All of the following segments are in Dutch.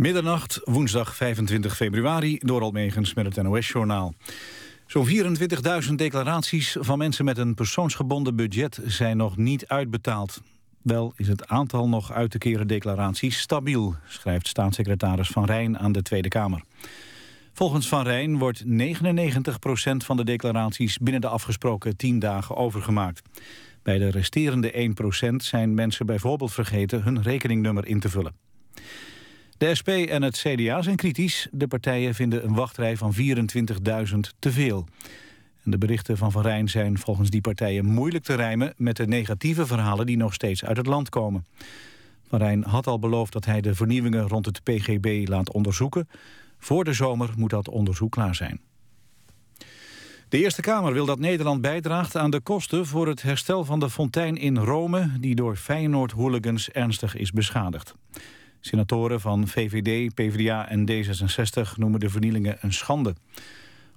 Middernacht, woensdag 25 februari, door Almegens met het NOS-journaal. Zo'n 24.000 declaraties van mensen met een persoonsgebonden budget zijn nog niet uitbetaald. Wel is het aantal nog uit te keren declaraties stabiel, schrijft staatssecretaris Van Rijn aan de Tweede Kamer. Volgens Van Rijn wordt 99% van de declaraties binnen de afgesproken 10 dagen overgemaakt. Bij de resterende 1% zijn mensen bijvoorbeeld vergeten hun rekeningnummer in te vullen. De SP en het CDA zijn kritisch. De partijen vinden een wachtrij van 24.000 te veel. En de berichten van Van Rijn zijn volgens die partijen moeilijk te rijmen... met de negatieve verhalen die nog steeds uit het land komen. Van Rijn had al beloofd dat hij de vernieuwingen rond het PGB laat onderzoeken. Voor de zomer moet dat onderzoek klaar zijn. De Eerste Kamer wil dat Nederland bijdraagt aan de kosten voor het herstel van de fontein in Rome... die door Feyenoord-hooligans ernstig is beschadigd. Senatoren van VVD, PvdA en D66 noemen de vernielingen een schande.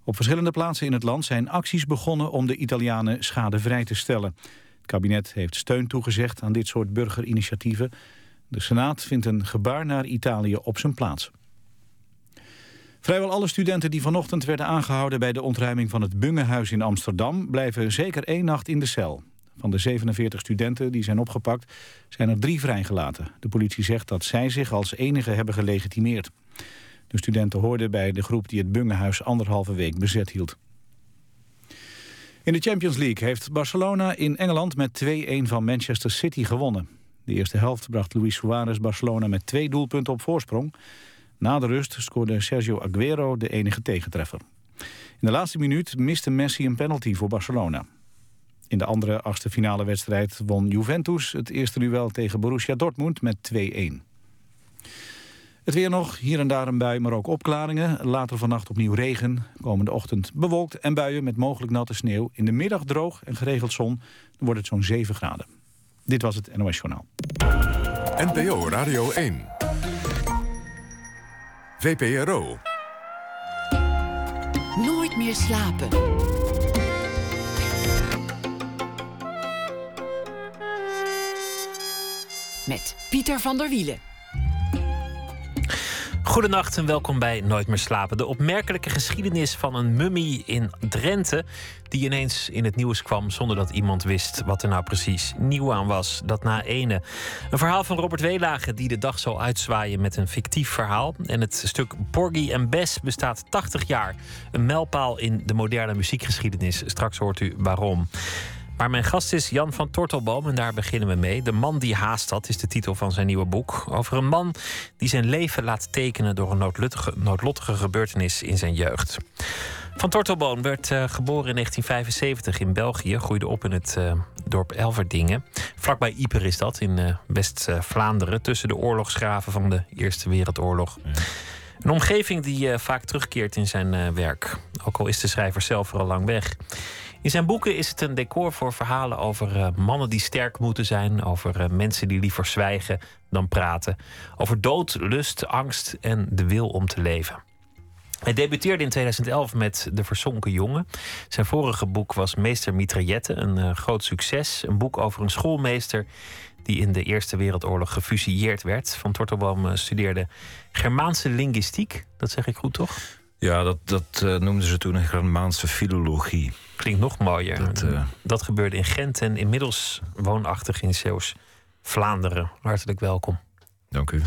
Op verschillende plaatsen in het land zijn acties begonnen om de Italianen schadevrij te stellen. Het kabinet heeft steun toegezegd aan dit soort burgerinitiatieven. De Senaat vindt een gebaar naar Italië op zijn plaats. Vrijwel alle studenten die vanochtend werden aangehouden bij de ontruiming van het Bungehuis in Amsterdam blijven zeker één nacht in de cel. Van de 47 studenten die zijn opgepakt zijn er drie vrijgelaten. De politie zegt dat zij zich als enige hebben gelegitimeerd. De studenten hoorden bij de groep die het Bungehuis anderhalve week bezet hield. In de Champions League heeft Barcelona in Engeland met 2-1 van Manchester City gewonnen. De eerste helft bracht Luis Suarez Barcelona met twee doelpunten op voorsprong. Na de rust scoorde Sergio Aguero de enige tegentreffer. In de laatste minuut miste Messi een penalty voor Barcelona. In de andere achtste finale wedstrijd won Juventus het eerste duel tegen Borussia Dortmund met 2-1. Het weer nog, hier en daar een bui, maar ook opklaringen. Later vannacht opnieuw regen. Komende ochtend bewolkt en buien met mogelijk natte sneeuw. In de middag droog en geregeld zon. Dan wordt het zo'n 7 graden. Dit was het NOS Journaal. NPO Radio 1. VPRO. Nooit meer slapen. Met Pieter van der Wielen. Goedenacht en welkom bij Nooit meer slapen. De opmerkelijke geschiedenis van een mummie in Drenthe... die ineens in het nieuws kwam zonder dat iemand wist... wat er nou precies nieuw aan was, dat na ene. Een verhaal van Robert Weelage die de dag zal uitzwaaien... met een fictief verhaal. En het stuk Porgy en Bess bestaat 80 jaar. Een mijlpaal in de moderne muziekgeschiedenis. Straks hoort u waarom. Maar mijn gast is Jan van Tortelboom en daar beginnen we mee. De man die haast had is de titel van zijn nieuwe boek. Over een man die zijn leven laat tekenen door een noodlottige, noodlottige gebeurtenis in zijn jeugd. Van Tortelboom werd uh, geboren in 1975 in België. Groeide op in het uh, dorp Elverdingen. Vlakbij Ieper is dat, in uh, West-Vlaanderen. Tussen de oorlogsgraven van de Eerste Wereldoorlog. Een omgeving die vaak terugkeert in zijn werk. Ook al is de schrijver zelf er al lang weg. In zijn boeken is het een decor voor verhalen over uh, mannen die sterk moeten zijn, over uh, mensen die liever zwijgen dan praten, over dood, lust, angst en de wil om te leven. Hij debuteerde in 2011 met De Verzonken Jongen. Zijn vorige boek was Meester Mitraillette, een uh, groot succes. Een boek over een schoolmeester die in de Eerste Wereldoorlog gefusilleerd werd. Van Tortelboom studeerde Germaanse linguïstiek. Dat zeg ik goed, toch? Ja, dat, dat uh, noemden ze toen een Germaanse filologie. Klinkt nog mooier. Dat, uh... dat gebeurde in Gent en inmiddels woonachtig in Zeeuws Vlaanderen. Hartelijk welkom. Dank u.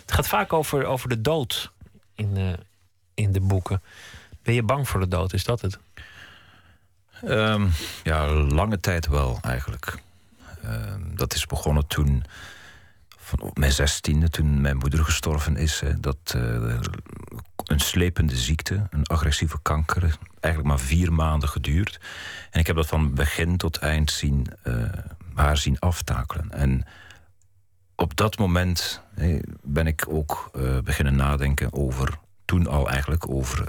Het gaat vaak over, over de dood in, uh, in de boeken. Ben je bang voor de dood? Is dat het? Um, ja, lange tijd wel eigenlijk. Uh, dat is begonnen toen van op mijn zestiende, toen mijn moeder gestorven is. Dat uh, een slepende ziekte, een agressieve kanker, eigenlijk maar vier maanden geduurd. En ik heb dat van begin tot eind zien, uh, haar zien aftakelen. En op dat moment ben ik ook uh, beginnen nadenken over, toen al eigenlijk, over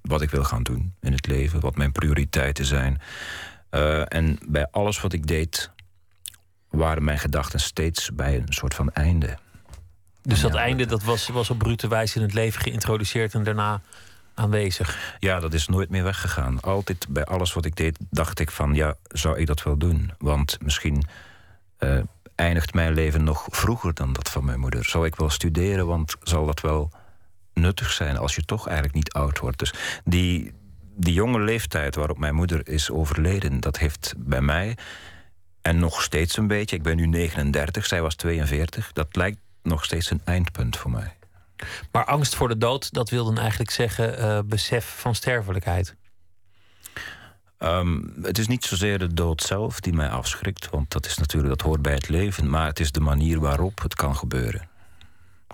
wat ik wil gaan doen in het leven, wat mijn prioriteiten zijn. en bij alles wat ik deed, waren mijn gedachten steeds bij een soort van einde. Dus dat einde dat was, was op brute wijze in het leven geïntroduceerd en daarna aanwezig? Ja, dat is nooit meer weggegaan. Altijd bij alles wat ik deed, dacht ik van ja, zou ik dat wel doen? Want misschien uh, eindigt mijn leven nog vroeger dan dat van mijn moeder? Zou ik wel studeren, want zal dat wel nuttig zijn als je toch eigenlijk niet oud wordt? Dus die, die jonge leeftijd waarop mijn moeder is overleden, dat heeft bij mij en nog steeds een beetje, ik ben nu 39, zij was 42, dat lijkt nog steeds een eindpunt voor mij. Maar angst voor de dood, dat wil dan eigenlijk zeggen uh, besef van sterfelijkheid. Um, het is niet zozeer de dood zelf die mij afschrikt, want dat is natuurlijk dat hoort bij het leven, maar het is de manier waarop het kan gebeuren.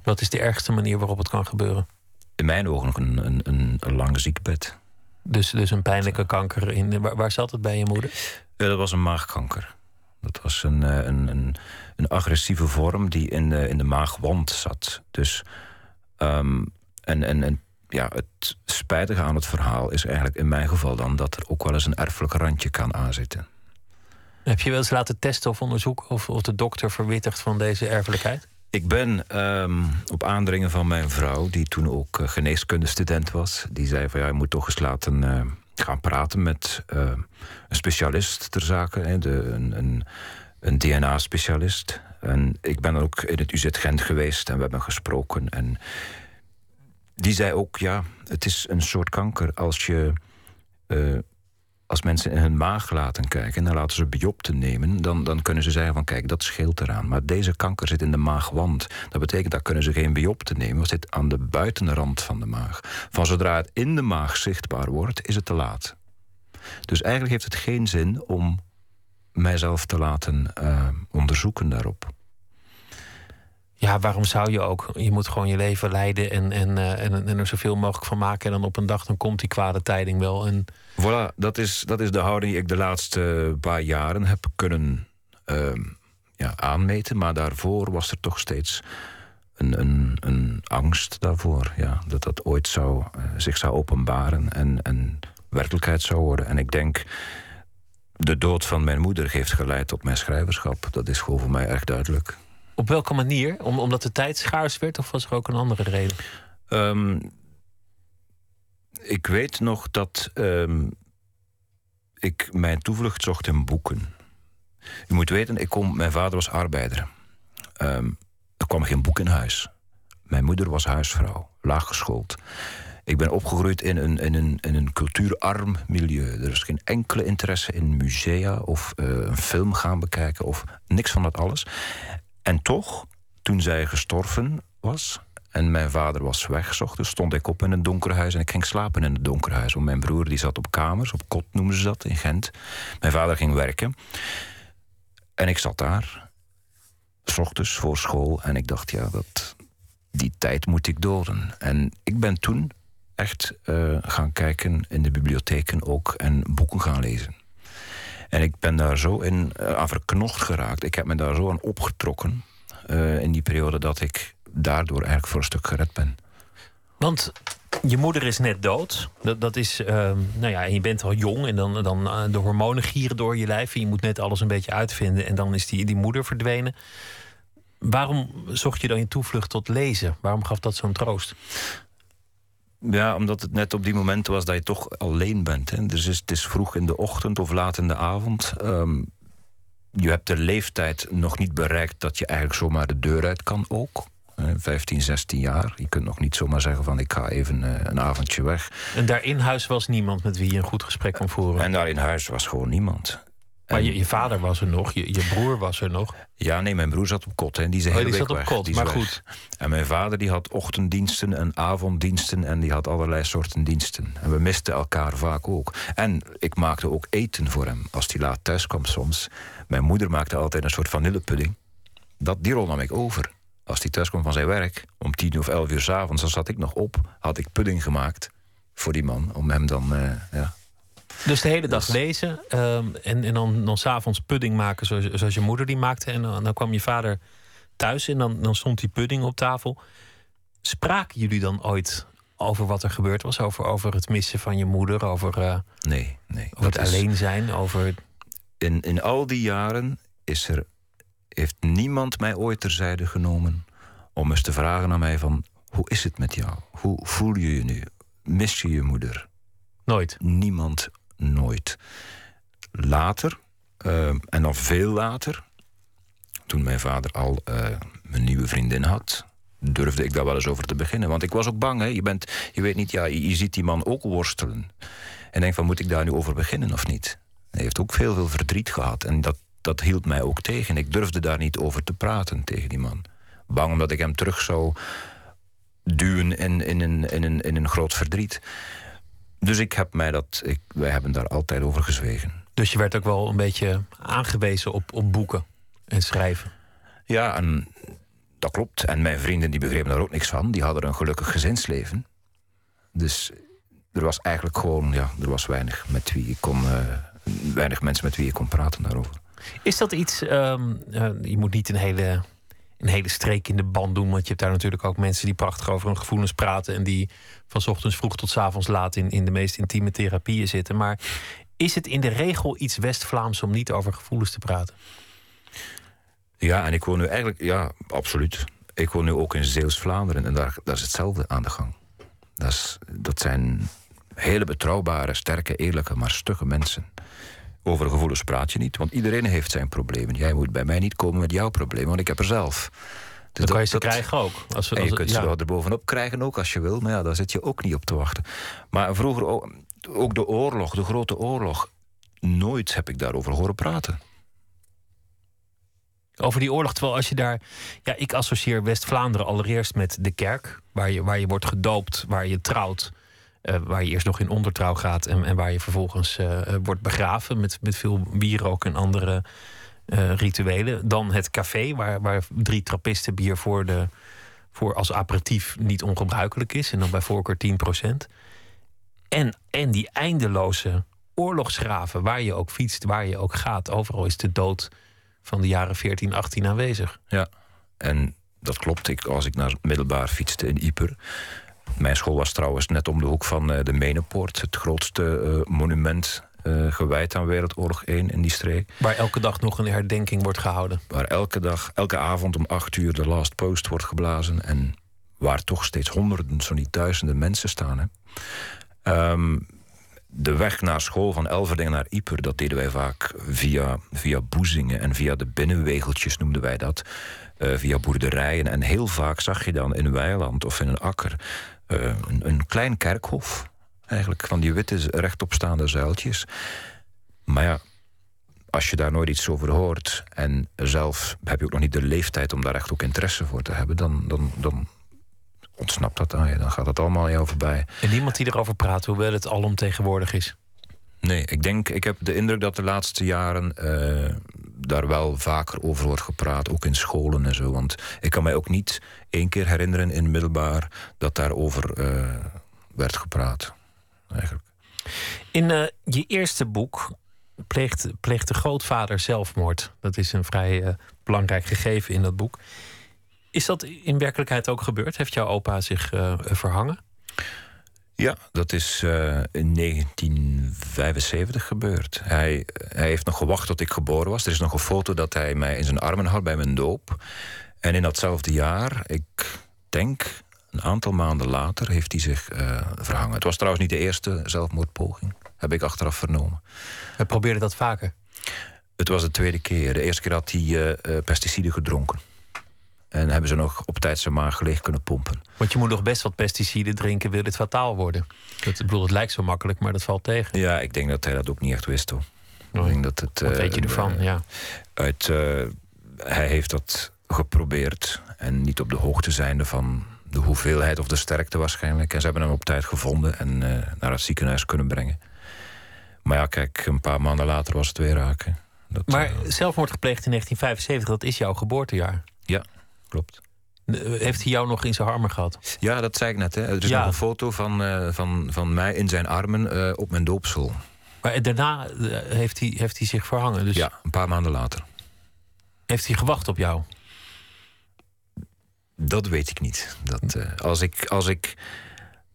Wat is de ergste manier waarop het kan gebeuren? In mijn ogen nog een, een, een, een lang ziekbed. Dus, dus een pijnlijke kanker. In, waar, waar zat het bij je moeder? Ja, dat was een maagkanker. Dat was een, eh, een, een, een agressieve vorm die in de, in de maagwand zat. Dus, um, en, en, en ja, het spijtige aan het verhaal is eigenlijk in mijn geval dan dat er ook wel eens een erfelijk randje kan aanzitten. Heb je wel eens laten testen of onderzoeken of, of de dokter verwittigt van deze erfelijkheid? Ik ben um, op aandringen van mijn vrouw, die toen ook uh, geneeskundestudent was, die zei van ja, je moet toch eens laten uh, gaan praten met uh, een specialist ter zake, hè, de, een, een, een DNA-specialist. En ik ben ook in het UZ Gent geweest en we hebben gesproken. En die zei ook, ja, het is een soort kanker als je... Uh, als mensen in hun maag laten kijken en dan laten ze biopten nemen, dan, dan kunnen ze zeggen van kijk, dat scheelt eraan. Maar deze kanker zit in de maagwand. Dat betekent dat kunnen ze geen biopten nemen, het zit aan de buitenrand van de maag. Van zodra het in de maag zichtbaar wordt, is het te laat. Dus eigenlijk heeft het geen zin om mijzelf te laten uh, onderzoeken daarop ja, waarom zou je ook? Je moet gewoon je leven leiden en, en, uh, en, en, er zoveel mogelijk van maken. En dan op een dag dan komt die kwade tijding wel. En... Voilà, dat is, dat is de houding die ik de laatste paar jaren heb kunnen uh, ja, aanmeten. Maar daarvoor was er toch steeds een, een, een angst daarvoor. Ja, dat dat ooit zou, uh, zich zou openbaren en, en werkelijkheid zou worden. En ik denk, de dood van mijn moeder heeft geleid tot mijn schrijverschap. Dat is gewoon voor mij erg duidelijk. Op welke manier? Om, omdat de tijd schaars werd of was er ook een andere reden? Um, ik weet nog dat um, ik mijn toevlucht zocht in boeken. Je moet weten, ik kom, mijn vader was arbeider. Um, er kwam geen boek in huis. Mijn moeder was huisvrouw, laaggeschoold. Ik ben opgegroeid in een, in, een, in een cultuurarm milieu. Er is geen enkele interesse in musea of uh, een film gaan bekijken of niks van dat alles. En toch, toen zij gestorven was en mijn vader was weg, stond ik op in een donker huis en ik ging slapen in het donker huis. Want mijn broer die zat op kamers, op kot noemen ze dat in Gent. Mijn vader ging werken. En ik zat daar, s ochtends voor school, en ik dacht, ja, dat, die tijd moet ik doden. En ik ben toen echt uh, gaan kijken in de bibliotheken ook en boeken gaan lezen. En ik ben daar zo in uh, aan verknocht geraakt. Ik heb me daar zo aan opgetrokken uh, in die periode dat ik daardoor eigenlijk voor een stuk gered ben. Want je moeder is net dood. Dat, is, uh, nou ja, en je bent al jong en dan, dan de hormonen gieren door je lijf. En je moet net alles een beetje uitvinden en dan is die, die moeder verdwenen. Waarom zocht je dan je toevlucht tot lezen? Waarom gaf dat zo'n troost? Ja, omdat het net op die momenten was dat je toch alleen bent. Hè. Dus het is vroeg in de ochtend of laat in de avond. Um, je hebt de leeftijd nog niet bereikt dat je eigenlijk zomaar de deur uit kan ook. 15, 16 jaar. Je kunt nog niet zomaar zeggen van ik ga even uh, een avondje weg. En daar in huis was niemand met wie je een goed gesprek kon voeren? En daar in huis was gewoon niemand. Maar je, je, vader was er nog, je, je, broer was er nog. Ja, nee, mijn broer zat op kot. Hè. Die, is oh, die zat op weg. kot, maar goed. En mijn vader die had ochtenddiensten en avonddiensten... en die had allerlei soorten diensten. En we misten elkaar vaak ook. En ik maakte ook eten voor hem. Als hij laat thuis kwam soms. Mijn moeder maakte altijd een soort vanillepudding. Dat, die rol nam ik over. Als hij thuis kwam van zijn werk, om tien of elf uur s avonds... dan zat ik nog op, had ik pudding gemaakt voor die man... om hem dan uh, ja, dus de hele dag lezen um, en, en dan, dan s'avonds pudding maken zoals, zoals je moeder die maakte. En dan, dan kwam je vader thuis en dan, dan stond die pudding op tafel. Spraken jullie dan ooit over wat er gebeurd was? Over, over het missen van je moeder? Over, uh, nee, nee. Over het is... alleen zijn? Over... In, in al die jaren is er, heeft niemand mij ooit terzijde genomen... om eens te vragen aan mij van... hoe is het met jou? Hoe voel je je nu? Mis je je moeder? Nooit? Niemand nooit. Later, uh, en dan veel later, toen mijn vader al uh, een nieuwe vriendin had, durfde ik daar wel eens over te beginnen. Want ik was ook bang. Hè? Je, bent, je weet niet, ja, je, ziet die man ook worstelen. En denk van, moet ik daar nu over beginnen of niet? Hij heeft ook veel, veel verdriet gehad. En dat, dat hield mij ook tegen. Ik durfde daar niet over te praten tegen die man. Bang omdat ik hem terug zou duwen in, in, in, in, een, in een groot verdriet. Dus ik heb mij dat, ik, wij hebben daar altijd over gezwegen. Dus je werd ook wel een beetje aangewezen op, op boeken en schrijven? Ja, en dat klopt. En mijn vrienden die begrepen daar ook niks van. Die hadden een gelukkig gezinsleven. Dus er was eigenlijk gewoon, ja, er was weinig met wie ik kon, uh, weinig mensen met wie ik kon praten daarover. Is dat iets, um, uh, je moet niet een hele, een hele streek in de band doen, want je hebt daar natuurlijk ook mensen die prachtig over hun gevoelens praten en die van ochtends vroeg tot avonds laat in, in de meest intieme therapieën zitten. Maar is het in de regel iets West-Vlaams om niet over gevoelens te praten? Ja, en ik woon nu eigenlijk, ja, absoluut. Ik woon nu ook in Zeeuws-Vlaanderen en daar, daar is hetzelfde aan de gang. Dat, dat zijn hele betrouwbare, sterke, eerlijke, maar stugge mensen. Over gevoelens praat je niet, want iedereen heeft zijn problemen. Jij moet bij mij niet komen met jouw probleem, want ik heb er zelf. Dus dan kan je ze krijgen ook. Als, als, en je kunt ze er bovenop krijgen ook als je wil, maar ja, daar zit je ook niet op te wachten. Maar vroeger ook, ook de oorlog, de grote oorlog. Nooit heb ik daarover horen praten. Over die oorlog, terwijl als je daar. Ja, ik associeer West-Vlaanderen allereerst met de kerk, waar je, waar je wordt gedoopt, waar je trouwt. Uh, waar je eerst nog in ondertrouw gaat en, en waar je vervolgens uh, wordt begraven met, met veel wierook en andere rituelen. Dan het café, waar, waar drie trappisten bier voor, de, voor als aperitief niet ongebruikelijk is. En dan bij voorkeur 10%. En, en die eindeloze oorlogsgraven, waar je ook fietst, waar je ook gaat. Overal is de dood van de jaren 14, 18 aanwezig. Ja, en dat klopt. Ik, als ik naar middelbaar fietste in Ieper. Mijn school was trouwens net om de hoek van uh, de Menepoort, het grootste uh, monument uh, gewijd aan Wereldoorlog 1 in die streek. Waar elke dag nog een herdenking wordt gehouden. Waar elke dag, elke avond om 8 uur de last post wordt geblazen. En waar toch steeds honderden, zo niet duizenden mensen staan. Hè. Um, de weg naar school van Elverdingen naar Ieper, dat deden wij vaak via, via boezingen en via de binnenwegeltjes noemden wij dat. Uh, via boerderijen. En heel vaak zag je dan in een weiland of in een akker een, een, klein kerkhof. Eigenlijk van die witte rechtopstaande zuiltjes. Maar ja, als je daar nooit iets over hoort en zelf heb je ook nog niet de leeftijd om daar echt ook interesse voor te hebben, dan, dan, dan ontsnapt dat aan je. Dan gaat het allemaal aan jou voorbij. En niemand die erover praat, hoewel het alomtegenwoordig is? Nee, ik denk, ik heb de indruk dat de laatste jaren uh, daar wel vaker over wordt gepraat, ook in scholen en zo. Want ik kan mij ook niet één keer herinneren in middelbaar dat daarover uh, werd gepraat. Eigenlijk. In uh, je eerste boek pleegt, de grootvader zelfmoord. Dat is een vrij belangrijk gegeven in dat boek. Is dat in werkelijkheid ook gebeurd? Heeft jouw opa zich verhangen? Ja, dat is uh, in 1975 gebeurd. Hij, hij heeft nog gewacht tot ik geboren was. Er is nog een foto dat hij mij in zijn armen had bij mijn doop. En in datzelfde jaar, ik denk een aantal maanden later, heeft hij zich uh, verhangen. Het was trouwens niet de eerste zelfmoordpoging, heb ik achteraf vernomen. Hij probeerde dat vaker? Het was de tweede keer. De eerste keer had hij uh, pesticiden gedronken. En hebben ze nog op tijd zijn maag leeg kunnen pompen. Want je moet nog best wat pesticiden drinken, wil dit fataal worden. Dat, ik bedoel, het lijkt zo makkelijk, maar dat valt tegen. Ja, ik denk dat hij dat ook niet echt wist hoor. Ik denk dat het, Wat weet je eh, ervan? ja. Uit, uh, hij heeft dat geprobeerd en niet op de hoogte zijnde van de hoeveelheid of de sterkte waarschijnlijk. En ze hebben hem op tijd gevonden en uh, naar het ziekenhuis kunnen brengen. Maar ja, kijk, een paar maanden later was het weer raken. Dat, maar zelfmoord gepleegd in 1975, dat is jouw geboortejaar. Ja klopt. Heeft hij jou nog in zijn armen gehad? Ja, dat zei ik net. Hè. Er is nog een foto van, uh, van, van mij in zijn armen uh, op mijn doopsel. Maar daarna heeft, hij, heeft hij zich verhangen? Dus... Ja, een paar maanden later. Heeft hij gewacht op jou? Dat weet ik niet. Dat, als, ik, als ik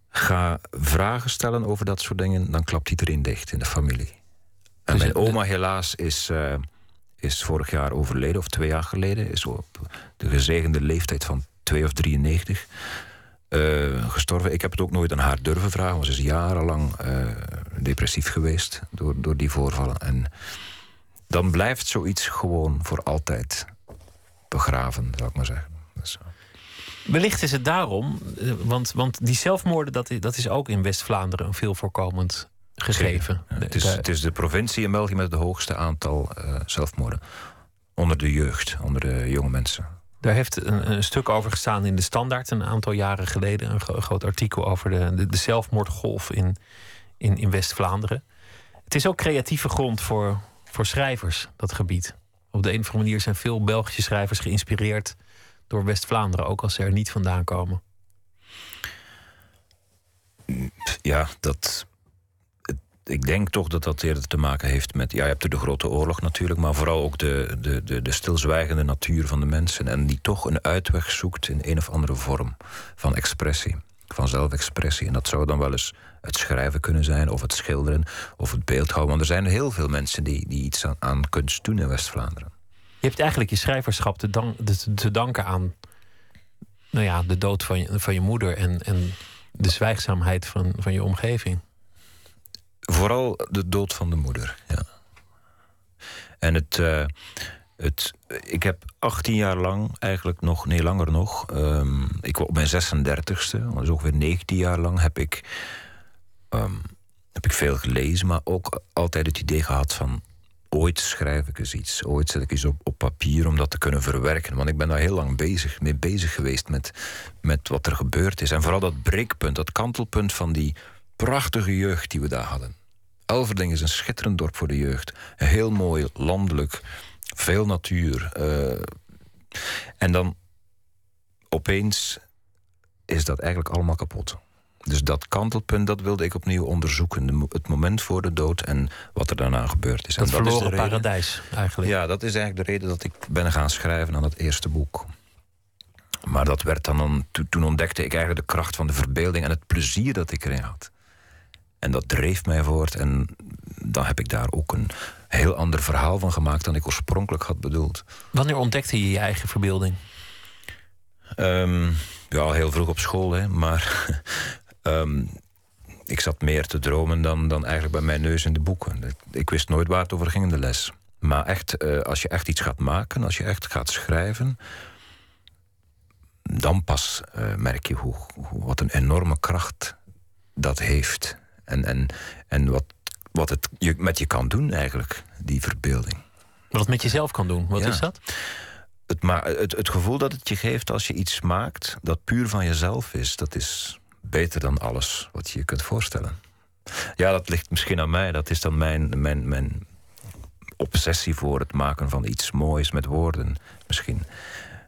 ga vragen stellen over dat soort dingen, dan klapt iedereen dicht in de familie. En dus mijn oma helaas is is vorig jaar overleden, of twee jaar geleden. Is op de gezegende leeftijd van 2 of 93 uh, gestorven. Ik heb het ook nooit aan haar durven vragen, want ze is jarenlang uh, depressief geweest door, door die voorvallen. En dan blijft zoiets gewoon voor altijd begraven, zou ik maar zeggen. Dus, Wellicht is het daarom, want, want die zelfmoorden, dat is, dat is ook in West-Vlaanderen een veel voorkomend gegeven. het, is, het is de provincie in België met het hoogste aantal zelfmoorden. Onder de jeugd, onder de jonge mensen. Daar heeft een, een, stuk over gestaan in de Standaard een aantal jaren geleden. Een, groot artikel over de, de, de zelfmoordgolf in, in, in West-Vlaanderen. Het is ook creatieve grond voor, voor schrijvers, dat gebied. Op de een of andere manier zijn veel Belgische schrijvers geïnspireerd door West-Vlaanderen, ook als ze er niet vandaan komen. Ja, dat ik denk toch dat dat eerder te maken heeft met. Ja, je hebt de grote oorlog natuurlijk, maar vooral ook de, de, de, de stilzwijgende natuur van de mensen. En die toch een uitweg zoekt in een of andere vorm van expressie, van zelfexpressie. En dat zou dan wel eens het schrijven kunnen zijn, of het schilderen, of het beeldhouden. Want er zijn heel veel mensen die, die iets aan, kunst doen in West-Vlaanderen. Je hebt eigenlijk je schrijverschap te, danken aan nou ja, de dood van je, van je moeder en, en de zwijgzaamheid van, van je omgeving. Vooral de dood van de moeder, ja. En het, uh, het, ik heb 18 jaar lang, eigenlijk nog, nee langer nog, um, ik op mijn 36ste, dus ongeveer 19 jaar lang, heb ik, um, heb ik veel gelezen, maar ook altijd het idee gehad van ooit schrijf ik eens iets, ooit zet ik iets op, op papier om dat te kunnen verwerken. Want ik ben daar heel lang bezig, mee bezig geweest met, met wat er gebeurd is. En vooral dat breekpunt, dat kantelpunt van die prachtige jeugd die we daar hadden. Elverding is een schitterend dorp voor de jeugd. Heel mooi, landelijk, veel natuur. Uh, en dan opeens is dat eigenlijk allemaal kapot. Dus dat kantelpunt, dat wilde ik opnieuw onderzoeken. het moment voor de dood en wat er daarna gebeurd is. Dat, en dat verloren paradijs, eigenlijk. Ja, dat is eigenlijk de reden dat ik ben gaan schrijven aan het eerste boek. Maar dat werd dan, toen ontdekte ik eigenlijk de kracht van de verbeelding en het plezier dat ik erin had. En dat dreef mij voort. En dan heb ik daar ook een heel ander verhaal van gemaakt dan ik oorspronkelijk had bedoeld. Wanneer ontdekte je je eigen verbeelding? Um, ja, heel vroeg op school, hè. Maar um, ik zat meer te dromen dan, dan eigenlijk bij mijn neus in de boeken. Ik wist nooit waar het over ging in de les. Maar echt, uh, als je echt iets gaat maken, als je echt gaat schrijven... dan pas uh, merk je hoe, hoe, wat een enorme kracht dat heeft. En, en, en wat, wat het je, met je kan doen eigenlijk, die verbeelding. Wat het met jezelf kan doen, wat is dat? Het, maar het, het gevoel dat het je geeft als je iets maakt dat puur van jezelf is, dat is beter dan alles wat je je kunt voorstellen. Ja, dat ligt misschien aan mij. Dat is dan mijn, mijn, mijn obsessie voor het maken van iets moois met woorden. Misschien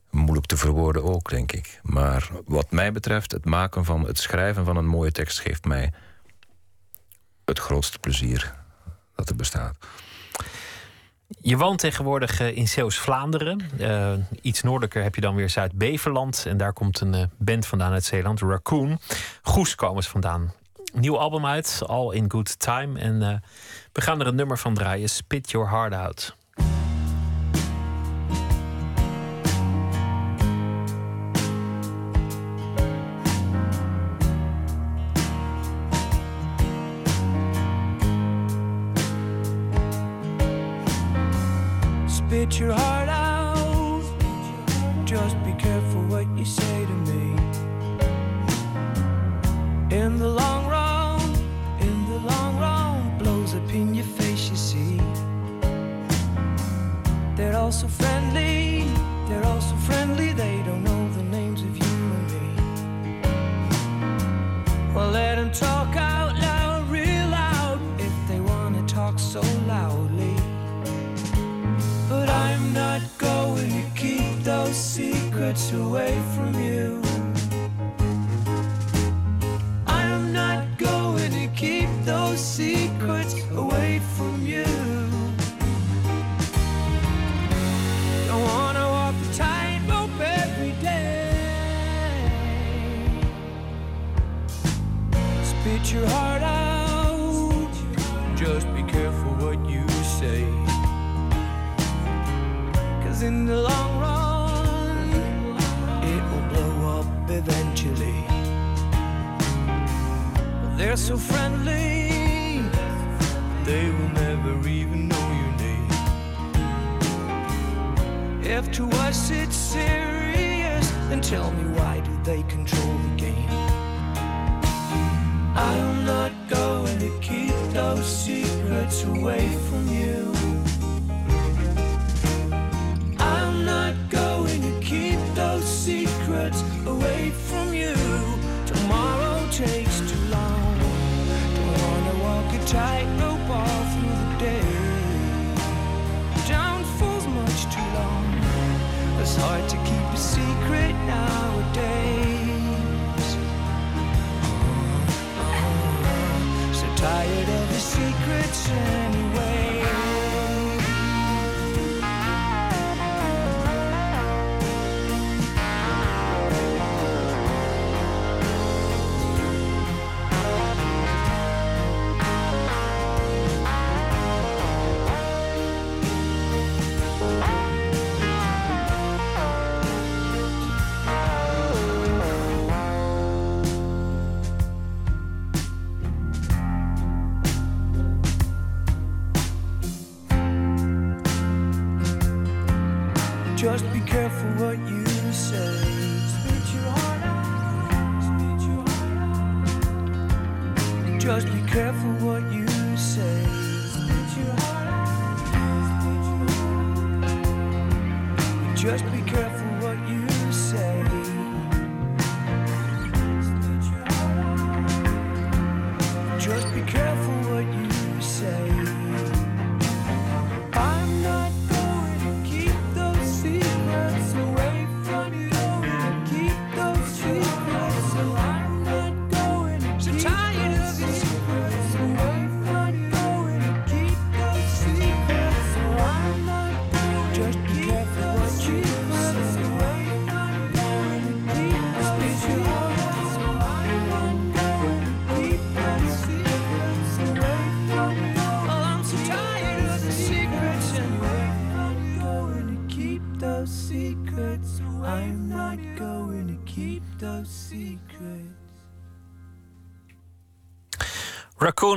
moeilijk te verwoorden ook, denk ik. Maar wat mij betreft, het maken van het schrijven van een mooie tekst geeft mij het grootste plezier dat er bestaat. Je woont tegenwoordig eh, in Zeeuws-Vlaanderen. Uh, iets noordelijker heb je dan weer Zuid-Beverland. En daar komt een uh, band vandaan uit Zeeland, Raccoon. Goes komen ze vandaan. Nieuw album uit, All in Good Time. En we gaan er een nummer van draaien, Spit Your Heart Out. Spit your heart out. Just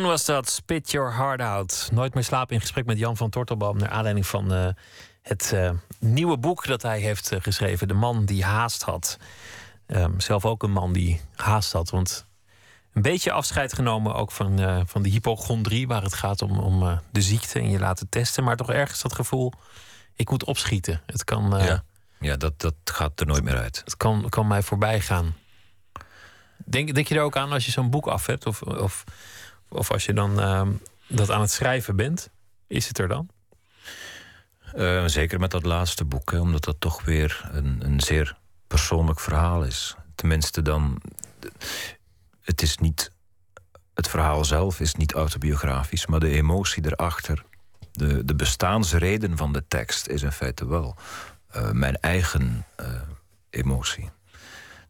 Was dat, Spit Your Heart Out. Nooit meer slapen in gesprek met Jan van Tortelboom... naar aanleiding van eh, het eh, nieuwe boek dat hij heeft eh, geschreven. De man die haast had. Ehm, zelf ook een man die haast had. Want een beetje afscheid genomen ook van, van de hypochondrie... waar het gaat om, om de ziekte en je laten testen. Maar toch ergens dat gevoel, ik moet opschieten. Het kan, Ja, ja dat, dat gaat er nooit meer uit. het kan, kan mij voorbij gaan. Denk, denk je er ook aan als je zo'n boek af hebt? Of, of, of als je dan ehm, dat aan het schrijven bent? Is het er dan? Eh, zeker met dat laatste boek, omdat dat toch weer een, een zeer persoonlijk verhaal is. Tenminste, dan. Het is niet. Het verhaal zelf is niet autobiografisch, maar de emotie erachter, de, de bestaansreden van de tekst, is in feite wel eh, mijn eigen eh, emotie.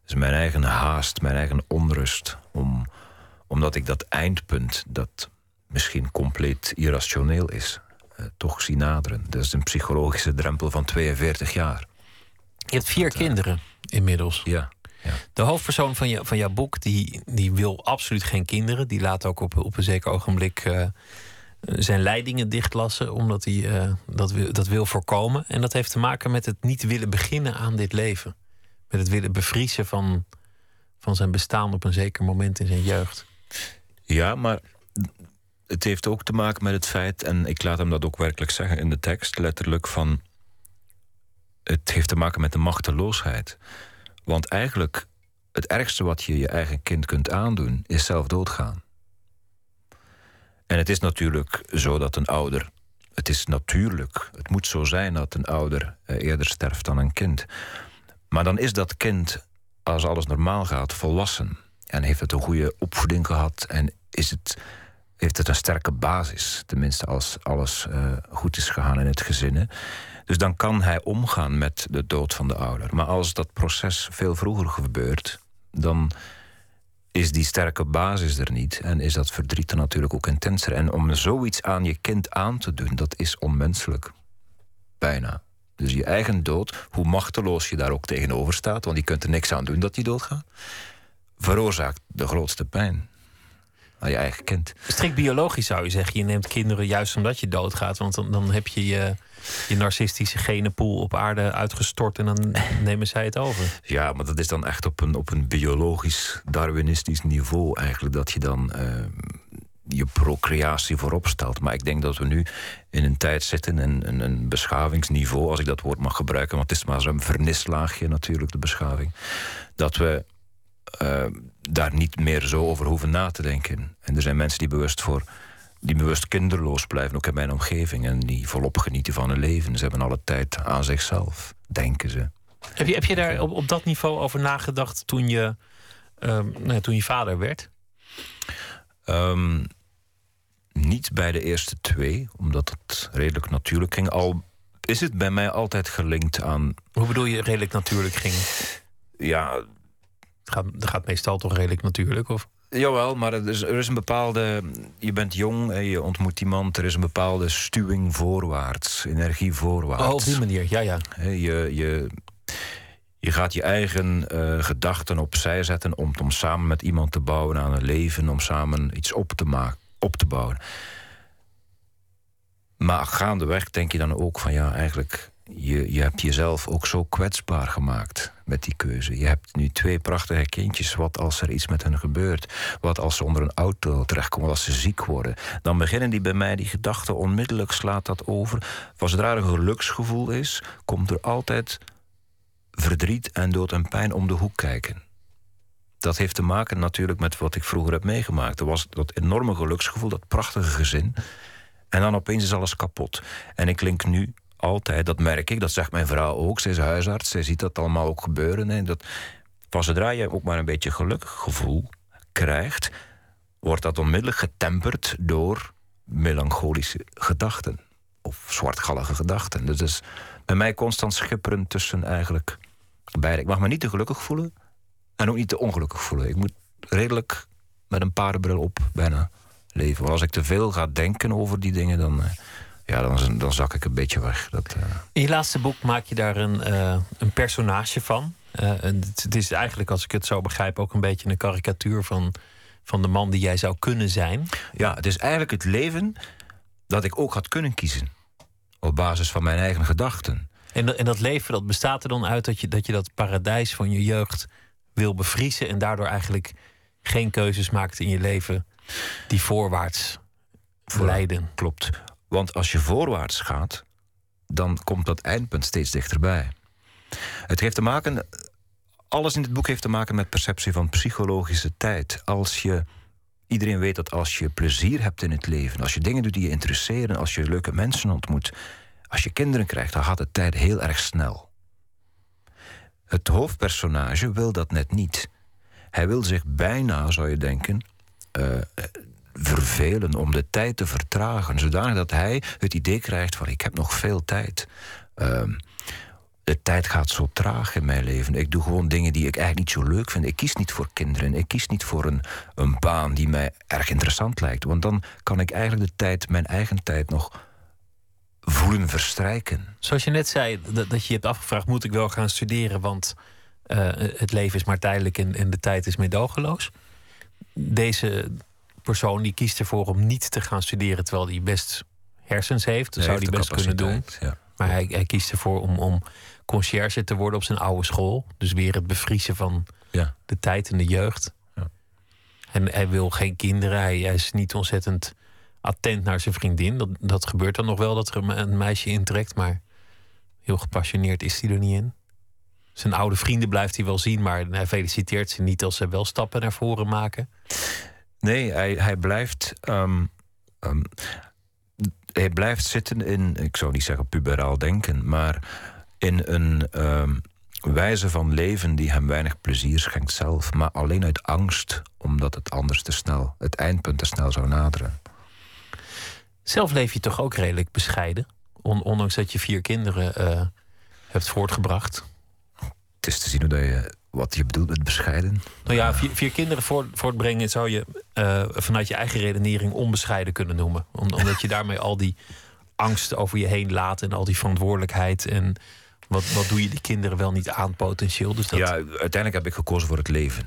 Dus mijn eigen haast, mijn eigen onrust, om, omdat ik dat eindpunt, dat misschien compleet irrationeel is, eh, toch zie naderen. Dat is een psychologische drempel van 42 jaar. Je hebt vier kinderen inmiddels. Ja. De hoofdpersoon van, je, van jouw boek die, die wil absoluut geen kinderen. Die laat ook op, op een zeker ogenblik eh, zijn leidingen dichtlassen, omdat hij eh, dat, wil, dat wil voorkomen. En dat heeft te maken met het niet willen beginnen aan dit leven. Met het willen bevriezen van, van zijn bestaan op een zeker moment in zijn jeugd. Ja, maar het heeft ook te maken met het feit, en ik laat hem dat ook werkelijk zeggen in de tekst, letterlijk van. Het heeft te maken met de machteloosheid. Want eigenlijk, het ergste wat je je eigen kind kunt aandoen, is zelf doodgaan. En het is natuurlijk zo dat een ouder. Het is natuurlijk, het moet zo zijn dat een ouder eh, eerder sterft dan een kind. Maar dan is dat kind, als alles normaal gaat, volwassen. En heeft het een goede opvoeding gehad en is het, heeft het een sterke basis. Tenminste, als alles eh, goed is gegaan in het gezin. hè. Dus dan kan hij omgaan met de dood van de ouder. Maar als dat proces veel vroeger gebeurt, dan is die sterke basis er niet. En is dat verdriet er natuurlijk ook intenser. En om zoiets aan je kind aan te doen, dat is onmenselijk. Bijna. Dus je eigen dood, hoe machteloos je daar ook tegenover staat, want je kunt er niks aan doen dat die doodgaat, veroorzaakt de grootste pijn. aan je eigen kind. Strikt biologisch zou je zeggen. Je neemt kinderen juist omdat je doodgaat. Want dan, dan heb je, je je narcistische genenpool op aarde uitgestort en dan nemen zij het over. Ja, maar dat is dan echt op een, op een biologisch, darwinistisch niveau eigenlijk. Dat je dan eh, je procreatie voorop stelt. Maar ik denk dat we nu in een tijd zitten, een, een beschavingsniveau, als ik dat woord mag gebruiken, want het is maar zo'n vernislaagje natuurlijk, de beschaving. Dat we eh, daar niet meer zo over hoeven na te denken. En er zijn mensen die bewust voor die bewust kinderloos blijven, ook in mijn omgeving. En die volop genieten van hun leven. Ze hebben alle tijd aan zichzelf, denken ze. Heb je, heb je daar op, op dat niveau over nagedacht toen je, ehm, nou toen je vader werd? Ehm, niet bij de eerste twee, omdat het redelijk natuurlijk ging. Al is het bij mij altijd gelinkt aan. Hoe bedoel je redelijk natuurlijk ging? Ja, Het gaat, dat gaat meestal toch redelijk natuurlijk? Of? Jawel, maar er is, er is een bepaalde. Je bent jong en je ontmoet iemand. Er is een bepaalde stuwing voorwaarts, energie voorwaarts. Oh, op die manier, ja, ja. Je, je, je gaat je eigen eh, gedachten opzij zetten om, om samen met iemand te bouwen aan een leven, om samen iets op te, maken, op te bouwen. Maar gaandeweg denk je dan ook van ja, eigenlijk, je, je hebt jezelf ook zo kwetsbaar gemaakt met die keuze. Je hebt nu twee prachtige kindjes. Wat als er iets met hen gebeurt? Wat als ze onder een auto terechtkomen? Wat als ze ziek worden? Dan beginnen die bij mij, die gedachten, onmiddellijk slaat dat over. Van zodra er een geluksgevoel is, komt er altijd verdriet en dood en pijn om de hoek kijken. Dat heeft te maken natuurlijk met wat ik vroeger heb meegemaakt. Er was dat enorme geluksgevoel, dat prachtige gezin. En dan opeens is alles kapot. En ik klink nu altijd, dat merk ik, dat zegt mijn vrouw ook. Zij is huisarts, zij ziet dat allemaal ook gebeuren. En dat, van zodra je ook maar een beetje gelukkig gevoel krijgt, wordt dat onmiddellijk getemperd door melancholische gedachten. Of zwartgallige gedachten. Dus het is bij mij constant schipperend tussen eigenlijk beide. Ik mag me niet te gelukkig voelen en ook niet te ongelukkig voelen. Ik moet redelijk met een paardenbril op bijna leven. Als ik te veel ga denken over die dingen, dan, eh, ja, dan, dan zak ik een beetje weg. Dat, eh, In je laatste boek maak je daar een, eh, een personage van. Eh, het is eigenlijk, als ik het zo begrijp, ook een beetje een karikatuur van, van de man die jij zou kunnen zijn. ja, het is eigenlijk het leven dat ik ook had kunnen kiezen. Op basis van mijn eigen gedachten. En, dat- en dat leven dat bestaat er dan uit dat je, dat je dat paradijs van je jeugd wil bevriezen. En daardoor eigenlijk geen keuzes maakt in je leven die voorwaarts leiden. Klopt. Want als je voorwaarts gaat, dan komt dat eindpunt steeds dichterbij. Het heeft te maken. Alles in het boek heeft te maken met perceptie van psychologische tijd. Als je. Iedereen weet dat als je plezier hebt in het leven, als je dingen doet die je interesseren, als je leuke mensen ontmoet, als je kinderen krijgt, dan gaat de tijd heel erg snel. Het hoofdpersonage wil dat net niet. Hij wil zich bijna, zou je denken, eh, vervelen om de tijd te vertragen, zodanig dat hij het idee krijgt van ik heb nog veel tijd. Ehm, de tijd gaat zo traag in mijn leven. Ik doe gewoon dingen die ik eigenlijk niet zo leuk vind. Ik kies niet voor kinderen. Ik kies niet voor een, een baan die mij erg interessant lijkt. Want dan kan ik eigenlijk de tijd, mijn eigen tijd, nog voelen verstrijken. Zoals je net zei, dat, dat je je hebt afgevraagd: moet ik wel gaan studeren? Want eh, het leven is maar tijdelijk en, en de tijd is meedogenloos. Deze persoon die kiest ervoor om niet te gaan studeren, terwijl hij best hersens heeft. Dat zou Hij best kunnen doen. Ja. Maar hij, hij kiest ervoor om, om conciërge te worden op zijn oude school. Dus weer het bevriezen van Ja. de tijd en de jeugd. Ja. En hij wil geen kinderen. Hij, hij is niet ontzettend attent naar zijn vriendin. Dat, dat gebeurt dan nog wel, dat er een, een meisje intrekt. Maar heel gepassioneerd is hij er niet in. Zijn oude vrienden blijft hij wel zien, maar hij feliciteert ze niet als ze wel stappen naar voren maken. Nee, hij, hij blijft. ehm, ehm, hij blijft zitten in, ik zou niet zeggen puberaal denken, maar in een ehm, wijze van leven die hem weinig plezier schenkt zelf, maar alleen uit angst, omdat het anders te snel, het eindpunt te snel zou naderen. Zelf leef je toch ook redelijk bescheiden. On- ondanks dat je vier kinderen eh, hebt voortgebracht. Het is te zien hoe dat je, wat je bedoelt met bescheiden. Nou ja, vier, vier kinderen voort, voortbrengen zou je eh, vanuit je eigen redenering onbescheiden kunnen noemen. Om- omdat je daarmee al die angst over je heen laat en al die verantwoordelijkheid. En wat, wat doe je die kinderen wel niet aan potentieel? Dus dat, Ja, uiteindelijk heb ik gekozen voor het leven.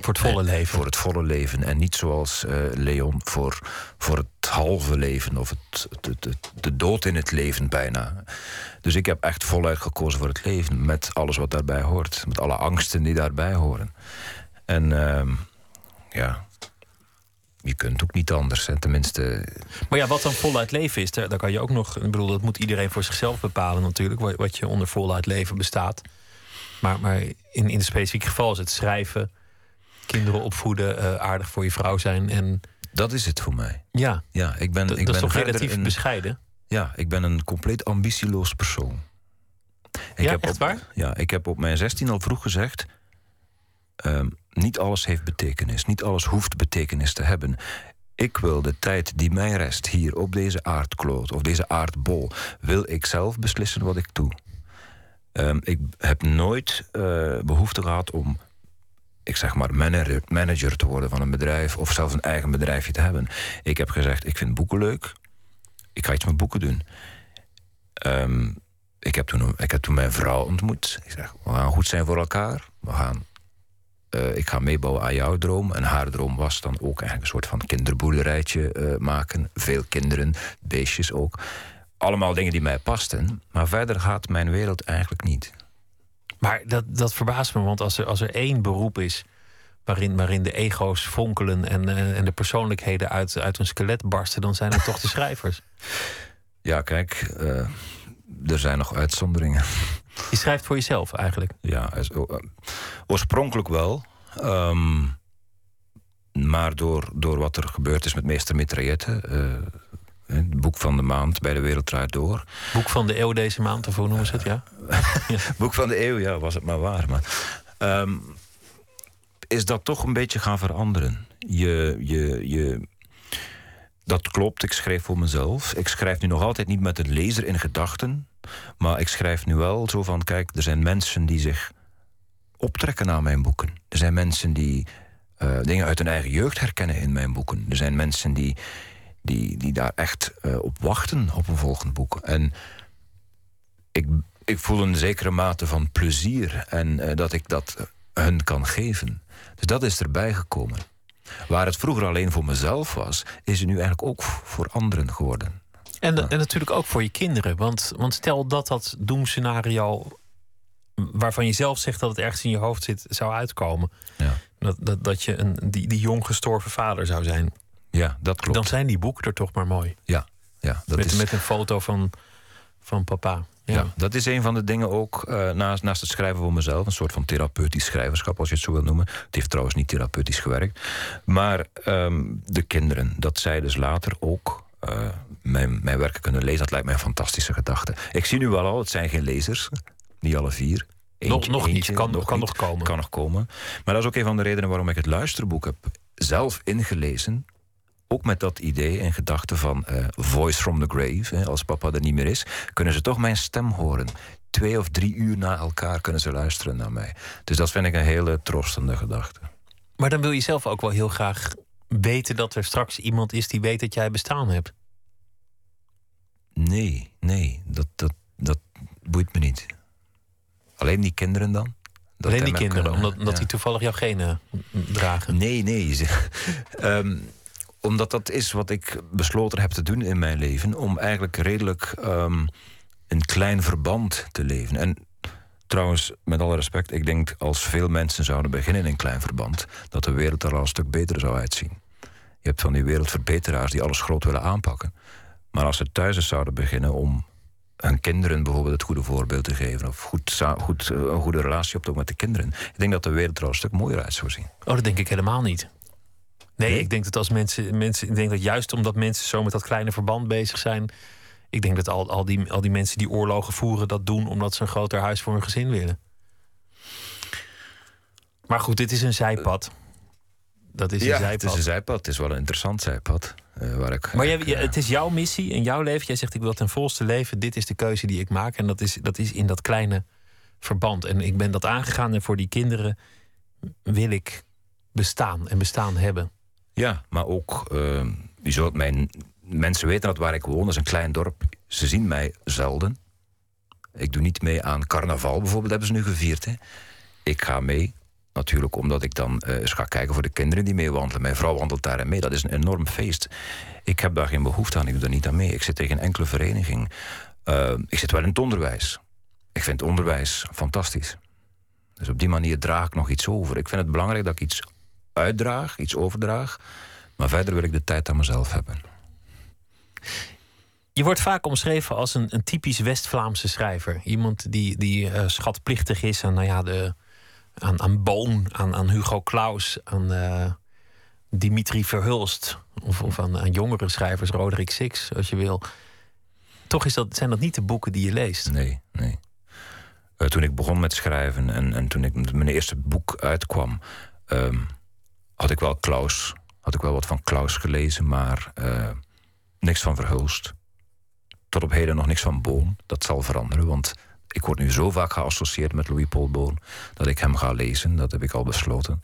Voor het volle leven. Voor het volle leven. En niet zoals eh, Leon voor, voor het halve leven of het, het- de dood in het leven bijna. Dus ik heb echt voluit gekozen voor het leven. Met alles wat daarbij hoort. Met alle angsten die daarbij horen. En ehm, ja, je kunt ook niet anders. Hè. Tenminste, Maar ja, wat dan voluit leven is, daar, daar kan je ook nog. Ik bedoel, dat moet iedereen voor zichzelf bepalen, natuurlijk. Wat, wat je onder voluit leven bestaat. Maar, maar in, in het specifieke geval is het schrijven, kinderen opvoeden, eh, aardig voor je vrouw zijn. En dat is het voor mij. ja, Ja, ik ben, dat, ik dat is ben toch verder relatief een- bescheiden. Ja, ik ben een compleet ambitieloos persoon. Ik Ja, heb echt op, waar? Ja, ik heb op mijn 16 al vroeg gezegd... ehm, niet alles heeft betekenis. Niet alles hoeft betekenis te hebben. Ik wil de tijd die mij rest hier op deze aardkloot... of deze aardbol, wil ik zelf beslissen wat ik doe. Ehm, ik heb nooit eh, behoefte gehad om... ik zeg maar manager, te worden van een bedrijf... of zelfs een eigen bedrijfje te hebben. Ik heb gezegd, ik vind boeken leuk ik ga iets met boeken doen. Ehm, ik, heb toen, ik heb toen mijn vrouw ontmoet. Ik zeg, we gaan goed zijn voor elkaar. We gaan, eh, ik ga meebouwen aan jouw droom. En haar droom was dan ook eigenlijk een soort van kinderboerderijtje eh, maken. Veel kinderen, beestjes ook. Allemaal dingen die mij pasten. Maar verder gaat mijn wereld eigenlijk niet. Maar dat, dat verbaast me, want als er, als er één beroep is waarin, waarin de ego's fonkelen en, eh, en de persoonlijkheden uit, uit hun skelet barsten, dan zijn het toch de schrijvers. Ja, kijk, eh, er zijn nog uitzonderingen. Je schrijft voor jezelf eigenlijk. Ja, eh, oorspronkelijk wel. Ehm, maar door, door wat er gebeurd is met meester Mitraillette... het boek van de maand bij de Wereld Draait Door. Boek van de eeuw deze maand, of hoe noemen ze het? Ja? Boek van de eeuw, ja, was het maar waar. Maar, ehm, is dat toch een beetje gaan veranderen. Je, je, je, dat klopt, ik schrijf voor mezelf. Ik schrijf nu nog altijd niet met een lezer in gedachten. Maar ik schrijf nu wel zo van: kijk, er zijn mensen die zich optrekken aan mijn boeken. Er zijn mensen die eh, dingen uit hun eigen jeugd herkennen in mijn boeken. Er zijn mensen die, die, die daar echt eh, op wachten op een volgend boek. En ik, ik voel een zekere mate van plezier en eh, dat ik dat hun kan geven. Dus dat is erbij gekomen. Waar het vroeger alleen voor mezelf was, is het nu eigenlijk ook voor anderen geworden. En, en natuurlijk ook voor je kinderen. Want, want stel dat dat doemscenario, waarvan je zelf zegt dat het ergens in je hoofd zit, zou uitkomen. Ja, Dat, dat, dat je een, die, die jong gestorven vader zou zijn. Ja dat klopt. Dan zijn die boeken er toch maar mooi. Ja, ja, dat met, is, met een foto van, van papa. Ja. ja. dat is een van de dingen ook eh, naast, naast het schrijven voor mezelf. Een soort van therapeutisch schrijverschap, als je het zo wil noemen. Het heeft trouwens niet therapeutisch gewerkt. Maar ehm, de kinderen, dat zij dus later ook eh, mijn, mijn werken kunnen lezen. Dat lijkt mij een fantastische gedachte. Ik zie nu wel al, het zijn geen lezers. Niet alle vier. Nog- nog niet. Kan- kan nog komen. Kan nog komen. Maar dat is ook een van de redenen waarom ik het luisterboek heb zelf ingelezen. Ook met dat idee en gedachte van eh, voice from the grave. Hè, als papa er niet meer is, kunnen ze toch mijn stem horen. Twee of drie uur na elkaar kunnen ze luisteren naar mij. Dus dat vind ik een hele troostende gedachte. Maar dan wil je zelf ook wel heel graag weten dat er straks iemand is die weet dat jij bestaan hebt. Nee, nee, dat, dat, dat boeit me niet. Alleen die kinderen dan? Dat Alleen die kinderen, kunnen- omdat, omdat ja. die toevallig jouw genen dragen. Nee, nee. Ehm, omdat dat is wat ik besloten heb te doen in mijn leven. Om eigenlijk redelijk ehm, een klein verband te leven. En trouwens, met alle respect, ik denk als veel mensen zouden beginnen in een klein verband, dat de wereld er al een stuk beter zou uitzien. Je hebt van die wereldverbeteraars die alles groot willen aanpakken. Maar als ze thuis eens zouden beginnen om hun kinderen bijvoorbeeld het goede voorbeeld te geven, of goed, goed, eh, een goede relatie op te met de kinderen, ik denk dat de wereld er al een stuk mooier uit zou zien. Oh, dat denk ik helemaal niet. Nee, ik denk dat als mensen, mensen. Ik denk dat juist omdat mensen zo met dat kleine verband bezig zijn. Ik denk dat al, al, die, al die mensen die oorlogen voeren dat doen omdat ze een groter huis voor hun gezin willen. Maar goed, dit is een zijpad. Dat is een ja, zijpad. het is een zijpad. Het is wel een interessant zijpad. eh, waar ik, Maar jij, ik, je- eh, het is jouw missie in jouw leven. Jij zegt ik wil ten volste leven. Dit is de keuze die ik maak. En dat is, dat is in dat kleine verband. En ik ben dat aangegaan. En voor die kinderen wil ik bestaan en bestaan hebben. Ja, maar ook, zult mijn, mensen weten dat waar ik woon, dat is een klein dorp. Ze zien mij zelden. Ik doe niet mee aan carnaval bijvoorbeeld, hebben ze nu gevierd. Hè. Ik ga mee natuurlijk omdat ik dan eh, eens ga kijken voor de kinderen die mee wandelen. Mijn vrouw wandelt daarin mee. Dat is een enorm feest. Ik heb daar geen behoefte aan. Ik doe daar niet aan mee. Ik zit tegen geen enkele vereniging. Eh, ik zit wel in het onderwijs. Ik vind onderwijs fantastisch. Dus op die manier draag ik nog iets over. Ik vind het belangrijk dat ik iets uitdraag, iets overdraag. Maar verder wil ik de tijd aan mezelf hebben. Je wordt vaak omschreven als een, een typisch West-Vlaamse schrijver. Iemand die, die eh, schatplichtig is aan, nou ja, de, aan, aan Boon, aan, aan Hugo Claus, aan eh, Dimitri Verhulst. Of, of aan, aan jongere schrijvers, Roderick Six, als je wil. Toch is dat, zijn dat niet de boeken die je leest. Nee, nee. Eh, toen ik begon met schrijven en, en toen ik mijn eerste boek uitkwam, ehm, had ik wel Klaus, had ik wel wat van Klaus gelezen, maar eh, niks van Verhulst. Tot op heden nog niks van Boon. Dat zal veranderen, want ik word nu zo vaak geassocieerd met Louis Paul Boon dat ik hem ga lezen. Dat heb ik al besloten.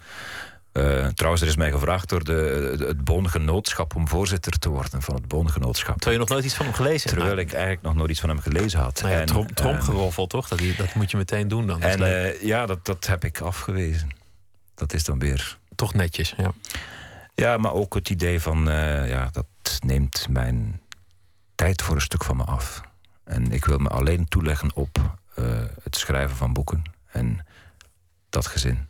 Eh, trouwens, er is mij gevraagd door de, de- het Boongenootschap om voorzitter te worden van het Boongenootschap. Terwijl je nog nooit iets van hem gelezen. Terwijl Nou, ik eigenlijk nog nooit iets van hem gelezen had. nou ja, En, trom, eh, tromgeroffel, toch? Dat, dat moet je meteen doen dan. En ja, dat, dat heb ik afgewezen. Dat is dan weer. Toch netjes, ja. Ja, maar ook het idee van. eh, ja, dat neemt mijn tijd voor een stuk van me af. En ik wil me alleen toeleggen op eh, het schrijven van boeken. En dat gezin.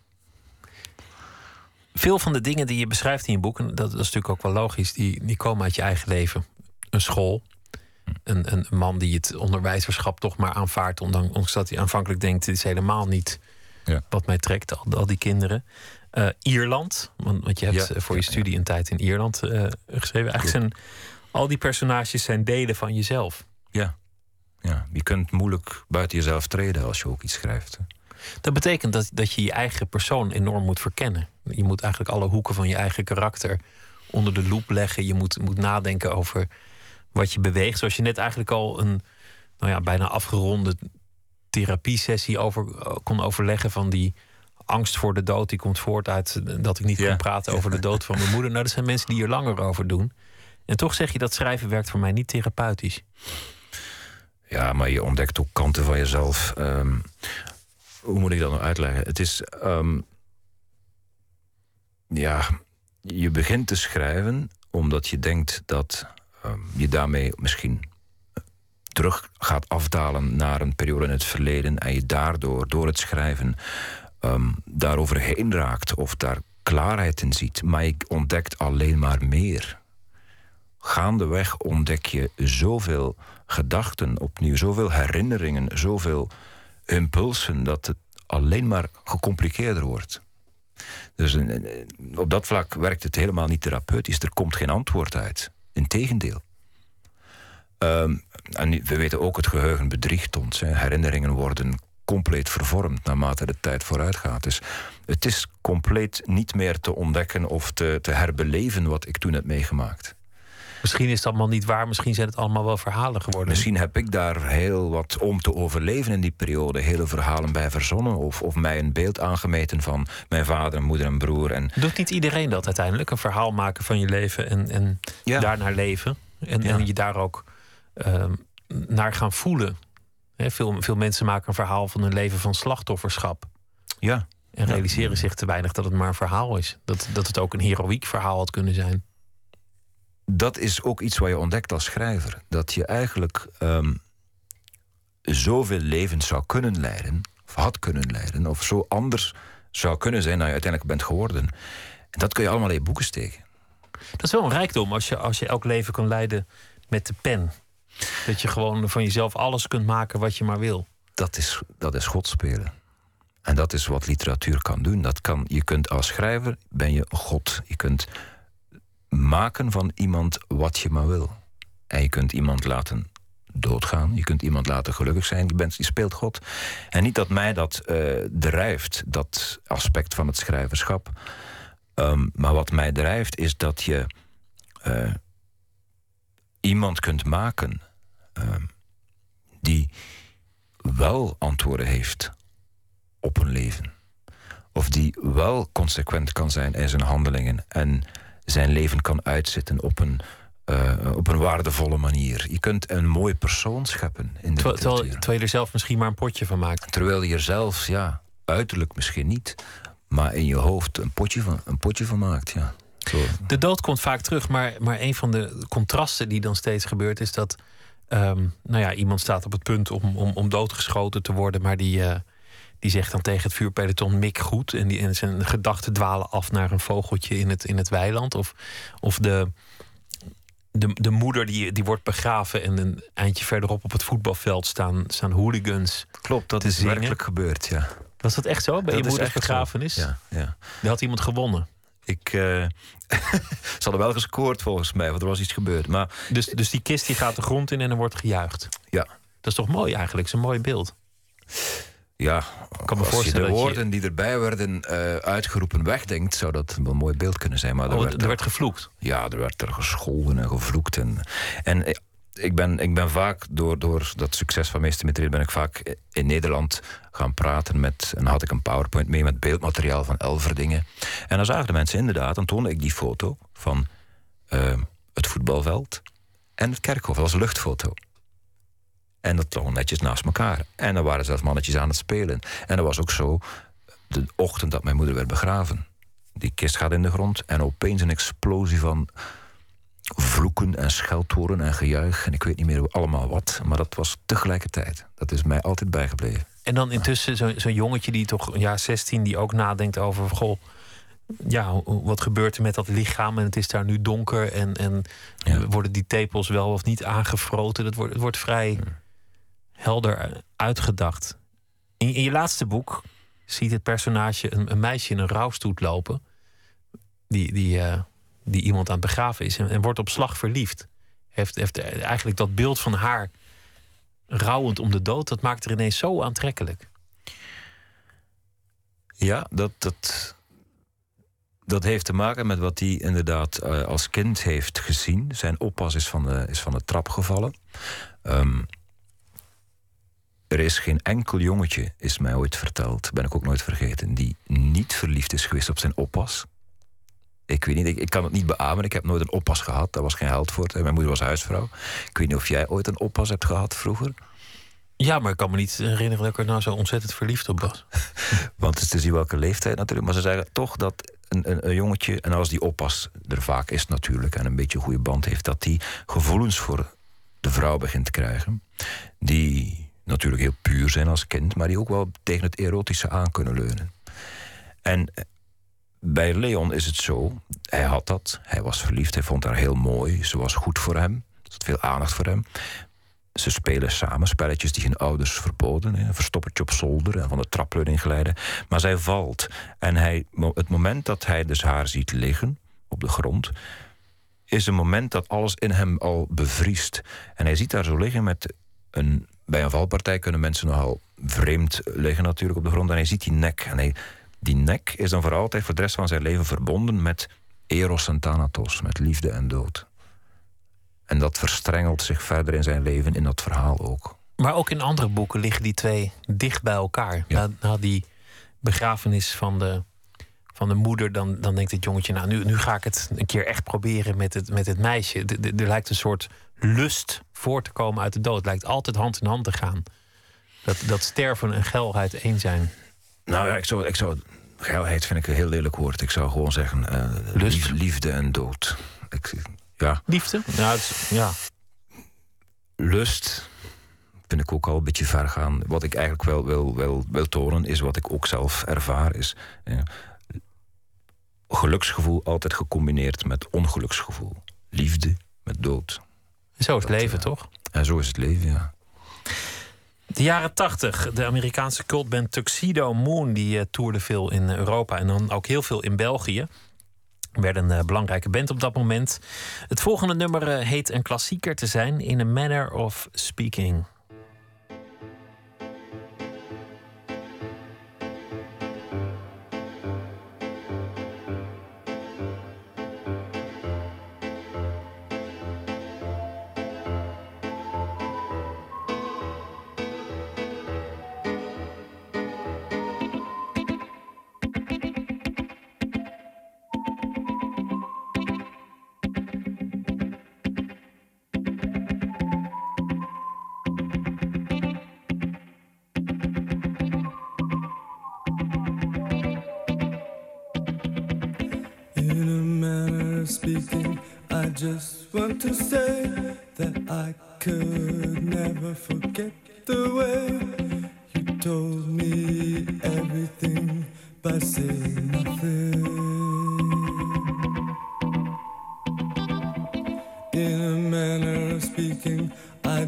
Veel van de dingen die je beschrijft in je boeken, dat, dat is natuurlijk ook wel logisch, die, die komen uit je eigen leven. Een school, een, een man die het onderwijzerschap toch maar aanvaardt, ondanks dat hij aanvankelijk denkt: dit is helemaal niet Ja. wat mij trekt, al, al die kinderen. Eh, Ierland, want, want je hebt Ja, eh, voor je ja, studie een tijd in Ierland eh, geschreven. Eigenlijk zijn al die personages zijn delen van jezelf. Ja. ja. Je kunt moeilijk buiten jezelf treden als je ook iets schrijft. hè. Dat betekent dat, dat je je eigen persoon enorm moet verkennen. Je moet eigenlijk alle hoeken van je eigen karakter onder de loep leggen. Je moet, moet nadenken over wat je beweegt. Zoals je net eigenlijk al een nou ja, bijna afgeronde therapiesessie over, kon overleggen van die angst voor de dood. Die komt voort uit dat ik niet Ja. kon praten over de dood van mijn moeder. Nou, dat zijn mensen die hier langer over doen. En toch zeg je dat schrijven werkt voor mij niet therapeutisch. Ja, maar je ontdekt ook kanten van jezelf. Ehm, hoe moet ik dat nou uitleggen? Het is. ehm, ja, je begint te schrijven omdat je denkt dat ehm, je daarmee misschien terug gaat afdalen naar een periode in het verleden en je daardoor, door het schrijven, ehm daaroverheen raakt of daar klaarheid in ziet. Maar je ontdekt alleen maar meer gaandeweg ontdek je zoveel gedachten opnieuw, zoveel herinneringen, zoveel impulsen, dat het alleen maar gecompliceerder wordt. Dus eh, eh, op dat vlak werkt het helemaal niet therapeutisch. Er komt geen antwoord uit. Integendeel. Ehm en we weten ook, het geheugen bedriegt ons. Hè. Herinneringen worden compleet vervormd naarmate de tijd vooruit gaat. Dus het is compleet niet meer te ontdekken of te, te herbeleven wat ik toen heb meegemaakt. Misschien is het allemaal niet waar. Misschien zijn het allemaal wel verhalen geworden. Misschien heb ik daar heel wat om te overleven in die periode. Hele verhalen bij verzonnen. Of, of mij een beeld aangemeten van mijn vader, moeder en broer. En Doet niet iedereen dat uiteindelijk? Een verhaal maken van je leven en, en Ja. daarnaar leven. En, Ja. en je daar ook ehm, naar gaan voelen. Veel, veel mensen maken een verhaal van hun leven van slachtofferschap. ja, En realiseren zich te weinig dat het maar een verhaal is. Dat, dat het ook een heroïek verhaal had kunnen zijn. dat is ook iets wat je ontdekt als schrijver. Dat je eigenlijk ehm, zoveel levens zou kunnen leiden. Of had kunnen leiden. Of zo anders zou kunnen zijn dan je uiteindelijk bent geworden. En dat kun je allemaal in boeken steken. Dat is wel een rijkdom als je, als je elk leven kan leiden met de pen. Dat je gewoon van jezelf alles kunt maken wat je maar wil. dat is, dat is God spelen. En dat is wat literatuur kan doen. Dat kan, je kunt als schrijver, ben je God. Je kunt maken van iemand wat je maar wil. En je kunt iemand laten doodgaan. Je kunt iemand laten gelukkig zijn. Je, bent, je speelt God. En niet dat mij dat eh, drijft, dat aspect van het schrijverschap. Ehm, maar wat mij drijft is dat je eh, iemand kunt maken ehm, die wel antwoorden heeft op een leven. Of die wel consequent kan zijn in zijn handelingen en zijn leven kan uitzitten op een, eh, op een waardevolle manier. Je kunt een mooi persoon scheppen in de Terwijl, terwijl, je er zelf misschien maar een potje van maakt. Terwijl je er zelf, ja, uiterlijk misschien niet, maar in je hoofd een potje van, een potje van maakt. Ja. De dood komt vaak terug, maar, maar een van de contrasten die dan steeds gebeurt is dat ehm, nou ja, iemand staat op het punt om, om, om doodgeschoten te worden, maar die, eh, die zegt dan tegen het vuurpeloton mik goed en, die, en zijn gedachten dwalen af naar een vogeltje in het, in het weiland. Of, of de, de, de moeder die, die wordt begraven en een eindje verderop op het voetbalveld staan, staan hooligans. Klopt, dat is zingen. werkelijk gebeurd, ja. Was dat echt zo? Bij Dat je moeders zo. begrafenis? Ja, ja. Er had iemand gewonnen. Ik, eh, ze hadden wel gescoord volgens mij, want er was iets gebeurd. Maar Dus, dus die kist die gaat de grond in en er wordt gejuicht. ja, Dat is toch mooi eigenlijk? Dat is een mooi beeld. ja kan me als je de je- woorden die erbij werden eh, uitgeroepen wegdenkt, zou dat wel een mooi beeld kunnen zijn. Maar er Oh, werd er er- werd gevloekt. ja, er werd er gescholden en gevloekt. En, en eh, ik, ben, ik ben vaak, door, door dat succes van Meester Materieel, ben ik vaak in Nederland gaan praten met... En had ik een PowerPoint mee met beeldmateriaal van Elverdingen. En dan zagen de mensen inderdaad, dan toonde ik die foto van eh, het voetbalveld en het kerkhof. Dat was een luchtfoto. En dat lag netjes naast elkaar. En dan waren zelfs mannetjes aan het spelen. En dat was ook zo de ochtend dat mijn moeder werd begraven. Die kist gaat in de grond en opeens een explosie van vloeken en scheldwoorden en gejuich. En ik weet niet meer allemaal wat, maar dat was tegelijkertijd. Dat is mij altijd bijgebleven. En dan intussen zo'n zo'n jongetje die toch een jaar 16 die ook nadenkt over goh, ja, wat gebeurt er met dat lichaam en het is daar nu donker en, en Ja. worden die tepels wel of niet aangefroten? Dat wordt, het wordt vrij helder uitgedacht. In, in je laatste boek ziet het personage een, een meisje in een rouwstoet lopen die, die, eh, die iemand aan het begraven is en, en wordt op slag verliefd. Heeft, heeft eigenlijk dat beeld van haar rouwend om de dood, dat maakt er ineens zo aantrekkelijk. Ja, dat, dat, dat heeft te maken met wat hij inderdaad eh, als kind heeft gezien. Zijn oppas is van de, is van de trap gevallen. Ehm, er is geen enkel jongetje, is mij ooit verteld, ben ik ook nooit vergeten, die niet verliefd is geweest op zijn oppas. Ik weet niet, ik, ik kan het niet beamen. Ik heb nooit een oppas gehad. Daar was geen geld voor. Mijn moeder was huisvrouw. Ik weet niet of jij ooit een oppas hebt gehad vroeger. Ja, maar ik kan me niet herinneren dat ik er nou zo ontzettend verliefd op was. Want het is te zien welke leeftijd natuurlijk. Maar ze zeggen toch dat een, een, een jongetje, en als die oppas er vaak is natuurlijk... en een beetje een goede band heeft... dat die gevoelens voor de vrouw begint te krijgen. Die natuurlijk heel puur zijn als kind... maar die ook wel tegen het erotische aan kunnen leunen. En eh, bij Leon is het zo, hij had dat. Hij was verliefd, hij vond haar heel mooi. Ze was goed voor hem. Er zat veel aandacht voor hem. Ze spelen samen spelletjes die hun ouders verboden. Een verstoppertje op zolder en van de trapleuning glijden. Maar zij valt. En hij, het moment dat hij dus haar ziet liggen op de grond... is een moment dat alles in hem al bevriest. En hij ziet haar zo liggen met een... Bij een valpartij kunnen mensen nogal vreemd liggen natuurlijk op de grond. En hij ziet die nek. En hij, die nek is dan voor altijd voor de rest van zijn leven verbonden met eros en thanatos. Met liefde en dood. En dat verstrengelt zich verder in zijn leven in dat verhaal ook. Maar ook in andere boeken liggen die twee dicht bij elkaar. Ja. Na, na die begrafenis van de, van de moeder, dan, dan denkt het jongetje... nou, nu, nu ga ik het een keer echt proberen met het, met het meisje. Er lijkt een soort lust voor te komen uit de dood. Het lijkt altijd hand in hand te gaan. Dat, dat sterven en geilheid één zijn. Nou ja, ik zou, ik zou geilheid vind ik een heel lelijk woord. Ik zou gewoon zeggen eh, lief- liefde en dood. Ik, ja, Liefde? Ja, is- ja. lust vind ik ook al een beetje ver gaan. Wat ik eigenlijk wel wil, wil, wil tonen is wat ik ook zelf ervaar is. geluksgevoel altijd gecombineerd met ongeluksgevoel. Liefde met dood. Zo is het Dat, leven, eh, toch? En zo is het leven, ja. De jaren 80, de Amerikaanse cultband Tuxedo Moon, die eh, toerde veel in Europa en dan ook heel veel in België. Werd een eh, belangrijke band op dat moment. Het volgende nummer eh, heet een klassieker te zijn in a manner of speaking.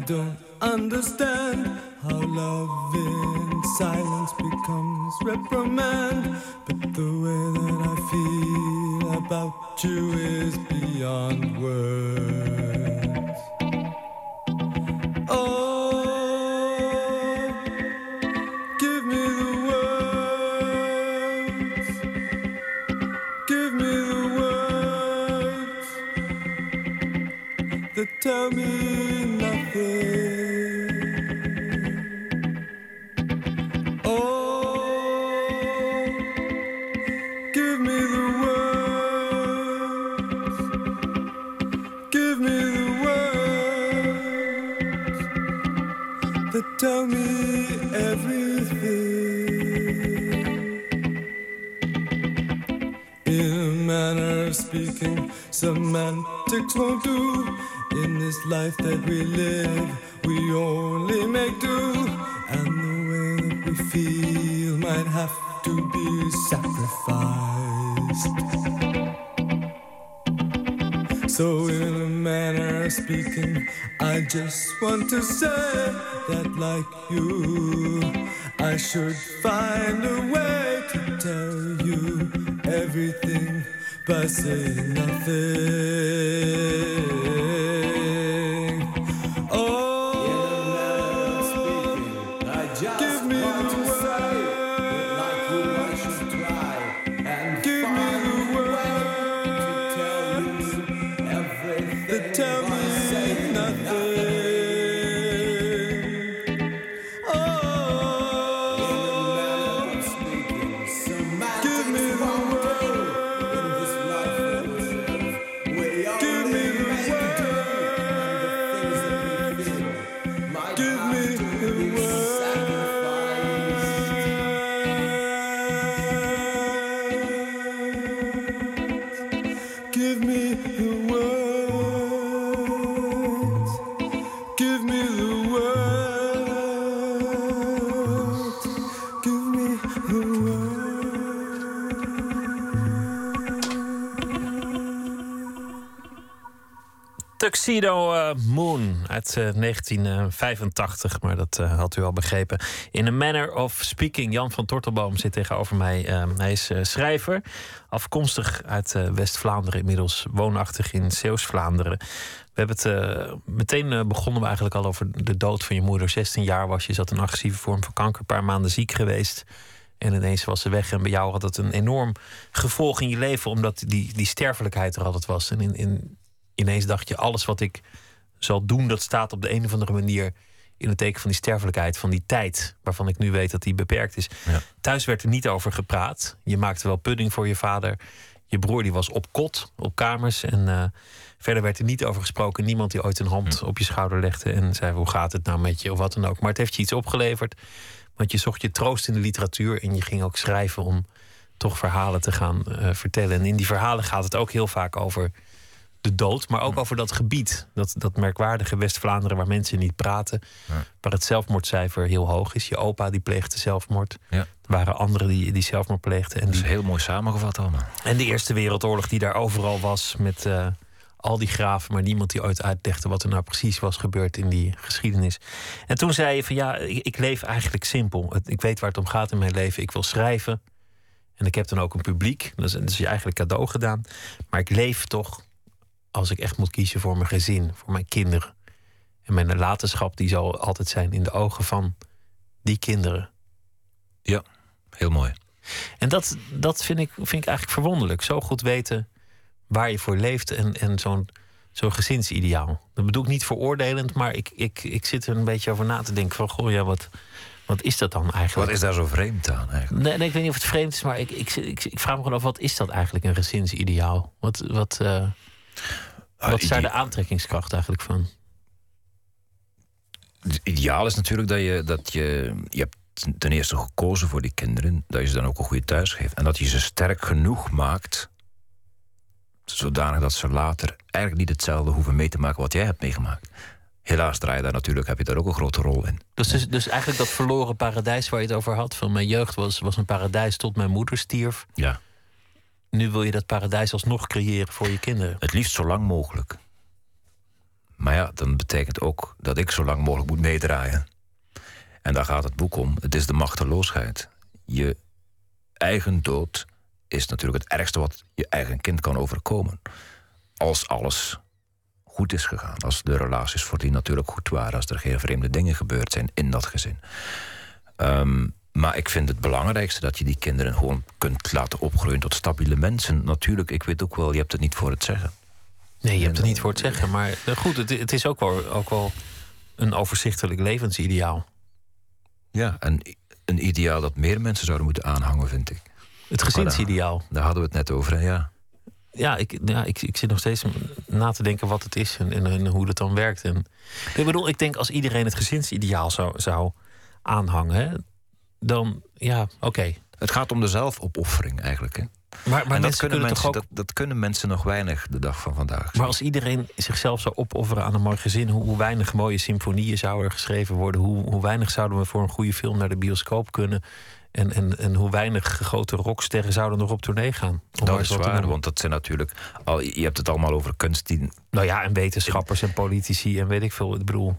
Don't understand how love in silence becomes reprimand. But the way that I feel about you is beyond words. To say that, like you, I should find a way to tell you everything by saying nothing. Uit eh, 1985, maar dat eh, had u al begrepen. In a Manner of Speaking. Jan van Tortelboom zit tegenover mij. Eh, hij is eh, schrijver, afkomstig uit eh, West-Vlaanderen, inmiddels woonachtig in Zeeuws-Vlaanderen. We hebben het eh, meteen eh, begonnen we eigenlijk al over de dood van je moeder. 16 jaar was je, zat een agressieve vorm van kanker, een paar maanden ziek geweest. En ineens was ze weg. En bij jou had het een enorm gevolg in je leven, omdat die, die sterfelijkheid er altijd was. En in, in, ineens dacht je, alles wat ik zal doen, dat staat op de een of andere manier in het teken van die sterfelijkheid, van die tijd, waarvan ik nu weet dat die beperkt is. Ja. Thuis werd er niet over gepraat. Je maakte wel pudding voor je vader. Je broer die was op kot, op kamers. En eh, verder werd er niet over gesproken. Niemand die ooit een hand op je schouder legde en zei: Hoe gaat het nou met je? of wat dan ook. Maar het heeft je iets opgeleverd. Want je zocht je troost in de literatuur en je ging ook schrijven om toch verhalen te gaan eh, vertellen. En in die verhalen gaat het ook heel vaak over de dood, maar ook over dat gebied. Dat, dat merkwaardige West-Vlaanderen waar mensen niet praten. Ja. Waar het zelfmoordcijfer heel hoog is. Je opa die pleegde zelfmoord. Ja. Er waren anderen die, die zelfmoord pleegden. En, Dat is die, heel mooi samengevat allemaal. en de Eerste Wereldoorlog die daar overal was met eh, al die graven. Maar niemand die ooit uitlegde wat er nou precies was gebeurd in die geschiedenis. En toen zei je van ja, ik, ik leef eigenlijk simpel. Ik weet waar het om gaat in mijn leven. Ik wil schrijven. En ik heb dan ook een publiek. Dat is, dat is je eigenlijk cadeau gedaan. Maar ik leef toch als ik echt moet kiezen voor mijn gezin, voor mijn kinderen. En mijn nalatenschap die zal altijd zijn in de ogen van die kinderen. Ja, heel mooi. En dat, dat vind, ik, vind ik eigenlijk verwonderlijk. Zo goed weten waar je voor leeft en, en zo'n zo'n gezinsideaal. Dat bedoel ik niet veroordelend, maar ik, ik, ik zit er een beetje over na te denken van... goh, ja, wat, wat is dat dan eigenlijk? Wat is daar zo vreemd aan eigenlijk? Nee, nee, ik weet niet of het vreemd is, maar ik, ik, ik, ik vraag me gewoon af... wat is dat eigenlijk, een gezinsideaal? Wat, wat, eh, wat is daar ide- de aantrekkingskracht eigenlijk van? Het ideaal is natuurlijk dat je, dat je... Je hebt ten eerste gekozen voor die kinderen. Dat je ze dan ook een goede thuis geeft. En dat je ze sterk genoeg maakt... zodanig dat ze later eigenlijk niet hetzelfde hoeven mee te maken wat jij hebt meegemaakt. Helaas draai je daar natuurlijk, heb je daar ook een grote rol in. Dus, dus, dus eigenlijk dat verloren paradijs waar je het over had... van mijn jeugd was, was een paradijs tot mijn moeder stierf. Ja. Nu wil je dat paradijs alsnog creëren voor je kinderen. Het liefst zo lang mogelijk. Maar ja, dan betekent ook dat ik zo lang mogelijk moet meedraaien. En daar gaat het boek om. Het is de machteloosheid. Je eigen dood is natuurlijk het ergste wat je eigen kind kan overkomen. Als alles goed is gegaan. Als de relaties voordien natuurlijk goed waren. Als er geen vreemde dingen gebeurd zijn in dat gezin. Ehm, maar ik vind het belangrijkste dat je die kinderen gewoon kunt laten opgroeien tot stabiele mensen. Natuurlijk, ik weet ook wel, je hebt het niet voor het zeggen. Nee, je hebt het niet voor het zeggen. Maar eh, goed, het, het is ook wel, ook wel een overzichtelijk levensideaal. Ja, en een ideaal dat meer mensen zouden moeten aanhangen, vind ik. Het gezinsideaal. Daar hadden we het net over, hè? ja. Ja, ik, ja ik, ik zit nog steeds na te denken wat het is en, en, en hoe dat dan werkt. En, ik bedoel, ik denk als iedereen het gezinsideaal zou, zou aanhangen, hè, dan ja, oké. Het gaat om de zelfopoffering eigenlijk. Hè? Maar, maar en dat kunnen, mensen, ook. dat, dat kunnen mensen nog weinig de dag van vandaag. Maar als iedereen zichzelf zou opofferen aan een mooi gezin, hoe, hoe weinig mooie symfonieën zouden er geschreven worden? Hoe, hoe weinig zouden we voor een goede film naar de bioscoop kunnen? En, en, en hoe weinig grote rocksterren zouden nog op tournee gaan? Dat is waar, want dat zijn natuurlijk. Al, je hebt het allemaal over kunst die. Nou ja, en wetenschappers en politici en weet ik veel. Ik bedoel,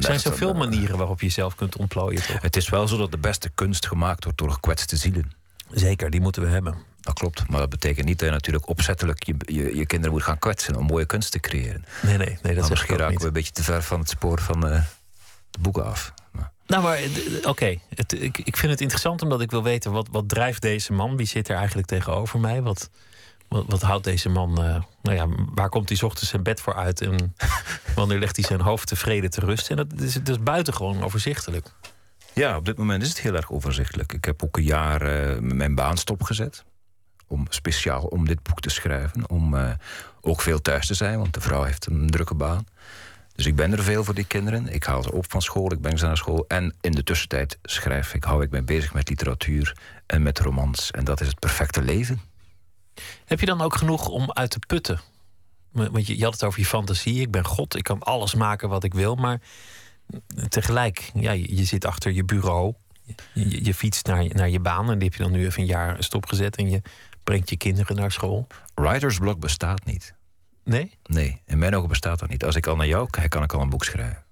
er zijn is zoveel eh, manieren waarop je jezelf kunt ontplooien, toch? Het is wel zo dat de beste kunst gemaakt wordt door gekwetste zielen. Zeker, die moeten we hebben. Dat klopt, maar dat betekent niet dat je natuurlijk opzettelijk je, je, je kinderen moet gaan kwetsen om mooie kunst te creëren. Nee, nee, nee, dat ik misschien raken niet. we een beetje te ver van het spoor van eh, de boeken af. Maar, Nou, maar d- oké. Ik, ik vind het interessant omdat ik wil weten... Wat, wat drijft deze man? Wie zit er eigenlijk tegenover mij? Wat, wat, wat houdt deze man... eh, nou ja, waar komt hij ochtends zijn bed voor uit? En wanneer legt hij zijn hoofd tevreden te rusten? En dat is, is buitengewoon overzichtelijk. Ja, op dit moment is het heel erg overzichtelijk. Ik heb ook een jaar eh, mijn baan stopgezet. Om, speciaal om dit boek te schrijven. Om eh, ook veel thuis te zijn, want de vrouw heeft een drukke baan. Dus ik ben er veel voor die kinderen. Ik haal ze op van school, ik breng ze naar school. En in de tussentijd schrijf ik, hou ik mij bezig met literatuur en met romans. En dat is het perfecte leven. Heb je dan ook genoeg om uit te putten? Want je, je had het over je fantasie. Ik ben God, ik kan alles maken wat ik wil. Maar tegelijk, ja, je, je zit achter je bureau. Je, je fietst naar, je- naar je baan. En die heb je dan nu even een jaar stopgezet. En je brengt je kinderen naar school. Writersblok bestaat niet. Nee? Nee, in mijn ogen bestaat dat niet. Als ik al naar jou kijk, kan ik al een boek schrijven.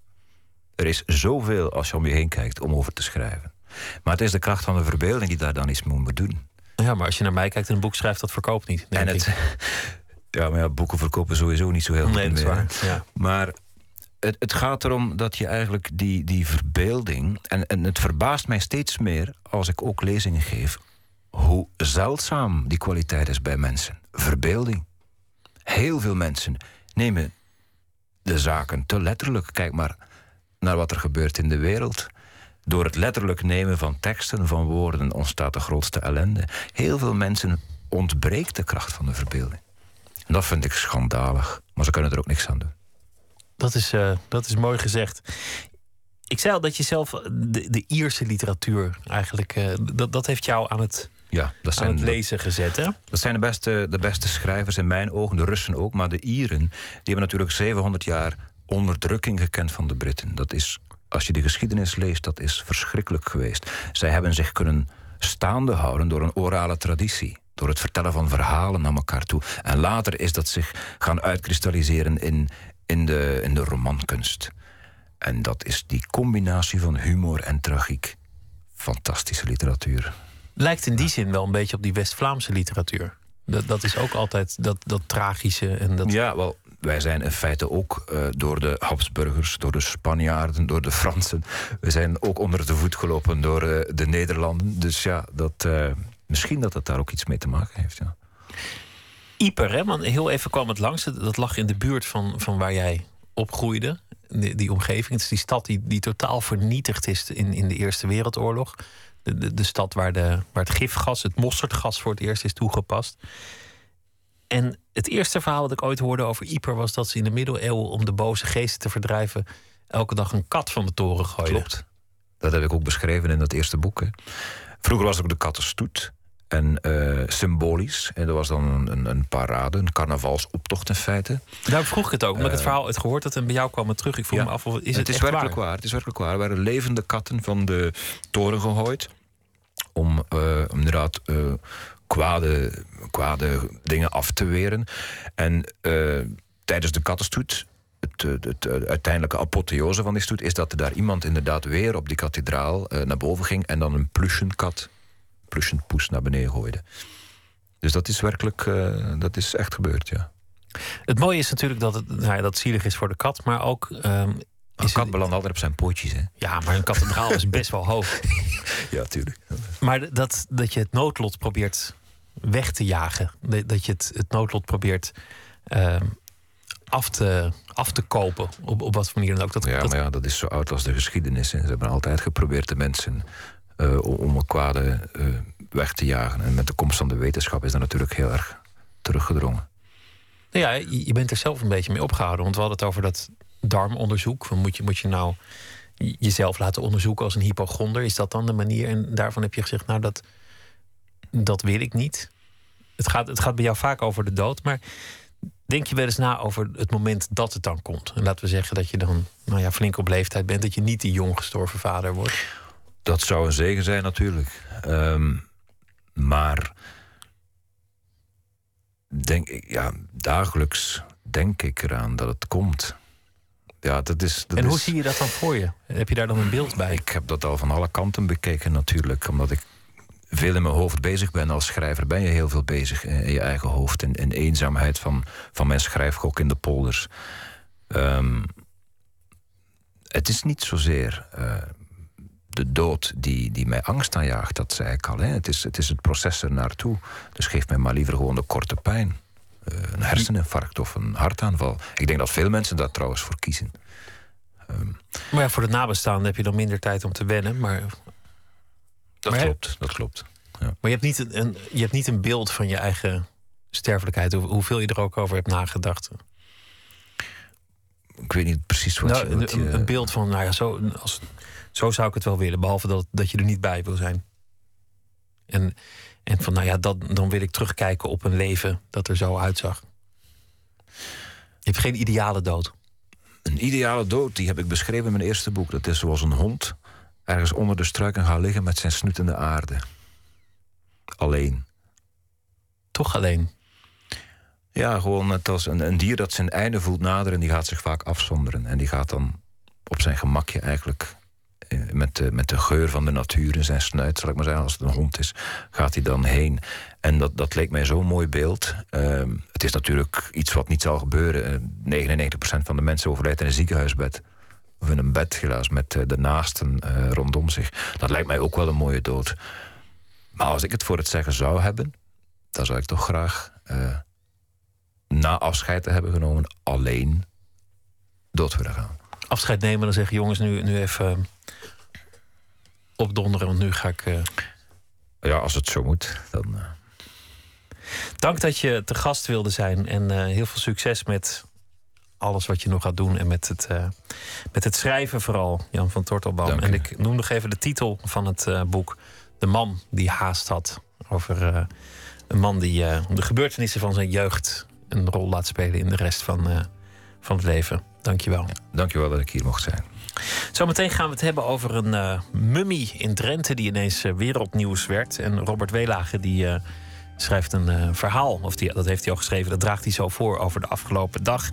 Er is zoveel als je om je heen kijkt om over te schrijven. Maar het is de kracht van de verbeelding die daar dan iets mee moet doen. Ja, maar als je naar mij kijkt en een boek schrijft, dat verkoopt niet. Denk en het, ik. ja, maar ja, boeken verkopen sowieso niet zo heel goed Nee, waar. Ja. Maar het, het gaat erom dat je eigenlijk die, die verbeelding. En, en het verbaast mij steeds meer als ik ook lezingen geef. Hoe zeldzaam die kwaliteit is bij mensen. Verbeelding. Heel veel mensen nemen de zaken te letterlijk. Kijk maar naar wat er gebeurt in de wereld. Door het letterlijk nemen van teksten, van woorden, ontstaat de grootste ellende. Heel veel mensen ontbreekt de kracht van de verbeelding. En dat vind ik schandalig. Maar ze kunnen er ook niks aan doen. Dat, is, eh, dat is mooi gezegd. Ik zei al dat je zelf de, de Ierse literatuur eigenlijk... eh, dat, dat heeft jou aan het, Ja, dat aan het zijn, lezen gezet, hè? dat zijn de, beste, de beste schrijvers in mijn ogen, de Russen ook. Maar de Ieren, die hebben natuurlijk 700 jaar onderdrukking gekend van de Britten. Dat is, als je de geschiedenis leest, dat is verschrikkelijk geweest. Zij hebben zich kunnen staande houden door een orale traditie. Door het vertellen van verhalen naar elkaar toe. En later is dat zich gaan uitkristalliseren in, in, de, in de romankunst. En dat is die combinatie van humor en tragiek. Fantastische literatuur. Lijkt in die zin wel een beetje op die West-Vlaamse literatuur. Dat, dat is ook altijd dat, dat tragische en dat... Ja, wel, wij zijn in feite ook eh, door de Habsburgers, door de Spanjaarden, door de Fransen. We zijn ook onder de voet gelopen door eh, de Nederlanden. Dus ja, dat, eh, misschien dat het daar ook iets mee te maken heeft. Ja. Ieper, hè? Want heel even kwam het langs. Dat lag in de buurt van, van waar jij opgroeide. Die, omgeving. Het die stad die, die totaal vernietigd is in, in de Eerste Wereldoorlog. De, de, de stad waar, de, waar het gifgas, het mosterdgas voor het eerst is toegepast. En het eerste verhaal dat ik ooit hoorde over Ieper was dat ze in de middeleeuwen om de boze geesten te verdrijven elke dag een kat van de toren gooiden. Klopt. Dat heb ik ook beschreven in dat eerste boek. Hè. Vroeger was er ook de kattenstoet. En eh, symbolisch. En er was dan een, een, parade, een carnavalsoptocht in feite. Daar vroeg ik het ook, omdat ik het verhaal uit gehoord had en bij jou kwam het terug. Ik vroeg Eh, Ja. me af, of, is het, het is werkelijk waar? Het is werkelijk waar. Er werden levende katten van de toren gegooid. Om, eh, om inderdaad eh, kwade, kwade dingen af te weren. En eh, tijdens de kattenstoet. Het, het, uiteindelijke apotheose van die stoet is dat er daar iemand inderdaad weer op die kathedraal eh, naar boven ging en dan een plushen kat, plushen poes naar beneden gooide. Dus dat is werkelijk, eh, dat is echt gebeurd, ja. Het mooie is natuurlijk dat het, nou ja, dat zielig is voor de kat, maar ook. ehm, Een kat belandt altijd op zijn pootjes, hè? ja, maar een kathedraal is best wel hoog. Ja, tuurlijk. Maar dat, dat je het noodlot probeert weg te jagen. Dat je het, het noodlot probeert ehm, af, te, af te kopen. Op, op wat voor manier dan ook. Dat, Ja, dat, maar ja, dat is zo oud als de geschiedenis. Ze hebben altijd geprobeerd de mensen eh, om het kwade eh, weg te jagen. En met de komst van de wetenschap is dat natuurlijk heel erg teruggedrongen. Nou ja, je bent er zelf een beetje mee opgehouden. Want we hadden het over dat darmonderzoek. Moet je, moet je nou jezelf laten onderzoeken als een hypochonder? Is dat dan de manier? En daarvan heb je gezegd, nou, dat, dat wil ik niet. Het gaat, het gaat bij jou vaak over de dood. Maar denk je wel eens na over het moment dat het dan komt? En laten we zeggen dat je dan nou ja, flink op leeftijd bent. Dat je niet die jong gestorven vader wordt. Dat zou een zegen zijn, natuurlijk. Ehm, maar denk, ja, dagelijks denk ik eraan dat het komt. Ja, dat is, dat en hoe is- zie je dat dan voor je? Heb je daar dan een beeld bij? Ik heb dat al van alle kanten bekeken natuurlijk. Omdat ik veel in mijn hoofd bezig ben als schrijver. Ben je heel veel bezig in in je eigen hoofd. En, en eenzaamheid van, van mijn schrijfgok in de polders. Ehm, het is niet zozeer eh, de dood die, die mij angst aanjaagt. Dat zei ik al. Hè. Het, is, het is het proces er naartoe. Dus geef mij maar liever gewoon de korte pijn. Eh, een herseninfarct of een hartaanval. Ik denk dat veel mensen daar trouwens voor kiezen. Maar ja, voor de nabestaanden heb je dan minder tijd om te wennen. Maar Dat Maar- klopt, dat klopt. Maar je hebt niet een, een- je hebt niet een beeld van je eigen sterfelijkheid, hoe- hoeveel je er ook over hebt nagedacht. Ik weet niet precies wat Nou, je... wat een, je- een beeld van, nou ja, zo, als, zo zou ik het wel willen, behalve dat, dat je er niet bij wil zijn. En, en van, nou ja, dat, dan wil ik terugkijken op een leven dat er zo uitzag. Je hebt geen ideale dood. Een ideale dood, die heb ik beschreven in mijn eerste boek. Dat is zoals een hond ergens onder de struiken gaat liggen met zijn snoet in de aarde. Alleen. Toch alleen. Ja, gewoon net als een, een dier dat zijn einde voelt naderen... die gaat zich vaak afzonderen. En die gaat dan op zijn gemakje eigenlijk... eh, Met de, met de geur van de natuur in zijn snuit, zal ik maar zeggen, als het een hond is, gaat hij dan heen. En dat, dat leek mij zo'n mooi beeld. Ehm, het is natuurlijk iets wat niet zal gebeuren. Eh, 99% van de mensen overlijdt in een ziekenhuisbed. Of in een bed, helaas, met eh, de naasten eh, rondom zich. Dat lijkt mij ook wel een mooie dood. Maar als ik het voor het zeggen zou hebben, dan zou ik toch graag eh, na afscheid te hebben genomen alleen dood willen gaan. Afscheid nemen en dan zeggen, jongens, nu, nu even eh, opdonderen, want nu ga ik... eh, Ja, als het zo moet, dan. eh, Dank dat je te gast wilde zijn en eh, heel veel succes met alles wat je nog gaat doen en met het, met het schrijven vooral, Jan van Tortelbaum. En ik noem nog even de titel van het boek: De man die haast had. Over een man die de gebeurtenissen van zijn jeugd een rol laat spelen in de rest van, van het leven. Dankjewel. dankjewel dat ik hier mocht zijn. Zometeen gaan we het hebben over een eh mummie in Drenthe die ineens eh, wereldnieuws werd. En Robert Weelage die eh, schrijft een verhaal, of die, dat heeft hij al geschreven, dat draagt hij zo voor over de afgelopen dag.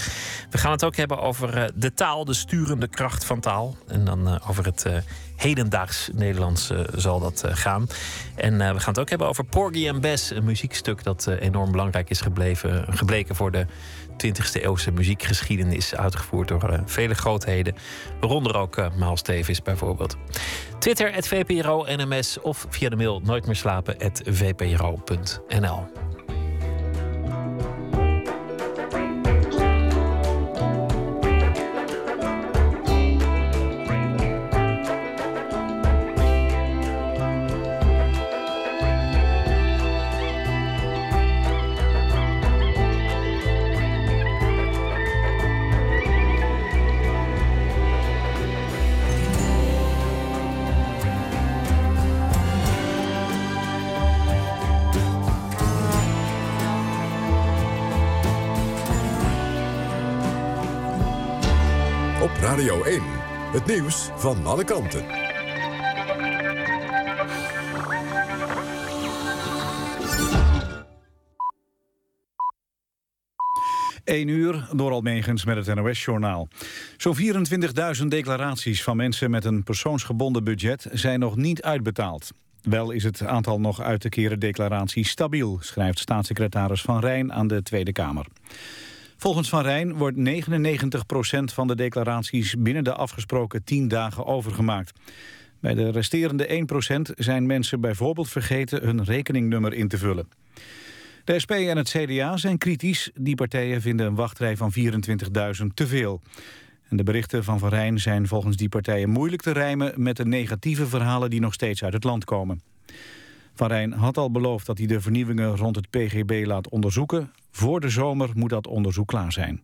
We gaan het ook hebben over de taal, de sturende kracht van taal. En dan over het hedendaags Nederlands zal dat gaan. En we gaan het ook hebben over Porgy and Bess, een muziekstuk dat enorm belangrijk is gebleven, gebleken voor de 20e eeuwse muziekgeschiedenis, uitgevoerd door eh, vele grootheden. Waaronder ook eh Miles bijvoorbeeld. Twitter, het VPRO NMS of via de mail nooit Het nieuws van alle kanten. 1 uur door Almegens met het NOS-journaal. Zo'n 24.000 declaraties van mensen met een persoonsgebonden budget zijn nog niet uitbetaald. Wel is het aantal nog uit te keren declaraties stabiel, schrijft staatssecretaris Van Rijn aan de Tweede Kamer. Volgens Van Rijn wordt 99% van de declaraties binnen de afgesproken 10 dagen overgemaakt. Bij de resterende 1% zijn mensen bijvoorbeeld vergeten hun rekeningnummer in te vullen. De SP en het CDA zijn kritisch. Die partijen vinden een wachtrij van 24.000 te veel. En de berichten van Van Rijn zijn volgens die partijen moeilijk te rijmen... met de negatieve verhalen die nog steeds uit het land komen. Van had al beloofd dat hij de vernieuwingen rond het PGB laat onderzoeken. Voor de zomer moet dat onderzoek klaar zijn.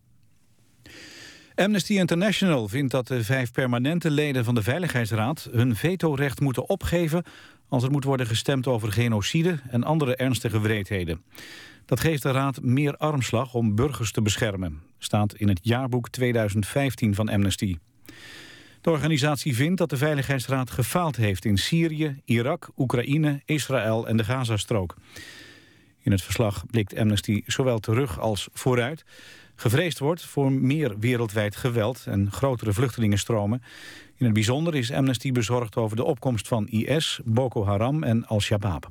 Amnesty International vindt dat de vijf permanente leden van de Veiligheidsraad... hun vetorecht moeten opgeven als er moet worden gestemd over genocide en andere ernstige wreedheden. Dat geeft de Raad meer armslag om burgers te beschermen, staat in het jaarboek 2015 van Amnesty. De organisatie vindt dat de Veiligheidsraad gefaald heeft in Syrië, Irak, Oekraïne, Israël en de Gazastrook. In het verslag blikt Amnesty zowel terug als vooruit. Gevreesd wordt voor meer wereldwijd geweld en grotere vluchtelingenstromen. In het bijzonder is Amnesty bezorgd over de opkomst van IS, Boko Haram en Al-Shabaab.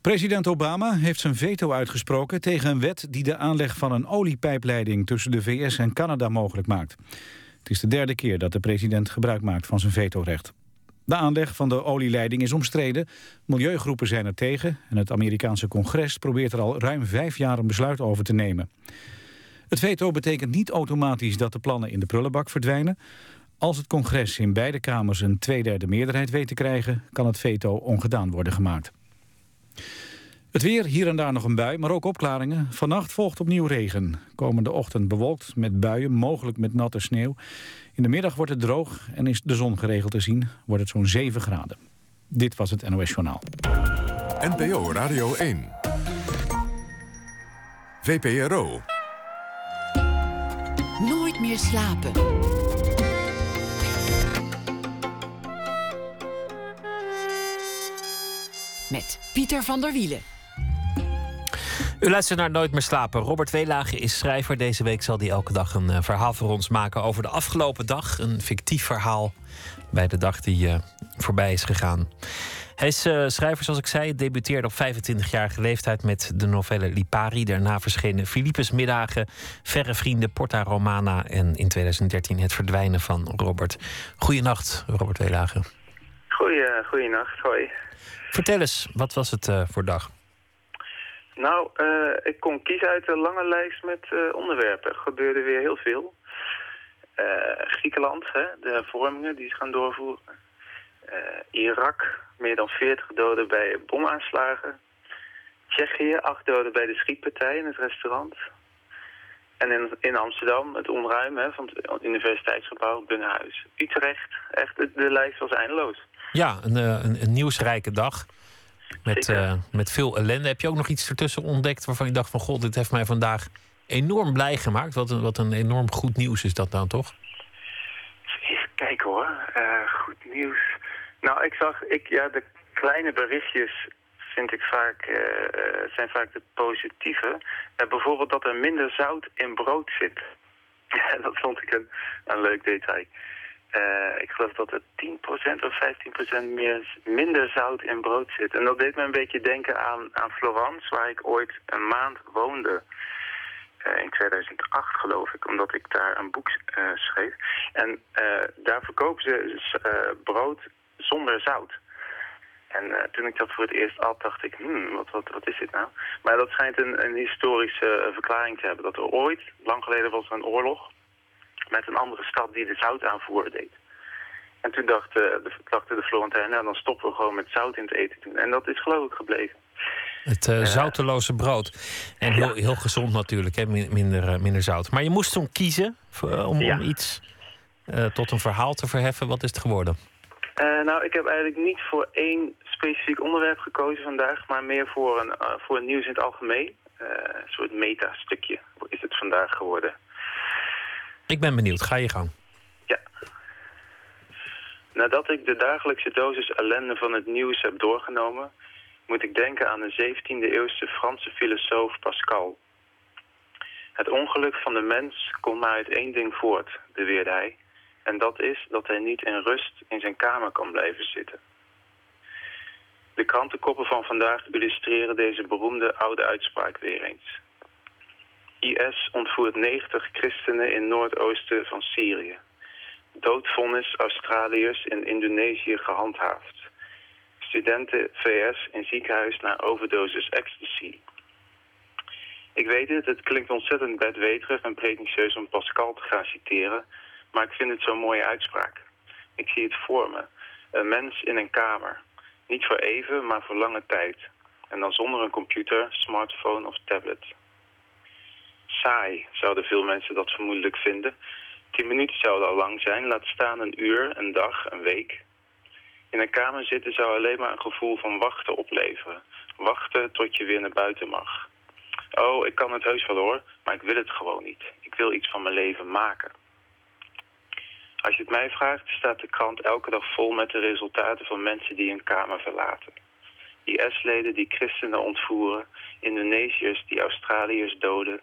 President Obama heeft zijn veto uitgesproken tegen een wet die de aanleg van een oliepijpleiding tussen de VS en Canada mogelijk maakt. Het is de derde keer dat de president gebruik maakt van zijn vetorecht. De aanleg van de olieleiding is omstreden. Milieugroepen zijn er tegen en het Amerikaanse congres probeert er al ruim vijf jaar een besluit over te nemen. Het veto betekent niet automatisch dat de plannen in de prullenbak verdwijnen. Als het congres in beide kamers een tweederde meerderheid weet te krijgen... kan het veto ongedaan worden gemaakt. Het weer, hier en daar nog een bui, maar ook opklaringen. Vannacht volgt opnieuw regen. Komende ochtend bewolkt met buien, mogelijk met natte sneeuw. In de middag wordt het droog en is de zon geregeld te zien. Wordt het zo'n 7 graden. Dit was het NOS Journaal. NPO Radio 1. VPRO. Nooit meer slapen. Met Pieter van der Wielen. U luistert naar Nooit meer slapen. Robert Weelage is schrijver. Deze week zal hij elke dag een eh, verhaal voor ons maken over de afgelopen dag. Een fictief verhaal bij de dag die eh, voorbij is gegaan. Hij is eh, schrijver, zoals ik zei, debuteerde op 25-jarige leeftijd met de novelle Lipari. Daarna verschenen Philippus Middagen, Verre Vrienden, Porta Romana en in 2013 Het Verdwijnen van Robert. Goedenacht, Robert Weelage. Goeie, goeienacht, hoi. Vertel eens, wat was het voor dag? Nou, eh, ik kon kiezen uit een lange lijst met eh, onderwerpen. Er gebeurde weer heel veel. Eh, Griekenland, hè, de hervormingen die ze gaan doorvoeren. Irak, meer dan 40 doden bij bomaanslagen. Tsjechië, 8 doden bij de schietpartij in het restaurant. En in, in Amsterdam het onruim hè, van het universiteitsgebouw Binnenhuis. Utrecht, echt, de, lijst was eindeloos. Ja, een, een nieuwsrijke dag. Met, eh, met veel ellende. Heb je ook nog iets ertussen ontdekt waarvan je dacht van... god, dit heeft mij vandaag enorm blij gemaakt. Wat een, wat een enorm goed nieuws is dat nou toch? Even kijken hoor. Eh, goed nieuws. Nou, ik zag, ik, ja, de kleine berichtjes vind ik vaak, eh, zijn vaak de positieve. Bijvoorbeeld dat er minder zout in brood zit. Ja, dat vond ik een, een leuk detail. Eh, ik geloof dat er 10% of 15% meer, minder zout in brood zit. En dat deed me een beetje denken aan, aan Florence, waar ik ooit een maand woonde. Eh, in 2008 geloof ik, omdat ik daar een boek eh, schreef. En daar verkopen ze brood zonder zout. En toen ik dat voor het eerst at, dacht ik, hmm, wat, wat, wat is dit nou? Maar dat schijnt een, een historische verklaring te hebben. Dat er ooit, lang geleden was er een oorlog met een andere stad die de zoutaanvoer deed. En toen dacht, eh, de, dachten de Florentijnen, nou dan stoppen we gewoon met zout in het eten doen. En dat is geloof ik gebleven. Het eh, zouteloze brood. En heel, heel gezond natuurlijk, hè? min- Minder, eh, minder zout. Maar je moest toen kiezen voor, om, Ja. om iets tot een verhaal te verheffen. Wat is het geworden? Nou, ik heb eigenlijk niet voor één specifiek onderwerp gekozen vandaag, maar meer voor een, voor een nieuws in het algemeen. Een soort meta-stukje is het vandaag geworden. Ik ben benieuwd. Ga je gang. Ja. Nadat ik de dagelijkse dosis ellende van het nieuws heb doorgenomen, moet ik denken aan de 17e-eeuwse Franse filosoof Pascal. Het ongeluk van de mens komt maar uit één ding voort, beweerde hij. En dat is dat hij niet in rust in zijn kamer kan blijven zitten. De krantenkoppen van vandaag illustreren deze beroemde oude uitspraak weer eens. IS ontvoert 90 christenen in noordoosten van Syrië. Doodvonnis Australiërs in Indonesië gehandhaafd. Studenten VS in ziekenhuis na overdosis ecstasy. Ik weet het, het klinkt ontzettend bedweterig en pretentieus om Pascal te gaan citeren, maar ik vind het zo'n mooie uitspraak. Ik zie het voor me. Een mens in een kamer. Niet voor even, maar voor lange tijd. En dan zonder een computer, smartphone of tablet. Saai, zouden veel mensen dat vermoedelijk vinden. Tien minuten zouden al lang zijn, laat staan een uur, een dag, een week. In een kamer zitten zou alleen maar een gevoel van wachten opleveren. Wachten tot je weer naar buiten mag. Oh, ik kan het heus wel hoor, maar ik wil het gewoon niet. Ik wil iets van mijn leven maken. Als je het mij vraagt, staat de krant elke dag vol met de resultaten van mensen die een kamer verlaten. IS-leden die christenen ontvoeren, Indonesiërs die Australiërs doden,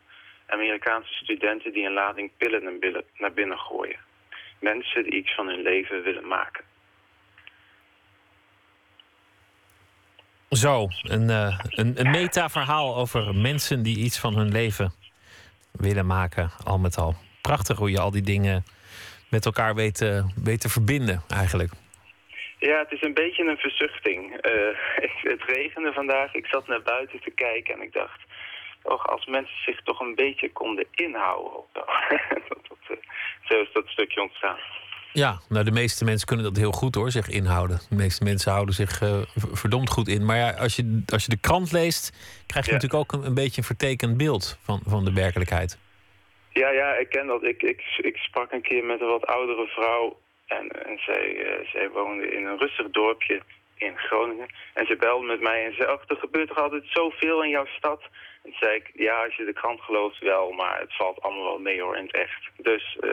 Amerikaanse studenten die een lading pillen naar binnen- naar binnen gooien. Mensen die iets van hun leven willen maken. Zo, een, eh, een, een meta-verhaal over mensen die iets van hun leven willen maken, al met al. Prachtig hoe je al die dingen met elkaar weet, weet te verbinden, eigenlijk. Ja, het is een beetje een verzuchting. Eh, het regende vandaag. Ik zat naar buiten te kijken en ik dacht... Als mensen zich toch een beetje konden inhouden. Of zo. dat, dat, eh, zo is dat stukje ontstaan. Ja, nou, de meeste mensen kunnen dat heel goed hoor, zich inhouden. De meeste mensen houden zich eh, verdomd goed in. Maar ja, als je, als je de krant leest, krijg je Ja. natuurlijk ook een, een beetje een vertekend beeld van, van de werkelijkheid. Ja, ja, ik ken dat. Ik, ik, ik sprak een keer met een wat oudere vrouw. En, en zij, eh, zij woonde in een rustig dorpje in Groningen. En ze belde met mij en zei, ach, er gebeurt toch altijd zoveel in jouw stad? En toen zei ik, ja, als je de krant gelooft wel, maar het valt allemaal wel mee hoor in het echt. Dus eh,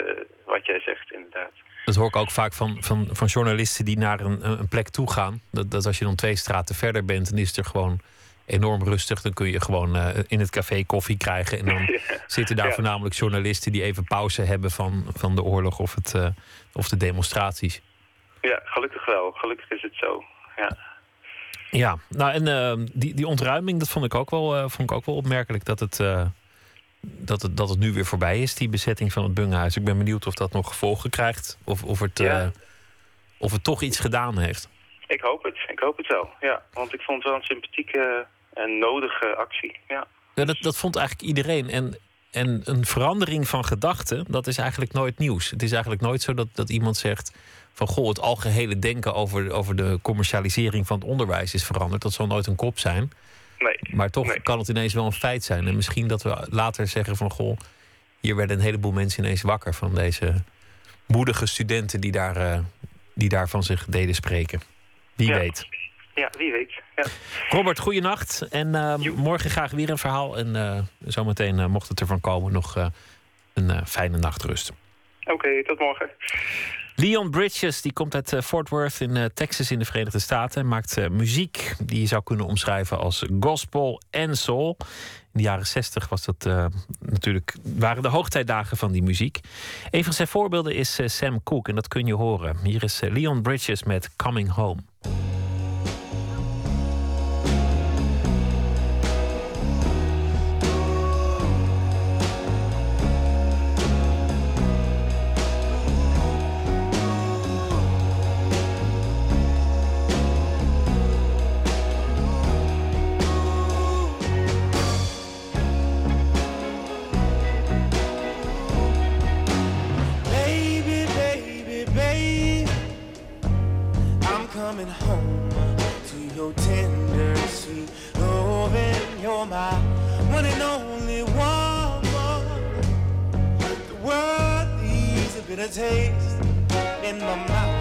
wat jij zegt inderdaad. Dat hoor ik ook vaak van, van, van journalisten die naar een, een plek toe gaan. Dat, dat als je dan twee straten verder bent, dan is het er gewoon enorm rustig. Dan kun je gewoon eh, in het café koffie krijgen. En dan Ja. zitten daar Ja. voornamelijk journalisten die even pauze hebben van, van de oorlog of, het, eh, of de demonstraties. Ja, gelukkig wel. Gelukkig is het zo. Ja. Ja, nou en eh, die, die ontruiming, dat vond ik ook wel, eh, vond ik ook wel opmerkelijk dat het, eh, dat, het, dat het nu weer voorbij is, die bezetting van het Bunghuis. Ik ben benieuwd of dat nog gevolgen krijgt. Of, of, het, Ja. eh, of het toch iets gedaan heeft. Ik hoop het. Ik hoop het wel. Ja, want ik vond het wel een sympathieke en nodige actie. Ja. Ja, dat, dat vond eigenlijk iedereen. En, en een verandering van gedachten, dat is eigenlijk nooit nieuws. Het is eigenlijk nooit zo dat, dat iemand zegt van goh, het algehele denken over, over de commercialisering van het onderwijs is veranderd. Dat zal nooit een kop zijn. Nee. Maar toch Nee. kan het ineens wel een feit zijn. En misschien dat we later zeggen van goh, hier werden een heleboel mensen ineens wakker van deze moedige studenten die, daar, eh, die daarvan zich deden spreken. Wie Ja. weet. Ja, wie weet. Ja. Robert, goeienacht. En eh, morgen graag weer een verhaal. En eh, zometeen, mocht het ervan komen, nog een fijne nachtrust. Oké, tot morgen. Leon Bridges die komt uit eh, Fort Worth in eh, Texas in de Verenigde Staten. En maakt eh, muziek die je zou kunnen omschrijven als gospel en soul. In de jaren 60 was dat, natuurlijk, waren de hoogtijdagen van die muziek. Een van zijn voorbeelden is Sam Cooke en dat kun je horen. Hier is Leon Bridges met Coming Home. Bitter taste in my mouth,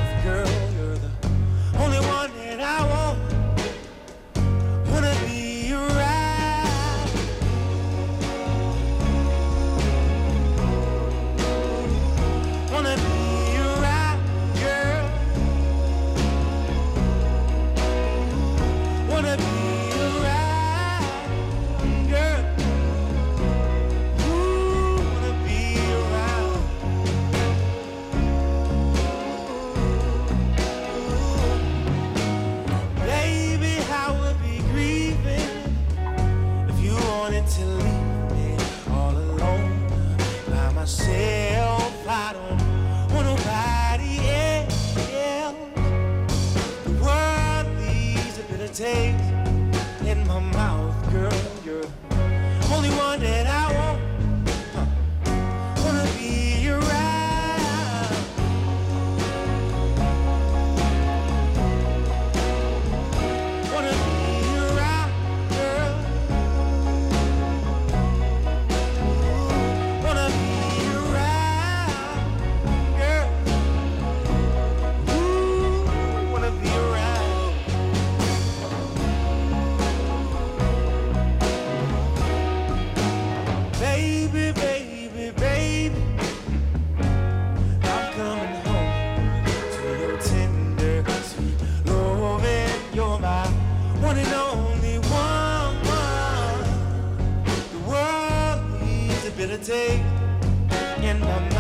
take in my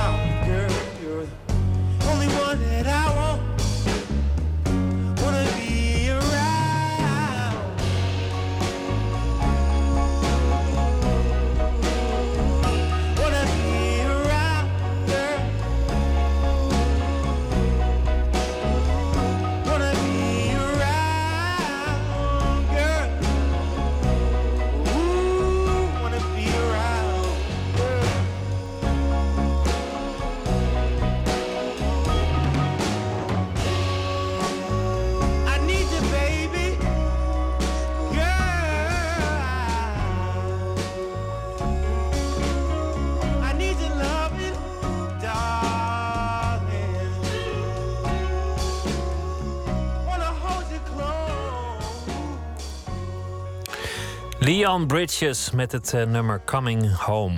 Leon Bridges met het eh, nummer Coming Home.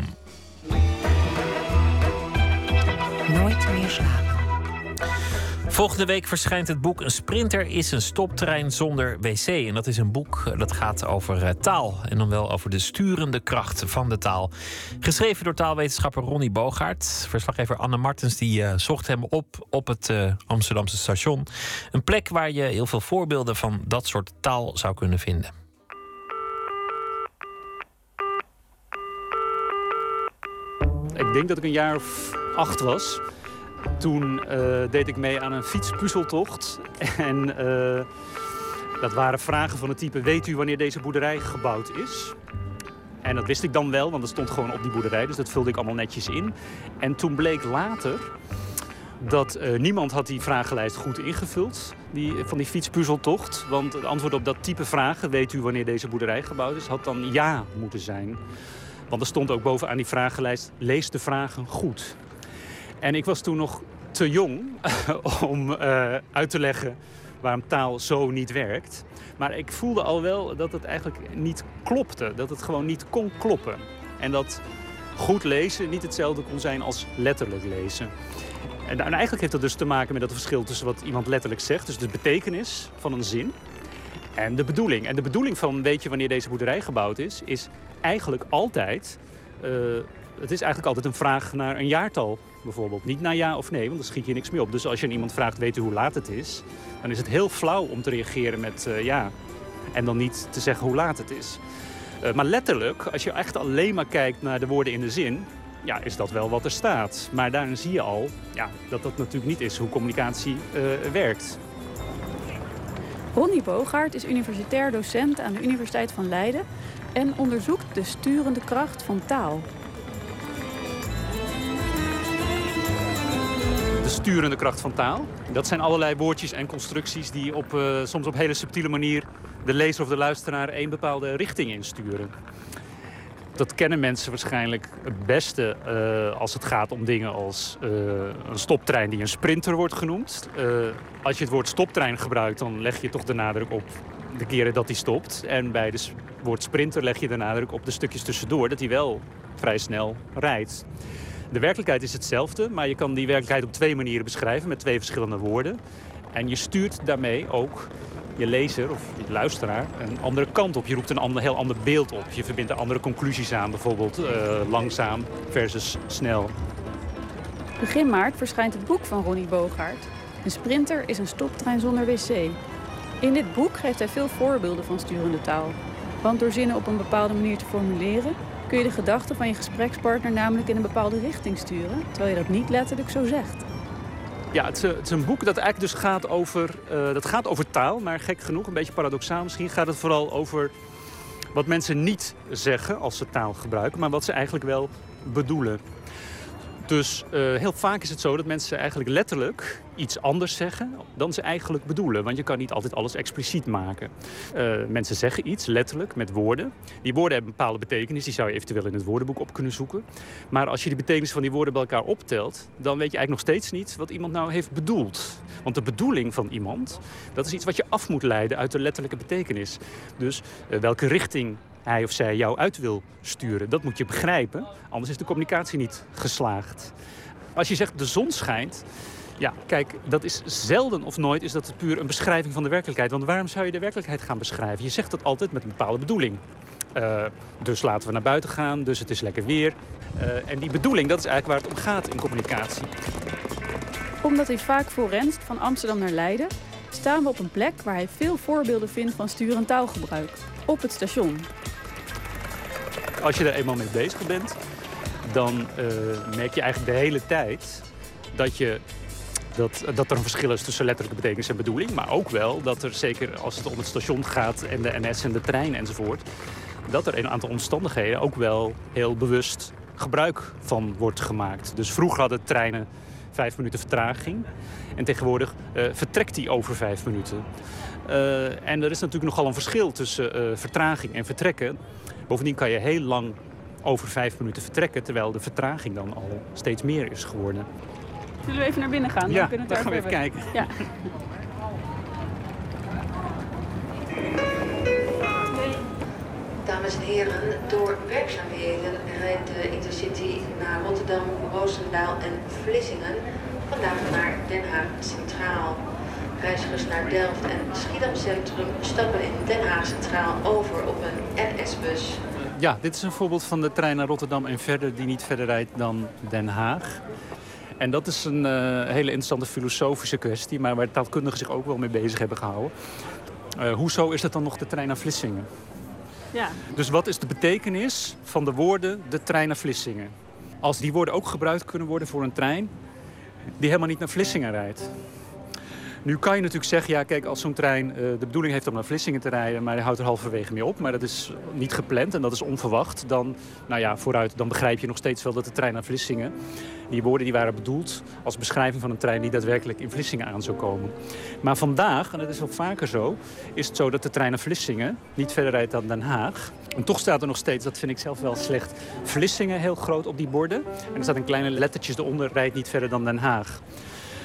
Nooit meer slapen. Volgende week verschijnt het boek Een sprinter is een stoptrein zonder wc. En dat is een boek eh, dat gaat over eh, taal. En dan wel over de sturende kracht van de taal. Geschreven door taalwetenschapper Ronnie Bogaert. Verslaggever Anne Martens die zocht hem op op het Amsterdamse station. Een plek waar je heel veel voorbeelden van dat soort taal zou kunnen vinden. Ik denk dat ik een jaar of acht was. Toen eh, deed ik mee aan een fietspuzzeltocht. En eh, dat waren vragen van het type: Weet u wanneer deze boerderij gebouwd is? En dat wist ik dan wel, want dat stond gewoon op die boerderij. Dus dat vulde ik allemaal netjes in. En toen bleek later dat eh, niemand had die vragenlijst goed ingevuld. Die, van die fietspuzzeltocht. Want het antwoord op dat type vragen, weet u wanneer deze boerderij gebouwd is, had dan ja moeten zijn. Want er stond ook bovenaan die vragenlijst, lees de vragen goed. En ik was toen nog te jong om eh, uit te leggen waarom taal zo niet werkt. Maar ik voelde al wel dat het eigenlijk niet klopte. Dat het gewoon niet kon kloppen. En dat goed lezen niet hetzelfde kon zijn als letterlijk lezen. En, en eigenlijk heeft dat dus te maken met dat verschil tussen wat iemand letterlijk zegt, dus de betekenis van een zin, en de bedoeling. En de bedoeling van weet je wanneer deze boerderij gebouwd is, is eigenlijk altijd. eh, het is eigenlijk altijd een vraag naar een jaartal, bijvoorbeeld. Niet naar ja of nee, want dan schiet je niks meer op. Dus als je aan iemand vraagt, weet u hoe laat het is? Dan is het heel flauw om te reageren met eh, ja. En dan niet te zeggen hoe laat het is. Eh, maar letterlijk, als je echt alleen maar kijkt naar de woorden in de zin, ja, is dat wel wat er staat. Maar daarin zie je al ja, dat dat natuurlijk niet is hoe communicatie werkt. Ronnie Bogaert is universitair docent aan de Universiteit van Leiden en onderzoekt de sturende kracht van taal. de sturende kracht van taal. Dat zijn allerlei woordjes en constructies die op, eh, soms op hele subtiele manier de lezer of de luisteraar een bepaalde richting insturen. Dat kennen mensen waarschijnlijk het beste eh, als het gaat om dingen als eh, een stoptrein die een sprinter wordt genoemd. Als je het woord stoptrein gebruikt, dan leg je toch de nadruk op de keren dat hij stopt. En bij het woord sprinter leg je de nadruk op de stukjes tussendoor, dat hij wel vrij snel rijdt. De werkelijkheid is hetzelfde, maar je kan die werkelijkheid op twee manieren beschrijven met twee verschillende woorden. En je stuurt daarmee ook je lezer of je luisteraar een andere kant op. Je roept een ander, heel ander beeld op. Je verbindt er andere conclusies aan, bijvoorbeeld eh, langzaam versus snel. Begin maart verschijnt het boek van Ronnie Bogaert. Een sprinter is een stoptrein zonder wc. In dit boek geeft hij veel voorbeelden van sturende taal. Want door zinnen op een bepaalde manier te formuleren... kun je de gedachten van je gesprekspartner namelijk in een bepaalde richting sturen... terwijl je dat niet letterlijk zo zegt. Ja, het is, een- boek dat eigenlijk dus gaat over, eh, dat gaat over taal. Maar gek genoeg, een beetje paradoxaal misschien, gaat het vooral over wat mensen niet zeggen als ze taal gebruiken, maar wat ze eigenlijk wel bedoelen. Dus eh, heel vaak is het zo dat mensen eigenlijk letterlijk iets anders zeggen dan ze eigenlijk bedoelen. Want je kan niet altijd alles expliciet maken. Eh, mensen zeggen iets letterlijk met woorden. Die woorden hebben een bepaalde betekenis. Die zou je eventueel in het woordenboek op kunnen zoeken. Maar als je de betekenis van die woorden bij elkaar optelt, dan weet je eigenlijk nog steeds niet wat iemand nou heeft bedoeld. Want de bedoeling van iemand, dat is iets wat je af moet leiden uit de letterlijke betekenis. Dus eh, welke richting hij of zij jou uit wil sturen. Dat moet je begrijpen, anders is de communicatie niet geslaagd. Als je zegt de zon schijnt, ja, kijk, dat is zelden of nooit is dat puur een beschrijving van de werkelijkheid. Want waarom zou je de werkelijkheid gaan beschrijven? Je zegt dat altijd met een bepaalde bedoeling. Eh, dus laten we naar buiten gaan, dus het is lekker weer. Eh, en die bedoeling, dat is eigenlijk waar het om gaat in communicatie. Omdat hij vaak voorrenst van Amsterdam naar Leiden, staan we op een plek waar hij veel voorbeelden vindt van sturend taalgebruik. Op het station. Als je er eenmaal mee bezig bent, dan eh, merk je eigenlijk de hele tijd dat, je, dat, dat er een verschil is tussen letterlijke betekenis en bedoeling. Maar ook wel dat er, zeker als het om het station gaat en de NS en de trein enzovoort, dat er een aantal omstandigheden ook wel heel bewust gebruik van wordt gemaakt. Dus vroeger hadden treinen vijf minuten vertraging. En tegenwoordig eh, vertrekt die over vijf minuten. Eh, en er is natuurlijk nogal een verschil tussen vertraging en vertrekken. Bovendien kan je heel lang over vijf minuten vertrekken... terwijl de vertraging dan al steeds meer is geworden. Zullen we even naar binnen gaan? Ja, Dan kunnen we daar het gaan we even kijken. Ja. Dames en heren, door werkzaamheden rijdt de Intercity naar Rotterdam, Roosendaal en Vlissingen vandaag naar Den Haag Centraal. Reizigers naar Delft en Schiedam Centrum stappen in Den Haag Centraal over op een NS-bus. Ja, dit is een voorbeeld van de trein naar Rotterdam en verder... die niet verder rijdt dan Den Haag. En dat is een eh, hele interessante filosofische kwestie... maar waar taalkundigen zich ook wel mee bezig hebben gehouden. Eh, hoezo is het dan nog de trein naar Vlissingen? ja. Dus wat is de betekenis van de woorden de trein naar Vlissingen? Als die woorden ook gebruikt kunnen worden voor een trein die helemaal niet naar Vlissingen rijdt. Nu kan je natuurlijk zeggen, ja kijk, als zo'n trein eh, de bedoeling heeft om naar Vlissingen te rijden, maar hij houdt er halverwege mee op, maar dat is niet gepland en dat is onverwacht, dan, nou ja, vooruit, dan begrijp je nog steeds wel dat de trein naar Vlissingen, die woorden die waren bedoeld als beschrijving van een trein die daadwerkelijk in Vlissingen aan zou komen. Maar vandaag, en dat is wel vaker zo, is het zo dat de trein naar Vlissingen niet verder rijdt dan Den Haag. En toch staat er nog steeds, dat vind ik zelf wel slecht, Vlissingen heel groot op die borden. En er staat een kleine lettertjes eronder, rijdt niet verder dan Den Haag.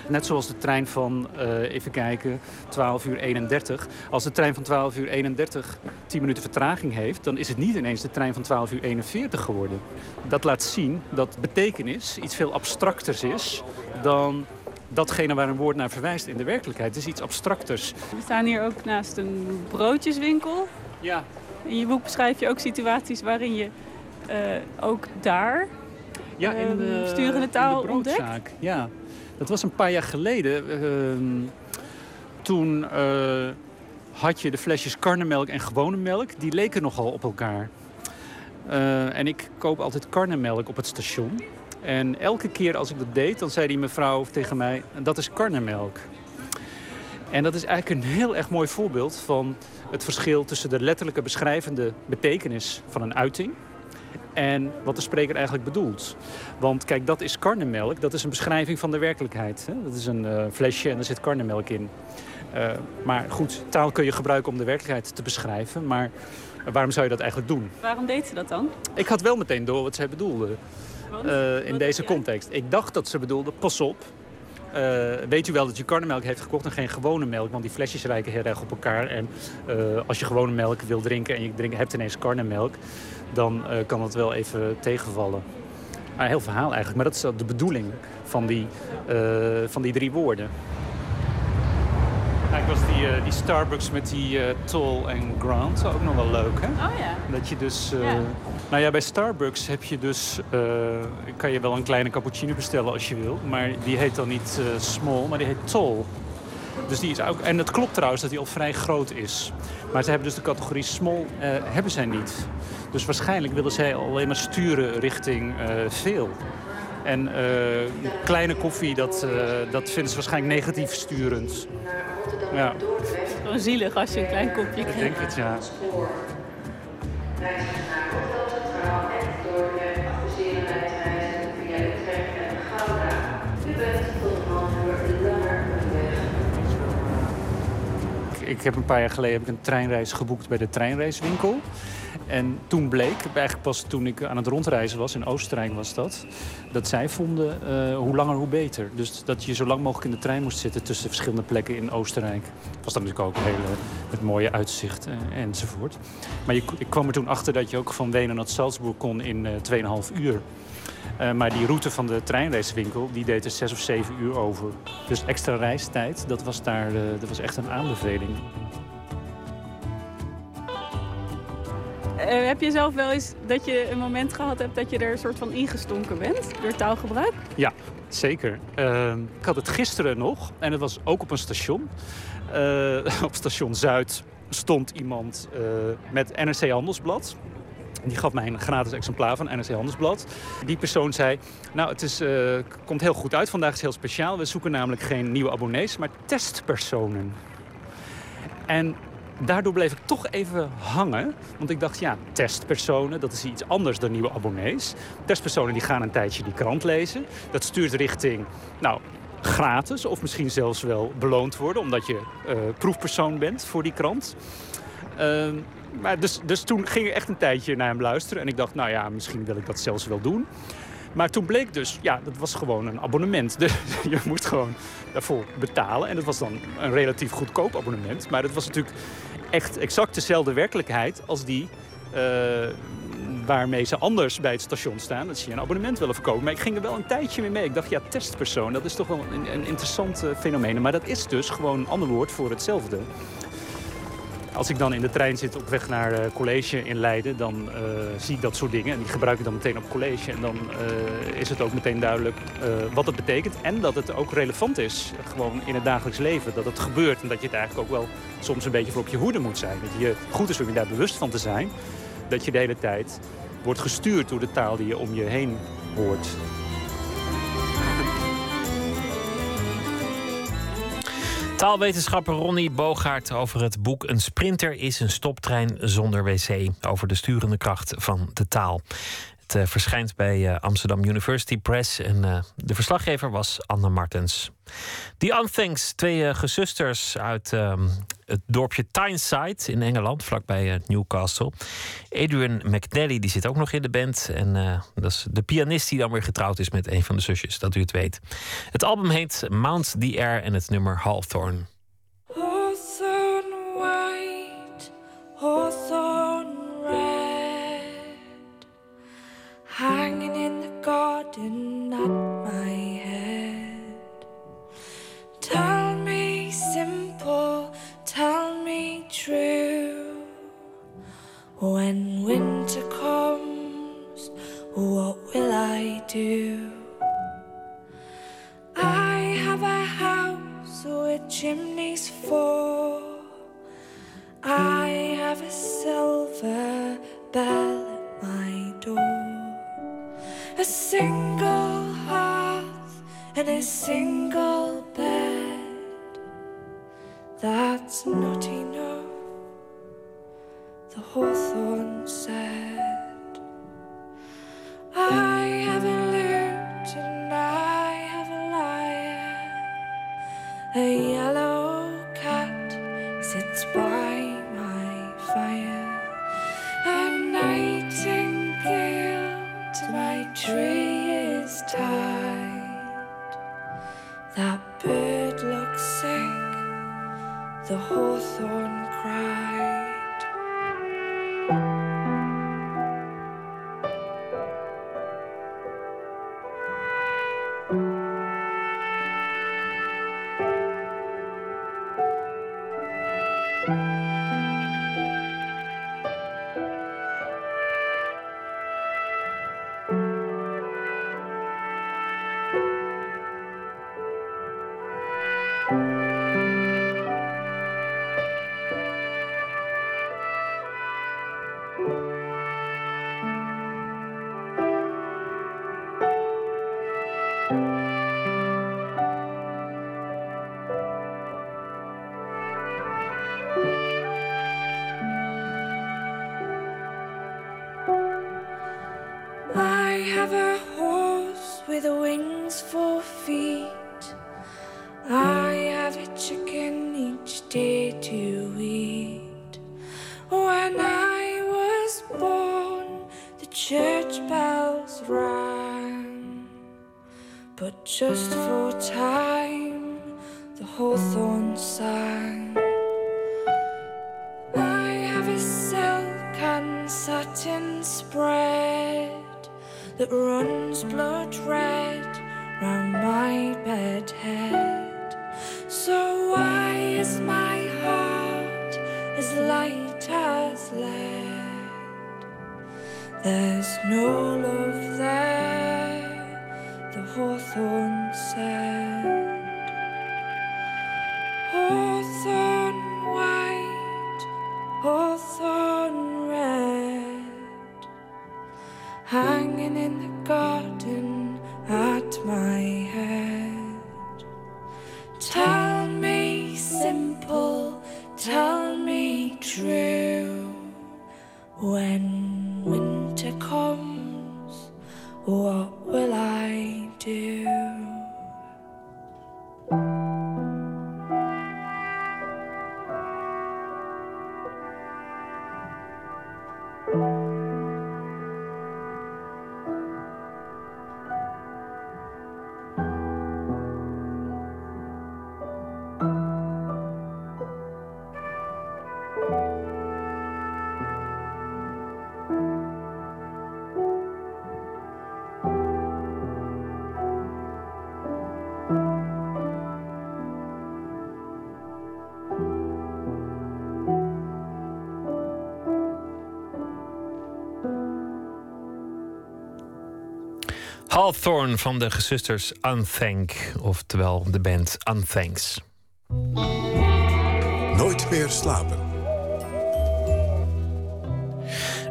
Net zoals de trein van, eh, even kijken, 12 uur 31. Als de trein van 12 uur 31 10 minuten vertraging heeft... dan is het niet ineens de trein van 12 uur 41 geworden. Dat laat zien dat betekenis iets veel abstracters is... dan datgene waar een woord naar verwijst in de werkelijkheid. Het is iets abstracters. We staan hier ook naast een broodjeswinkel. Ja, In je boek beschrijf je ook situaties waarin je eh, ook daar ja in Ehm, de, sturende taal in de broodzaak. Ja, dat was een paar jaar geleden. Ehm, toen eh, had je de flesjes karnemelk en gewone melk. Die leken nogal op elkaar. Eh, en ik koop altijd karnemelk op het station. En elke keer als ik dat deed, dan zei die mevrouw tegen mij... dat is karnemelk. En dat is eigenlijk een heel erg mooi voorbeeld van het verschil tussen de letterlijke beschrijvende betekenis van een uiting en wat de spreker eigenlijk bedoelt. Want kijk, dat is karnemelk, dat is een beschrijving van de werkelijkheid. Hè? Dat is een eh, flesje en er zit karnemelk in. Eh, maar goed, taal kun je gebruiken om de werkelijkheid te beschrijven, maar waarom zou je dat eigenlijk doen? Waarom deed ze dat dan? Ik had wel meteen door wat zij bedoelde eh, in deze context. Ik dacht dat ze bedoelde, pas op. weet u wel dat je karnemelk heeft gekocht en geen gewone melk? Want die flesjes lijken heel erg op elkaar. En als je gewone melk wil drinken en je drinkt, hebt ineens karnemelk... dan eh, kan dat wel even tegenvallen. Een heel verhaal eigenlijk, maar dat is de bedoeling van die, eh, van die drie woorden. ik was die, eh, die Starbucks met die Toll en Grant ook nog wel leuk, hè? Oh ja. Dat je dus... Ja. Nou ja, bij Starbucks heb je dus... eh, kan je wel een kleine cappuccino bestellen als je wil. Maar die heet dan niet small, maar die heet tall. Dus die is ook, en het klopt trouwens dat die al vrij groot is. Maar ze hebben dus de categorie small eh, hebben zij niet. Dus waarschijnlijk willen zij alleen maar sturen richting eh, veel. En eh, kleine koffie, dat, eh, dat vinden ze waarschijnlijk negatief sturend. Ja. Gewoon zielig als je een klein kopje Ik krijgt. denk het, ja. Ik, heb een paar jaar geleden heb ik een treinreis geboekt bij de treinreiswinkel. En toen bleek, eigenlijk pas toen ik aan het rondreizen was, in Oostenrijk was dat, dat zij vonden eh, hoe langer hoe beter. Dus dat je zo lang mogelijk in de trein moest zitten tussen verschillende plekken in Oostenrijk. Was dan natuurlijk ook een hele, het mooie uitzicht eh, enzovoort. Maar je, ik kwam er toen achter dat je ook van Wenen naar Salzburg kon in eh 2,5 uur. Eh, maar die route van de treinreiswinkel, die deed er 6 of 7 uur over. Dus extra reistijd, dat was, daar, eh, dat was echt een aanbeveling. Eh, heb je zelf wel eens dat je een moment gehad hebt dat je er een soort van ingestonken bent door taalgebruik? Ja, zeker. Ik had het gisteren nog en het was ook op een station. Op station Zuid stond iemand met NRC Handelsblad. Die gaf mij een gratis exemplaar van NRC Handelsblad. Die persoon zei, nou het is, uh, komt heel goed uit, vandaag is heel speciaal. We zoeken namelijk geen nieuwe abonnees, maar testpersonen. En daardoor bleef ik toch even hangen. Want ik dacht, ja, testpersonen, dat is iets anders dan nieuwe abonnees. Testpersonen die gaan een tijdje die krant lezen. Dat stuurt richting, nou, gratis of misschien zelfs wel beloond worden... omdat je uh, proefpersoon bent voor die krant. Uh, maar dus, dus toen ging ik echt een tijdje naar hem luisteren. En ik dacht, nou ja, misschien wil ik dat zelfs wel doen. Maar toen bleek dus, ja, dat was gewoon een abonnement. Dus je moest gewoon daarvoor betalen. En dat was dan een relatief goedkoop abonnement. Maar dat was natuurlijk echt exact dezelfde werkelijkheid als die uh, waarmee ze anders bij het station staan. Dat ze je een abonnement willen verkopen. Maar ik ging er wel een tijdje mee mee. Ik dacht, ja, testpersoon, dat is toch wel een, een interessant uh, fenomeen. Maar dat is dus gewoon een ander woord voor hetzelfde. Als ik dan in de trein zit op weg naar uh, college in Leiden, dan uh, zie ik dat soort dingen. En die gebruik ik dan meteen op college. En dan uh, is het ook meteen duidelijk wat het betekent. En dat het ook relevant is, gewoon in het dagelijks leven. Dat het gebeurt en dat je het eigenlijk ook wel soms een beetje voor op je hoede moet zijn. Dat je goed is om je daar bewust van te zijn. Dat je de hele tijd wordt gestuurd door de taal die je om je heen hoort. Taalwetenschapper Ronnie Bogaert over het boek Een sprinter is een stoptrein zonder wc. Over de sturende kracht van de taal. Uh, verschijnt bij uh, Amsterdam University Press en uh, de verslaggever was Anne Martens. The Unthanks, twee gezusters uit ehm, het dorpje Tyneside in Engeland, vlakbij Newcastle. Adrian McNally die zit ook nog in de band. En dat is de pianist die dan weer getrouwd is met een van de zusjes, dat u het weet. Het album heet Mount the Air en het nummer. Hawthorne hanging in the garden at my head. Tell me simple, tell me true. When winter comes, what will I do? I have a house with chimneys four. I have a silver bell at my door. A single hearth and a single bed. That's not enough, the hawthorn said. I have a lute and I have a lyre. A yellow cat sits by tree is tied. That bird looks sick, the hawthorn cried. Hawthorne van de gezusters Unthank, oftewel de band Unthanks. Nooit meer slapen.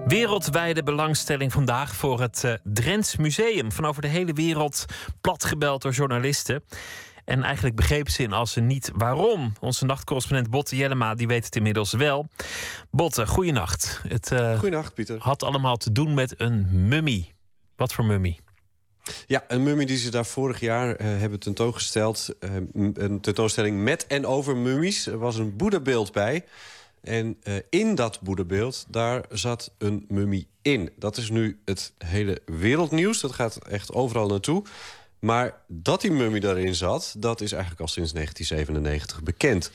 Wereldwijde belangstelling vandaag voor het eh, Drents Museum. Van over de hele wereld platgebeld door journalisten. En eigenlijk begrepen ze in Assen niet waarom. Onze nachtcorrespondent Botte Jellema die weet het inmiddels wel. Botte, goeienacht. Het eh, Goedenacht, Pieter. had allemaal te doen met een mummie. Wat voor mummie? Ja, een mummie die ze daar vorig jaar eh, hebben tentoongesteld. Eh, een tentoonstelling met en over mummies. Er was een boeddhabeeld bij. En eh, in dat boeddhabeeld, daar zat een mummie in. Dat is nu het hele wereldnieuws. Dat gaat echt overal naartoe. Maar dat die mummie daarin zat, dat is eigenlijk al sinds 1997 bekend.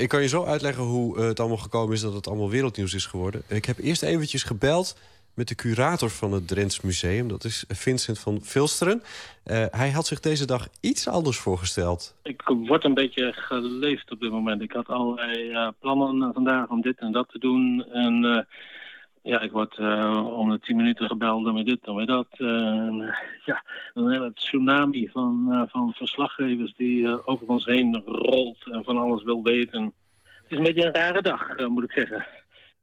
Ik kan je zo uitleggen hoe het allemaal gekomen is... dat het allemaal wereldnieuws is geworden. Ik heb eerst eventjes gebeld met de curator van het Drents Museum. Dat is Vincent van Vilsteren. Eh, hij had zich deze dag iets anders voorgesteld. Ik word een beetje geleefd op dit moment. Ik had allerlei eh, plannen vandaag om dit en dat te doen. En eh, ja, ik word om de tien minuten gebeld om weer dit en weer dat. Ja, een hele tsunami van, van verslaggevers die over ons heen rolt en van alles wil weten. Het is een beetje een rare dag, moet ik zeggen.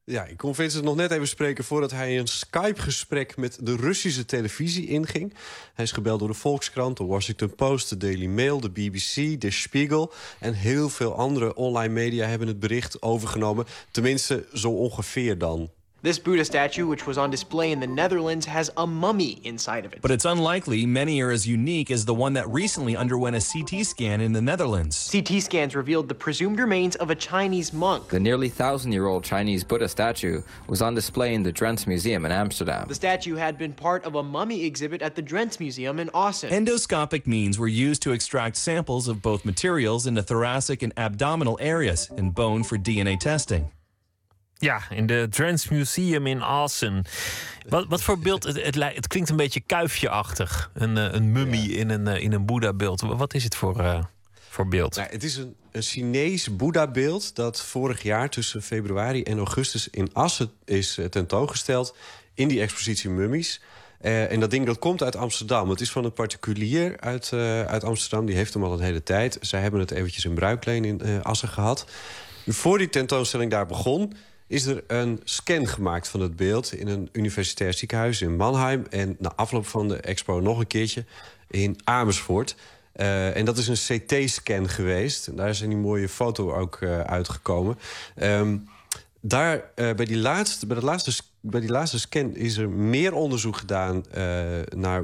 Ja, ik kon Vincent nog net even spreken voordat hij een Skype-gesprek met de Russische televisie inging. Hij is gebeld door de Volkskrant, de Washington Post, de Daily Mail, de BBC, de Spiegel. En heel veel andere online media hebben het bericht overgenomen. Tenminste, zo ongeveer dan. This Buddha statue, which was on display in the Netherlands, has a mummy inside of it. But it's unlikely many are as unique as the one that recently underwent a CT scan in the Netherlands. CT scans revealed the presumed remains of a Chinese monk. The nearly thousand year old Chinese Buddha statue was on display in the Drents Museum in Amsterdam. The statue had been part of a mummy exhibit at the Drents Museum in Austin. Endoscopic means were used to extract samples of both materials in the thoracic and abdominal areas and bone for DNA testing. Ja, in de Trans Museum in Assen. Wat, wat voor beeld? Het, het, klinkt een beetje kuifje-achtig. Een, eh, een mummie in een, eh, in een Boeddha-beeld. Wat is het voor, eh, voor beeld? Nou, het is een, een Chinees Boeddha-beeld dat vorig jaar tussen februari en augustus in Assen is tentoongesteld in die expositie Mummies. En dat ding dat komt uit Amsterdam. Het is van een particulier uit, uit Amsterdam. Die heeft hem al een hele tijd. Zij hebben het eventjes in bruikleen in Assen gehad. Voor die tentoonstelling daar begon... is er een scan gemaakt van het beeld... in een universitair ziekenhuis in Mannheim... en na afloop van de expo nog een keertje in Amersfoort... Eh, en dat is een CT-scan geweest. Daar is een mooie foto ook eh, uitgekomen. Ehm, daar, eh, bij, die laatste, bij, de laatste, bij die laatste scan is er meer onderzoek gedaan... naar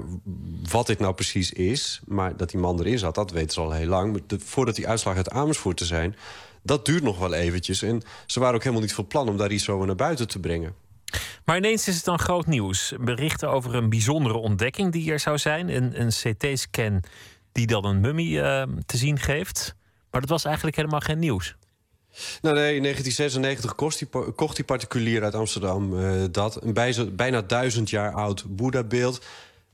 wat dit nou precies is. Maar dat die man erin zat, dat weten ze al heel lang. De- voordat die uitslag uit Amersfoort te zijn... dat duurt nog wel eventjes. En ze waren ook helemaal niet van plan om daar iets zo naar buiten te brengen. Maar ineens is het dan groot nieuws. Berichten over een bijzondere ontdekking die er zou zijn. Een, een CT-scan die dan een mummie eh, te zien geeft. Maar dat was eigenlijk helemaal geen nieuws. Nou nee, in 1996 kocht die, pa- kocht die particulier uit Amsterdam eh, dat. Een bijna duizend jaar oud Boeddha-beeld.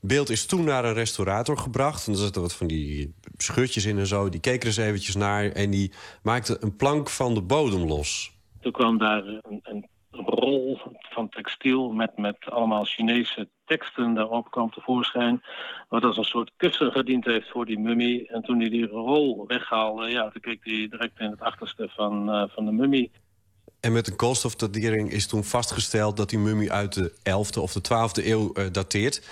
Beeld is toen naar een restaurator gebracht. En er zitten wat van die scheurtjes in en zo. Die keek er eens eventjes naar en die maakte een plank van de bodem los. Toen kwam daar een, een rol van textiel met, met allemaal Chinese teksten daarop kwam tevoorschijn. Wat als een soort kussen gediend heeft voor die mummie. En toen hij die rol weghaalde, ja, toen keek hij direct in het achterste van, eh, van de mummie. En met een koolstofdatering is toen vastgesteld dat die mummie uit de 11e of de 12e eeuw eh, dateert.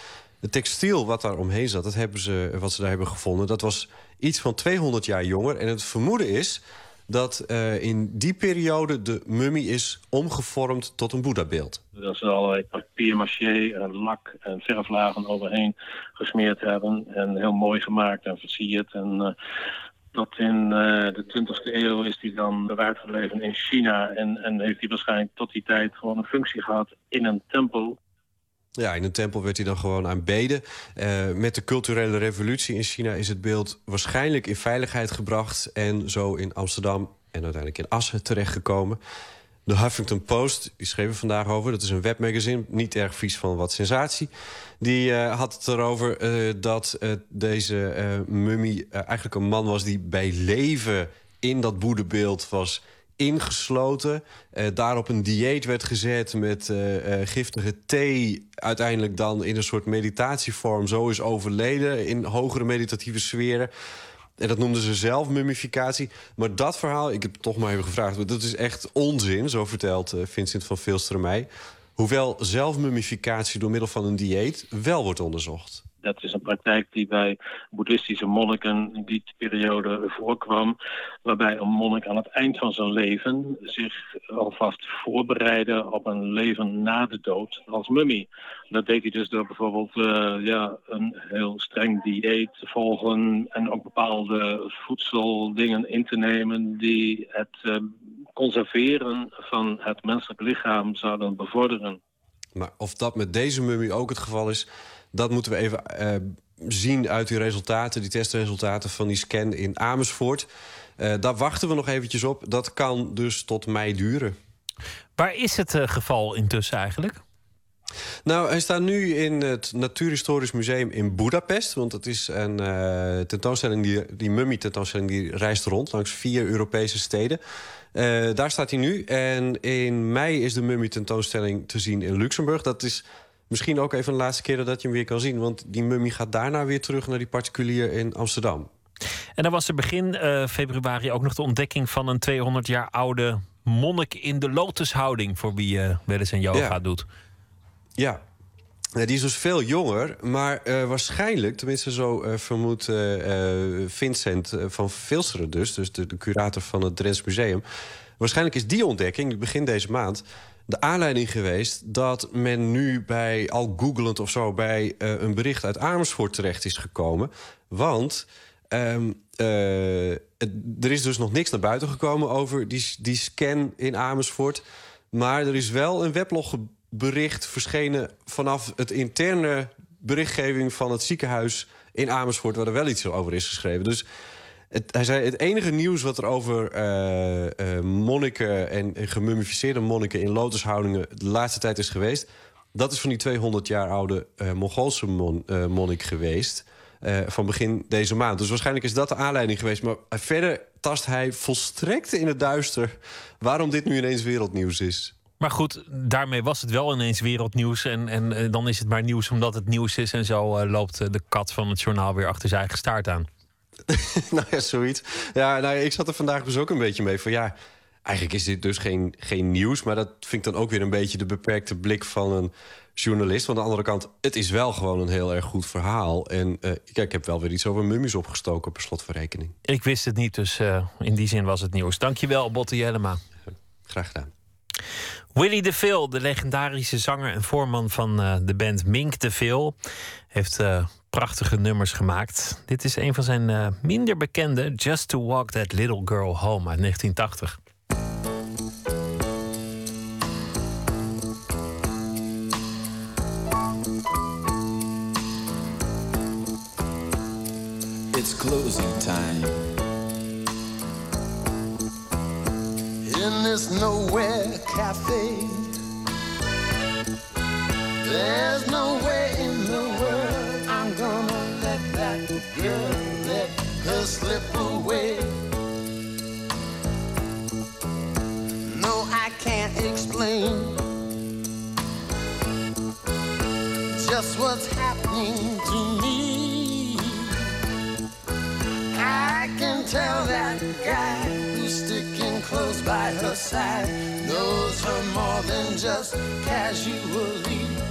Het textiel wat daar omheen zat, dat hebben ze, wat ze daar hebben gevonden, dat was iets van 200 jaar jonger. En het vermoeden is dat eh, in die periode de mummie is omgevormd tot een Boeddhabeeld. Dat ze allerlei papier-maché en lak en verflagen overheen gesmeerd hebben. En heel mooi gemaakt en versierd. En uh, dat in uh, de 20e eeuw is die dan bewaard gebleven in China. En, en heeft die waarschijnlijk tot die tijd gewoon een functie gehad in een tempel. Ja, in een tempel werd hij dan gewoon aanbeden. Uh, met de culturele revolutie in China is het beeld waarschijnlijk in veiligheid gebracht... en zo in Amsterdam en uiteindelijk in Assen terechtgekomen. De Huffington Post, die schreef er vandaag over. Dat is een webmagazine, niet erg vies van wat sensatie. Die uh, had het erover uh, dat deze mummie eigenlijk een man was... die bij leven in dat boedebeeld was ingesloten. Uh, daar op een dieet werd gezet met uh, uh, giftige thee. Uiteindelijk dan in een soort meditatievorm zo is overleden... in hogere meditatieve sferen. En dat noemden ze zelf mummificatie. Maar dat verhaal, ik heb het toch maar even gevraagd... dat is echt onzin, zo vertelt Vincent van Vilster mij. Hoewel zelfmummificatie door middel van een dieet wel wordt onderzocht. Dat is een praktijk die bij boeddhistische monniken in die periode voorkwam. Waarbij een monnik aan het eind van zijn leven zich alvast voorbereidde op een leven na de dood als mummie. Dat deed hij dus door bijvoorbeeld uh, ja, een heel streng dieet te volgen en ook bepaalde voedseldingen in te nemen die het uh, conserveren van het menselijk lichaam zouden bevorderen. Maar of dat met deze mummie ook het geval is, dat moeten we even uh, zien uit die resultaten, die testresultaten van die scan in Amersfoort. Uh, daar wachten we nog eventjes op. Dat kan dus tot mei duren. Waar is het uh, geval intussen eigenlijk? Nou, hij staat nu in het Natuurhistorisch Museum in Budapest. Want het is een uh, tentoonstelling, die, die mummie-tentoonstelling... die reist rond langs vier Europese steden. Uh, daar staat hij nu. En in mei is de mummie-tentoonstelling te zien in Luxemburg. Dat is misschien ook even de laatste keer dat je hem weer kan zien. Want die mummie gaat daarna weer terug naar die particulier in Amsterdam. En dan was er begin uh, februari ook nog de ontdekking van een 200 jaar oude monnik in de lotushouding. Voor wie uh, wel eens een yoga ja. doet. Ja. ja. die is dus veel jonger. Maar uh, waarschijnlijk, tenminste zo vermoedt Vincent van Vilsteren dus... dus de, de, curator van het Drents Museum... waarschijnlijk is die ontdekking, begin deze maand... de aanleiding geweest dat men nu bij, al googelend of zo... bij een bericht uit Amersfoort terecht is gekomen. Want... Um, er is dus nog niks naar buiten gekomen over die, die scan in Amersfoort. Maar er is wel een weblog bericht verschenen vanaf het interne berichtgeving van het ziekenhuis in Amersfoort, waar er wel iets over is geschreven. Dus hij zei: het enige nieuws wat er over uh, monniken en, gemummificeerde monniken in lotushoudingen de laatste tijd is geweest, dat is van die 200 jaar oude uh, Mongoolse mon, monnik geweest. van begin deze maand. Dus waarschijnlijk is dat de aanleiding geweest. Maar verder tast hij volstrekt in het duister waarom dit nu ineens wereldnieuws is. Maar goed, daarmee was het wel ineens wereldnieuws. En, en, dan is het maar nieuws omdat het nieuws is. En zo loopt de kat van het journaal weer achter zijn eigen staart aan. nou ja, zoiets. Ja, nou, ik zat er vandaag dus ook een beetje mee van ja. Eigenlijk is dit dus geen, geen nieuws. Maar dat vind ik dan ook weer een beetje de beperkte blik van een journalist. Van de andere kant, het is wel gewoon een heel erg goed verhaal. En uh, kijk, ik heb wel weer iets over mummies opgestoken per slot van rekening. Ik wist het niet, dus uh, in die zin was het nieuws. Dankjewel, Botte Jellema. Graag gedaan. Willie DeVille, de legendarische zanger en voorman van uh, de band Mink DeVille, heeft uh, prachtige nummers gemaakt. Dit is een van zijn uh, minder bekende, Just to Walk That Little Girl Home uit 1980. It's closing time. in this nowhere cafe. There's no way in the world let her slip away. No, I can't explain just what's happening to me. I can tell that guy who's sticking close by her side knows her more than just casually.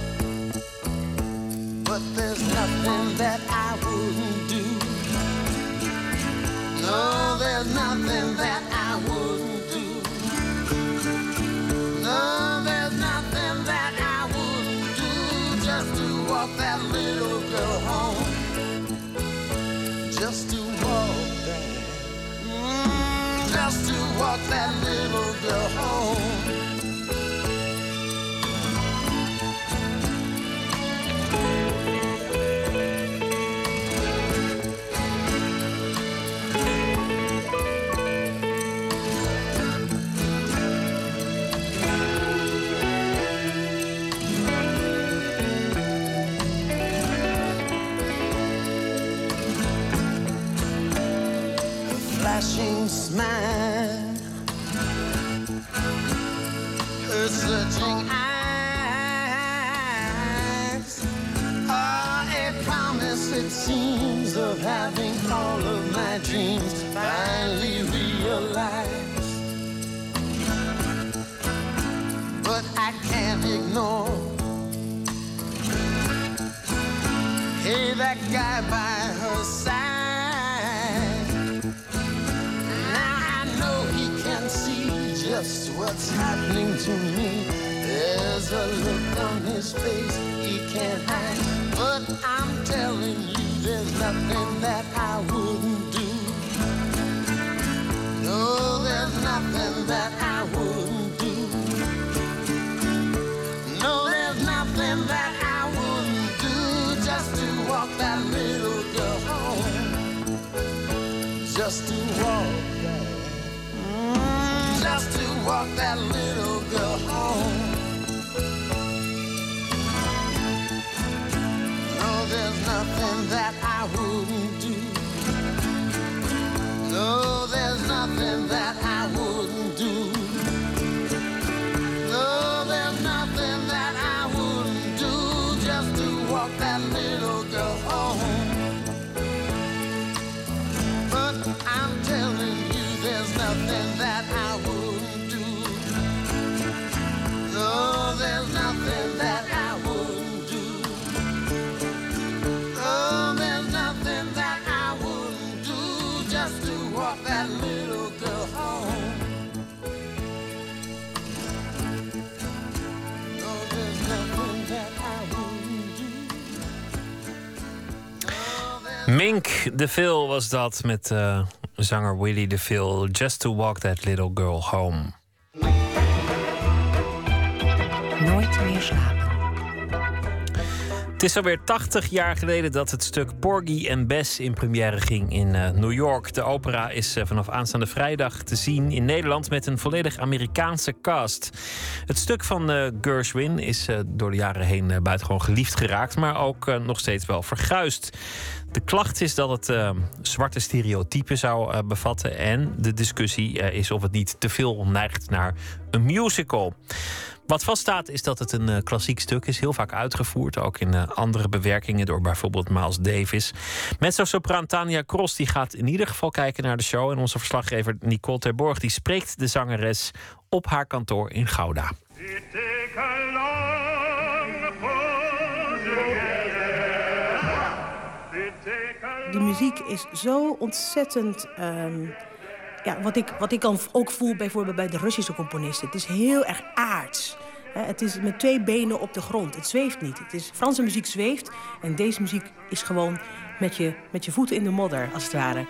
But there's nothing that I wouldn't do. No, there's nothing that I wouldn't do. No, there's nothing that I wouldn't do just to walk that little girl home. Just to walk that. Mm, just to walk that little girl home. Smile, her searching eyes are a promise, it seems, of having all of my dreams finally realized. But I can't ignore. Hey, that guy by to me. There's a look on his face he can't hide. But I'm telling you, there's nothing that I wouldn't do. No, there's nothing that I wouldn't do. No, there's nothing that I wouldn't do just to walk that little girl home. Just to walk walk that little girl home. No, there's nothing that I wouldn't do. No, there's nothing that I Mink de Vil was dat met eh, zanger Willy de Vil. Just to walk that little girl home. Nooit meer slapen. Het is alweer 80 jaar geleden dat het stuk Porgy en Bess in première ging in eh, New York. De opera is eh, vanaf aanstaande vrijdag te zien in Nederland met een volledig Amerikaanse cast. Het stuk van eh, Gershwin is door de jaren heen buitengewoon geliefd geraakt, maar ook nog steeds wel verguisd. De klacht is dat het eh, zwarte stereotypen zou eh, bevatten. En de discussie eh, is of het niet te veel neigt naar een musical. Wat vaststaat is dat het een eh, klassiek stuk is, heel vaak uitgevoerd, ook in andere bewerkingen door bijvoorbeeld Miles Davis. Mezzo-sopraan Tania Cross die gaat in ieder geval kijken naar de show en onze verslaggever Nicole Terborg die spreekt de zangeres op haar kantoor in Gouda. De muziek is zo ontzettend. ehm, ja, wat, ik, wat ik ook voel bijvoorbeeld bij de Russische componisten. Het is heel erg aards. Het is met twee benen op de grond. Het zweeft niet. Het is, Franse muziek zweeft. En deze muziek is gewoon met je, met je voeten in de modder, als het ware.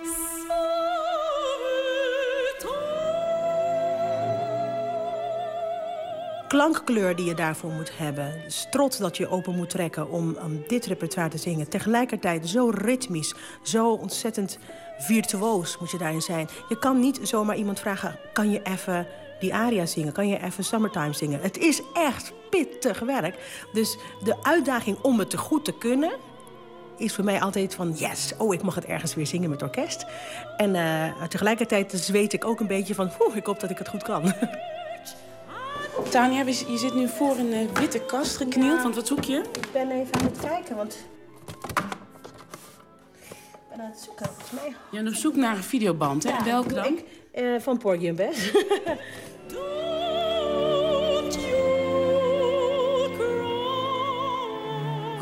Klankkleur die je daarvoor moet hebben. Strot dat je open moet trekken om, om dit repertoire te zingen. Tegelijkertijd zo ritmisch, zo ontzettend virtuoos moet je daarin zijn. Je kan niet zomaar iemand vragen, kan je even die aria zingen? Kan je even Summertime zingen? Het is echt pittig werk. Dus de uitdaging om het te goed te kunnen... is voor mij altijd van, yes, oh, ik mag het ergens weer zingen met orkest. En eh, tegelijkertijd zweet ik ook een beetje van, oeh, ik hoop dat ik het goed kan. Tanja, we- je zit nu voor een eh, witte kast geknield. Want wat zoek je? Ik ben even aan het kijken, want... Ik ben aan het zoeken. Volgens mij... Je op zoek naar een videoband, hè? Ja, Welke dan? ik. Eh, van Porgy en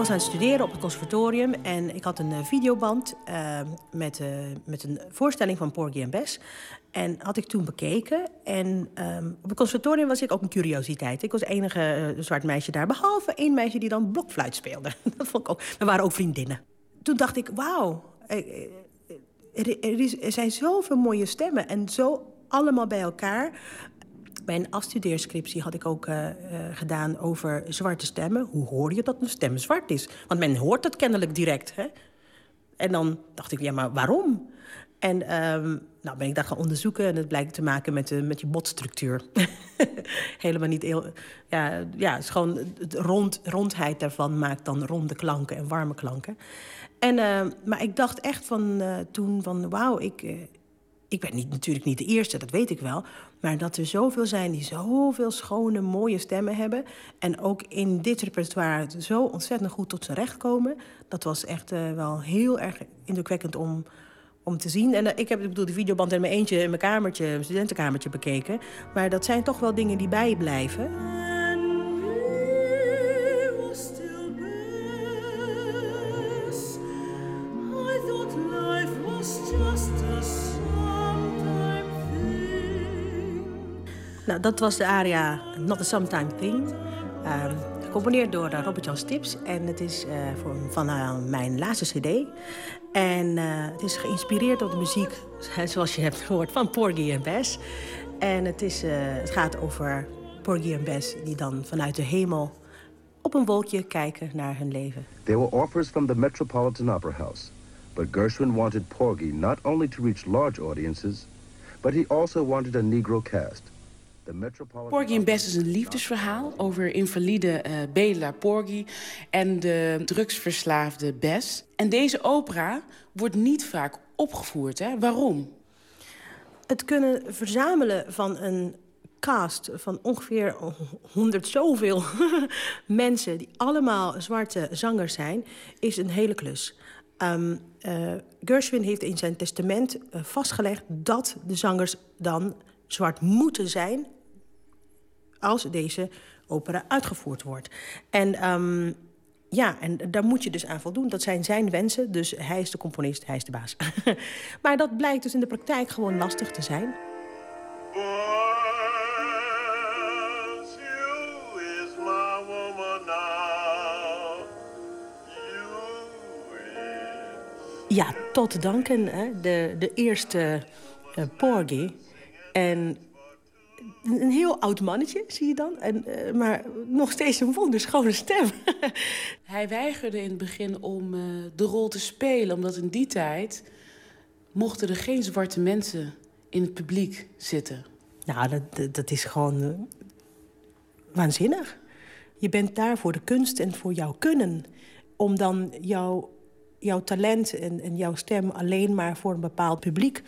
was aan het studeren op het conservatorium en ik had een eh, videoband eh, met, eh, met een voorstelling van Porgy en Bess. En had ik toen bekeken. En ehm, op het conservatorium was ik ook een curiositeit. Ik was het enige zwart meisje daar, behalve één meisje die dan blokfluit speelde. Dat vond ik ook. We waren ook vriendinnen. Toen dacht ik, wauw, er, er zijn zoveel mooie stemmen en zo allemaal bij elkaar. Mijn afstudeerscriptie had ik ook eh, eh, gedaan over zwarte stemmen. Hoe hoor je dat een stem zwart is? Want men hoort het kennelijk direct. Hè? En dan dacht ik, ja, maar waarom? En ehm, nou ben ik dat gaan onderzoeken en het blijkt te maken met, de, met je botstructuur. Helemaal niet heel... Ja, ja het is gewoon het rond, rondheid daarvan maakt dan ronde klanken en warme klanken. En, eh, maar ik dacht echt van eh, toen van wauw, ik, eh, ik ben niet, natuurlijk niet de eerste, dat weet ik wel. Maar dat er zoveel zijn die zoveel schone, mooie stemmen hebben. En ook in dit repertoire zo ontzettend goed tot zijn recht komen. Dat was echt eh, wel heel erg indrukwekkend om, om te zien. En eh, ik heb ik bedoel, de videoband in mijn eentje in mijn kamertje, mijn studentenkamertje bekeken. Maar dat zijn toch wel dingen die bijblijven. Nou, dat was de aria Not a Sometime Thing. Ehm, gecomponeerd door eh, Robert-Jan Stips. En het is voor, van eh, mijn laatste cd. En het is geïnspireerd door de muziek, zoals je hebt gehoord, van Porgy en Bess. En het, is, het gaat over Porgy en Bess die dan vanuit de hemel op een wolkje kijken naar hun leven. There were offers from the Metropolitan Opera House, but Gershwin wanted Porgy not only to reach large audiences, but he also wanted a Negro cast. Porgy en Bess is een liefdesverhaal over invalide eh bedelaar Porgy en de drugsverslaafde Bess. En deze opera wordt niet vaak opgevoerd. Hè? Waarom? Het kunnen verzamelen van een cast van ongeveer honderd zoveel mensen... die allemaal zwarte zangers zijn, is een hele klus. Ehm, eh, Gershwin heeft in zijn testament eh, vastgelegd dat de zangers dan zwart moeten zijn... als deze opera uitgevoerd wordt. En ehm, ja, en daar moet je dus aan voldoen. Dat zijn zijn wensen, dus hij is de componist, hij is de baas. maar dat blijkt dus in de praktijk gewoon lastig te zijn. Ja, tot danken, hè, de, de eerste eh, Porgy. En een heel oud mannetje, zie je dan. En, eh, maar nog steeds een wonderschone stem. Hij weigerde in het begin om eh, de rol te spelen, omdat in die tijd mochten er geen zwarte mensen in het publiek zitten. nou, dat, dat, is gewoon eh, waanzinnig. Je bent daar voor de kunst en voor jouw kunnen. Om dan jouw, jouw talent en, en jouw stem alleen maar voor een bepaald publiek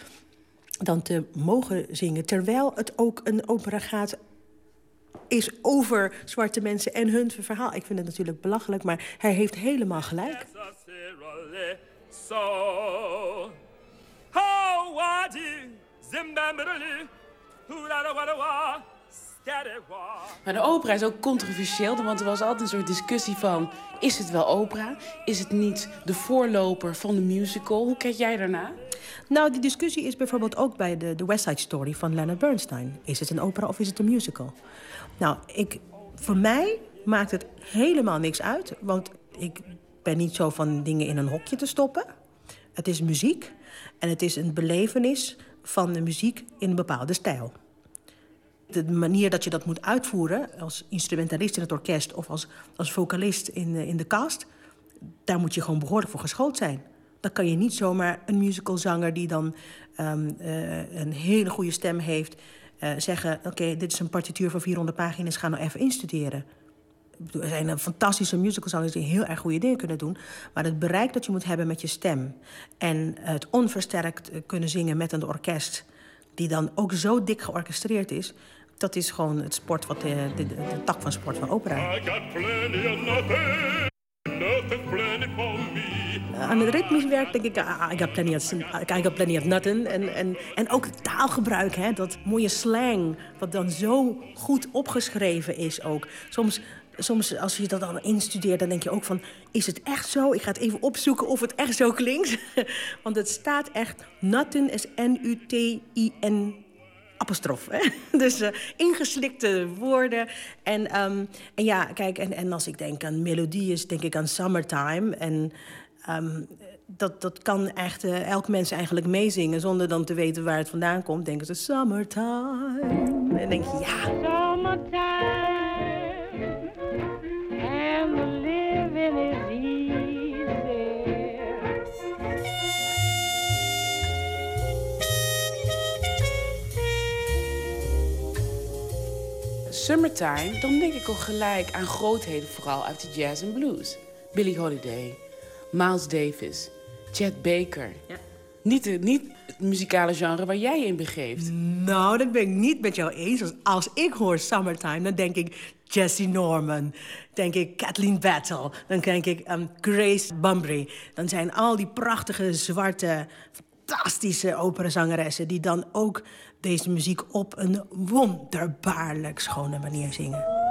dan te mogen zingen. Terwijl het ook een opera gaat is over zwarte mensen en hun verhaal. Ik vind het natuurlijk belachelijk, maar hij heeft helemaal gelijk. Maar de opera is ook controversieel, want er was altijd een soort discussie van... is het wel opera? Is het niet de voorloper van de musical? Hoe kijk jij daarna? Nou, die discussie is bijvoorbeeld ook bij de, de West Side Story van Leonard Bernstein. Is het een opera of is het een musical? Nou, ik, voor mij maakt het helemaal niks uit. Want ik ben niet zo van dingen in een hokje te stoppen. Het is muziek en het is een belevenis van de muziek in een bepaalde stijl. De manier dat je dat moet uitvoeren als instrumentalist in het orkest... of als, als vocalist in, de- in de cast, daar moet je gewoon behoorlijk voor geschoold zijn. Dan kan je niet zomaar een musicalzanger die dan ehm, eh, een hele goede stem heeft... eh, zeggen, oké, dit is een partituur van 400 pagina's, ga nou even instuderen. Er zijn eh, fantastische musicalzangers die heel erg goede dingen kunnen doen. Maar het bereik dat je moet hebben met je stem... en het onversterkt eh, kunnen zingen met een orkest... die dan ook zo dik georchestreerd is... Dat is gewoon het sport wat de, de, de, de tak van sport van opera. Aan het ritmisch werk denk ik, ah, I got plenty of, I got plenty of nothing. En, en, en ook het taalgebruik, hè, dat mooie slang, wat dan zo goed opgeschreven is ook. Soms, soms als je dat dan instudeert, dan denk je ook van, is het echt zo? Ik ga het even opzoeken of het echt zo klinkt. Want het staat echt, nothing is N-U-T-I-N apostrof. Hè? Dus eh, ingeslikte woorden. En, ehm, en ja, kijk, en, en als ik denk aan melodieën, denk ik aan Summertime. En ehm, dat, dat kan echt eh, elk mens eigenlijk meezingen zonder dan te weten waar het vandaan komt. Denken ze Summertime. En denk je, ja. And the living is Summertime, dan denk ik al gelijk aan grootheden, vooral uit de jazz en blues. Billie Holiday, Miles Davis, Chet Baker. Niet, de, niet het muzikale genre waar jij in begeeft. Nou, dat ben ik niet met jou eens. Als, als ik hoor Summertime, dan denk ik Jesse Norman. denk ik Kathleen Battle. Dan denk ik um, Grace Bumbry. Dan zijn al die prachtige, zwarte, fantastische operazangeressen... die dan ook deze muziek op een wonderbaarlijk schone manier zingen.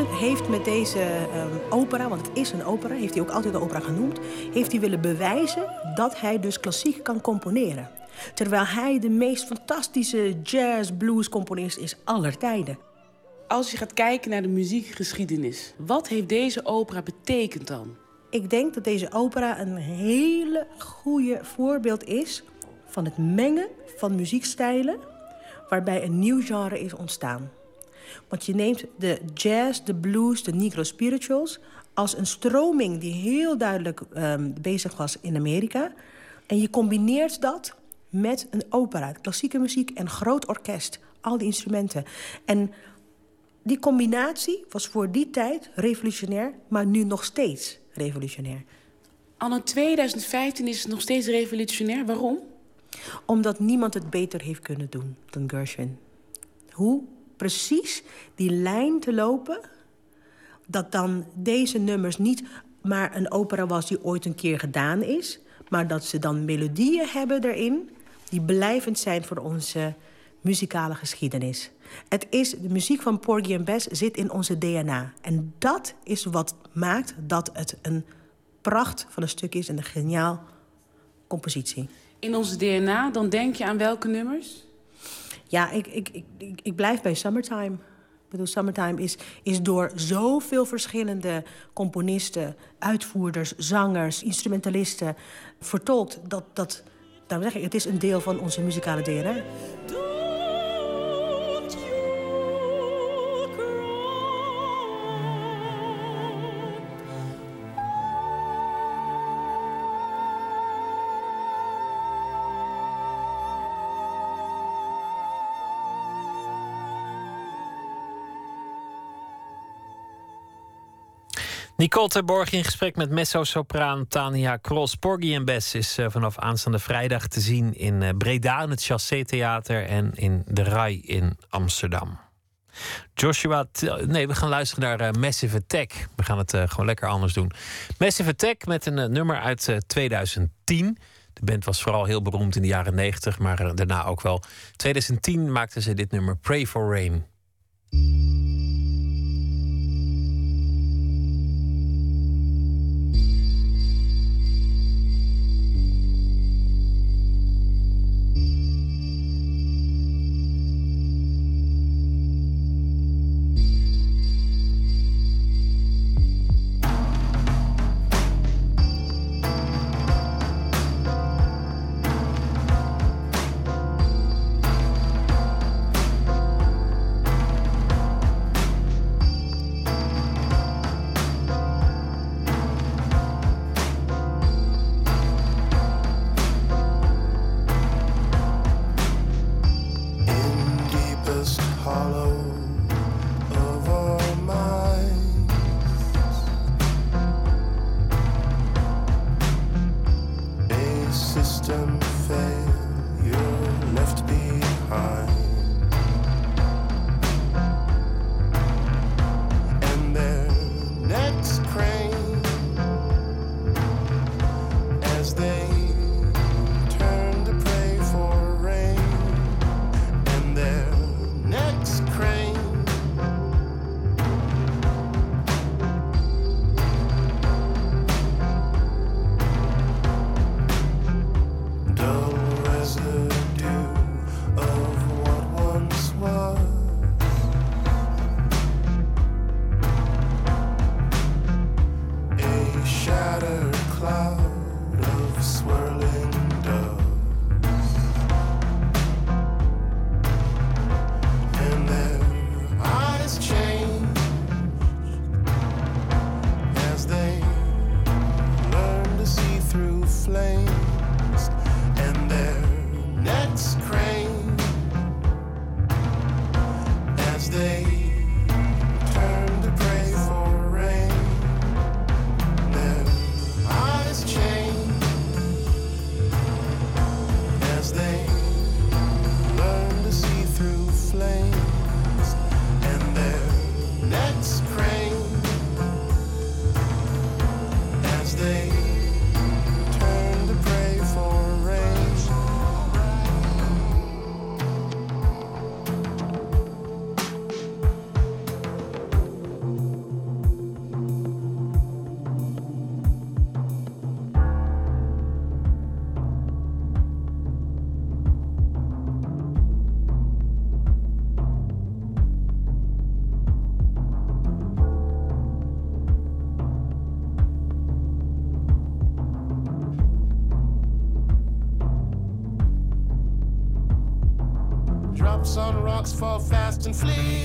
Heeft met deze ehm, opera, want het is een opera, heeft hij ook altijd een opera genoemd, heeft hij willen bewijzen dat hij dus klassiek kan componeren. Terwijl hij de meest fantastische jazz blues componist is aller tijden. Als je gaat kijken naar de muziekgeschiedenis, wat heeft deze opera betekend dan? Ik denk dat deze opera een hele goede voorbeeld is van het mengen van muziekstijlen waarbij een nieuw genre is ontstaan. Want je neemt de jazz, de blues, de negro spirituals als een stroming die heel duidelijk ehm, bezig was in Amerika. En je combineert dat met een opera, klassieke muziek en groot orkest, al die instrumenten. En die combinatie was voor die tijd revolutionair, maar nu nog steeds revolutionair. Anno 2015 is het nog steeds revolutionair. Waarom? Omdat niemand het beter heeft kunnen doen dan Gershwin. Hoe precies die lijn te lopen... dat dan deze nummers niet maar een opera was die ooit een keer gedaan is... maar dat ze dan melodieën hebben erin... die blijvend zijn voor onze muzikale geschiedenis. Het is, de muziek van Porgy en Bess zit in onze DNA. En dat is wat maakt dat het een pracht van een stuk is... en een geniaal compositie. In onze DNA, dan denk je aan welke nummers? Ja, ik, ik, ik, ik, blijf bij Summertime. Ik bedoel, Summertime is, is door zoveel verschillende componisten, uitvoerders, zangers, instrumentalisten vertolkt. Dat, dat, daarom zeg ik, het is een deel van onze muzikale DNA. Nicole Terborg in gesprek met mezzo-sopraan Tania Cross. Porgy en Bess is eh, vanaf aanstaande vrijdag te zien in eh, Breda... in het Chassé Theater en in de Rai in Amsterdam. Joshua, nee, we gaan luisteren naar eh, Massive Attack. We gaan het gewoon lekker anders doen. Massive Attack met een nummer uit eh, 2010. De band was vooral heel beroemd in de jaren 90, maar daarna ook wel. 2010 maakten ze dit nummer Pray for Rain. Rocks fall fast and fleeting.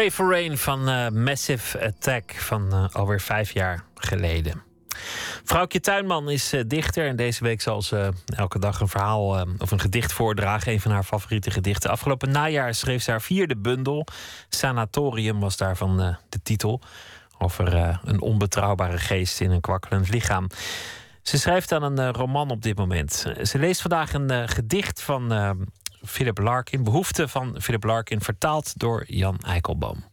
Pray for Rain van eh, Massive Attack van eh, alweer vijf jaar geleden. Vrouwtje Tuinman is eh, dichter en deze week zal ze elke dag een verhaal of een gedicht voordragen. Een van haar favoriete gedichten. Afgelopen najaar schreef ze haar vierde bundel. Sanatorium was daarvan de titel. Over een onbetrouwbare geest in een kwakkelend lichaam. Ze schrijft aan een roman op dit moment. Ze leest vandaag een gedicht van Philip Larkin. Behoefte van Philip Larkin, vertaald door Jan Eikelboom.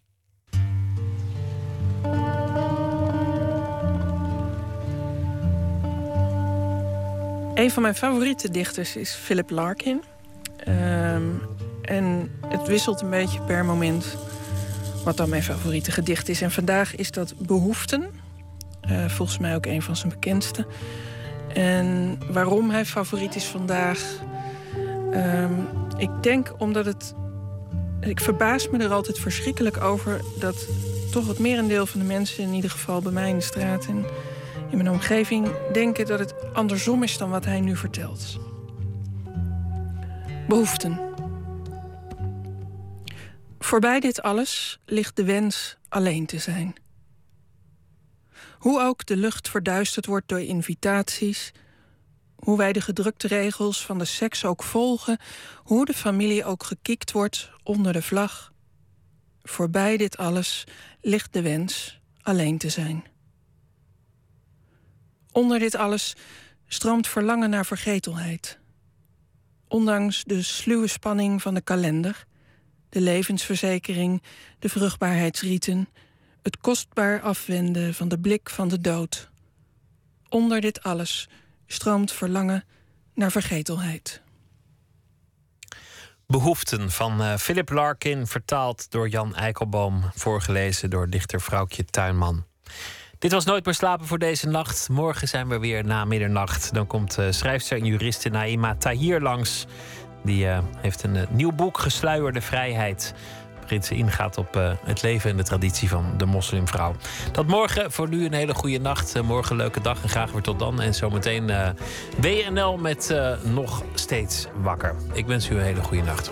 Een van mijn favoriete dichters is Philip Larkin. Ehm, en het wisselt een beetje per moment wat dan mijn favoriete gedicht is. En vandaag is dat Behoeften. Eh, volgens mij ook een van zijn bekendste. En waarom hij favoriet is vandaag... ehm, ik denk omdat het... Ik verbaas me er altijd verschrikkelijk over... dat toch het merendeel van de mensen, in ieder geval bij mij in de straat... en in mijn omgeving, denken dat het andersom is dan wat hij nu vertelt. Behoeften. Voorbij dit alles ligt de wens alleen te zijn. Hoe ook de lucht verduisterd wordt door invitaties, Hoe wij de gedrukte regels van de seks ook volgen, hoe de familie ook gekikt wordt onder de vlag. Voorbij dit alles ligt de wens alleen te zijn. Onder dit alles stroomt verlangen naar vergetelheid. Ondanks de sluwe spanning van de kalender, de levensverzekering, de vruchtbaarheidsrieten, het kostbaar afwenden van de blik van de dood. Onder dit alles stroomt verlangen naar vergetelheid. Behoeften van eh, Philip Larkin, vertaald door Jan Eikelboom, voorgelezen door dichter Vrouwtje Tuinman. Dit was Nooit meer slapen voor deze nacht. Morgen zijn we weer na middernacht. Dan komt uh, schrijfster en juriste Naima Tahir langs. Die uh, heeft een uh, nieuw boek, Gesluierde Vrijheid. Waarin ze ingaat op het leven en de traditie van de moslimvrouw. Dat morgen. Voor nu een hele goede nacht. morgen een leuke dag en graag weer tot dan. En zometeen WNL met Nog Steeds Wakker. Ik wens u een hele goede nacht.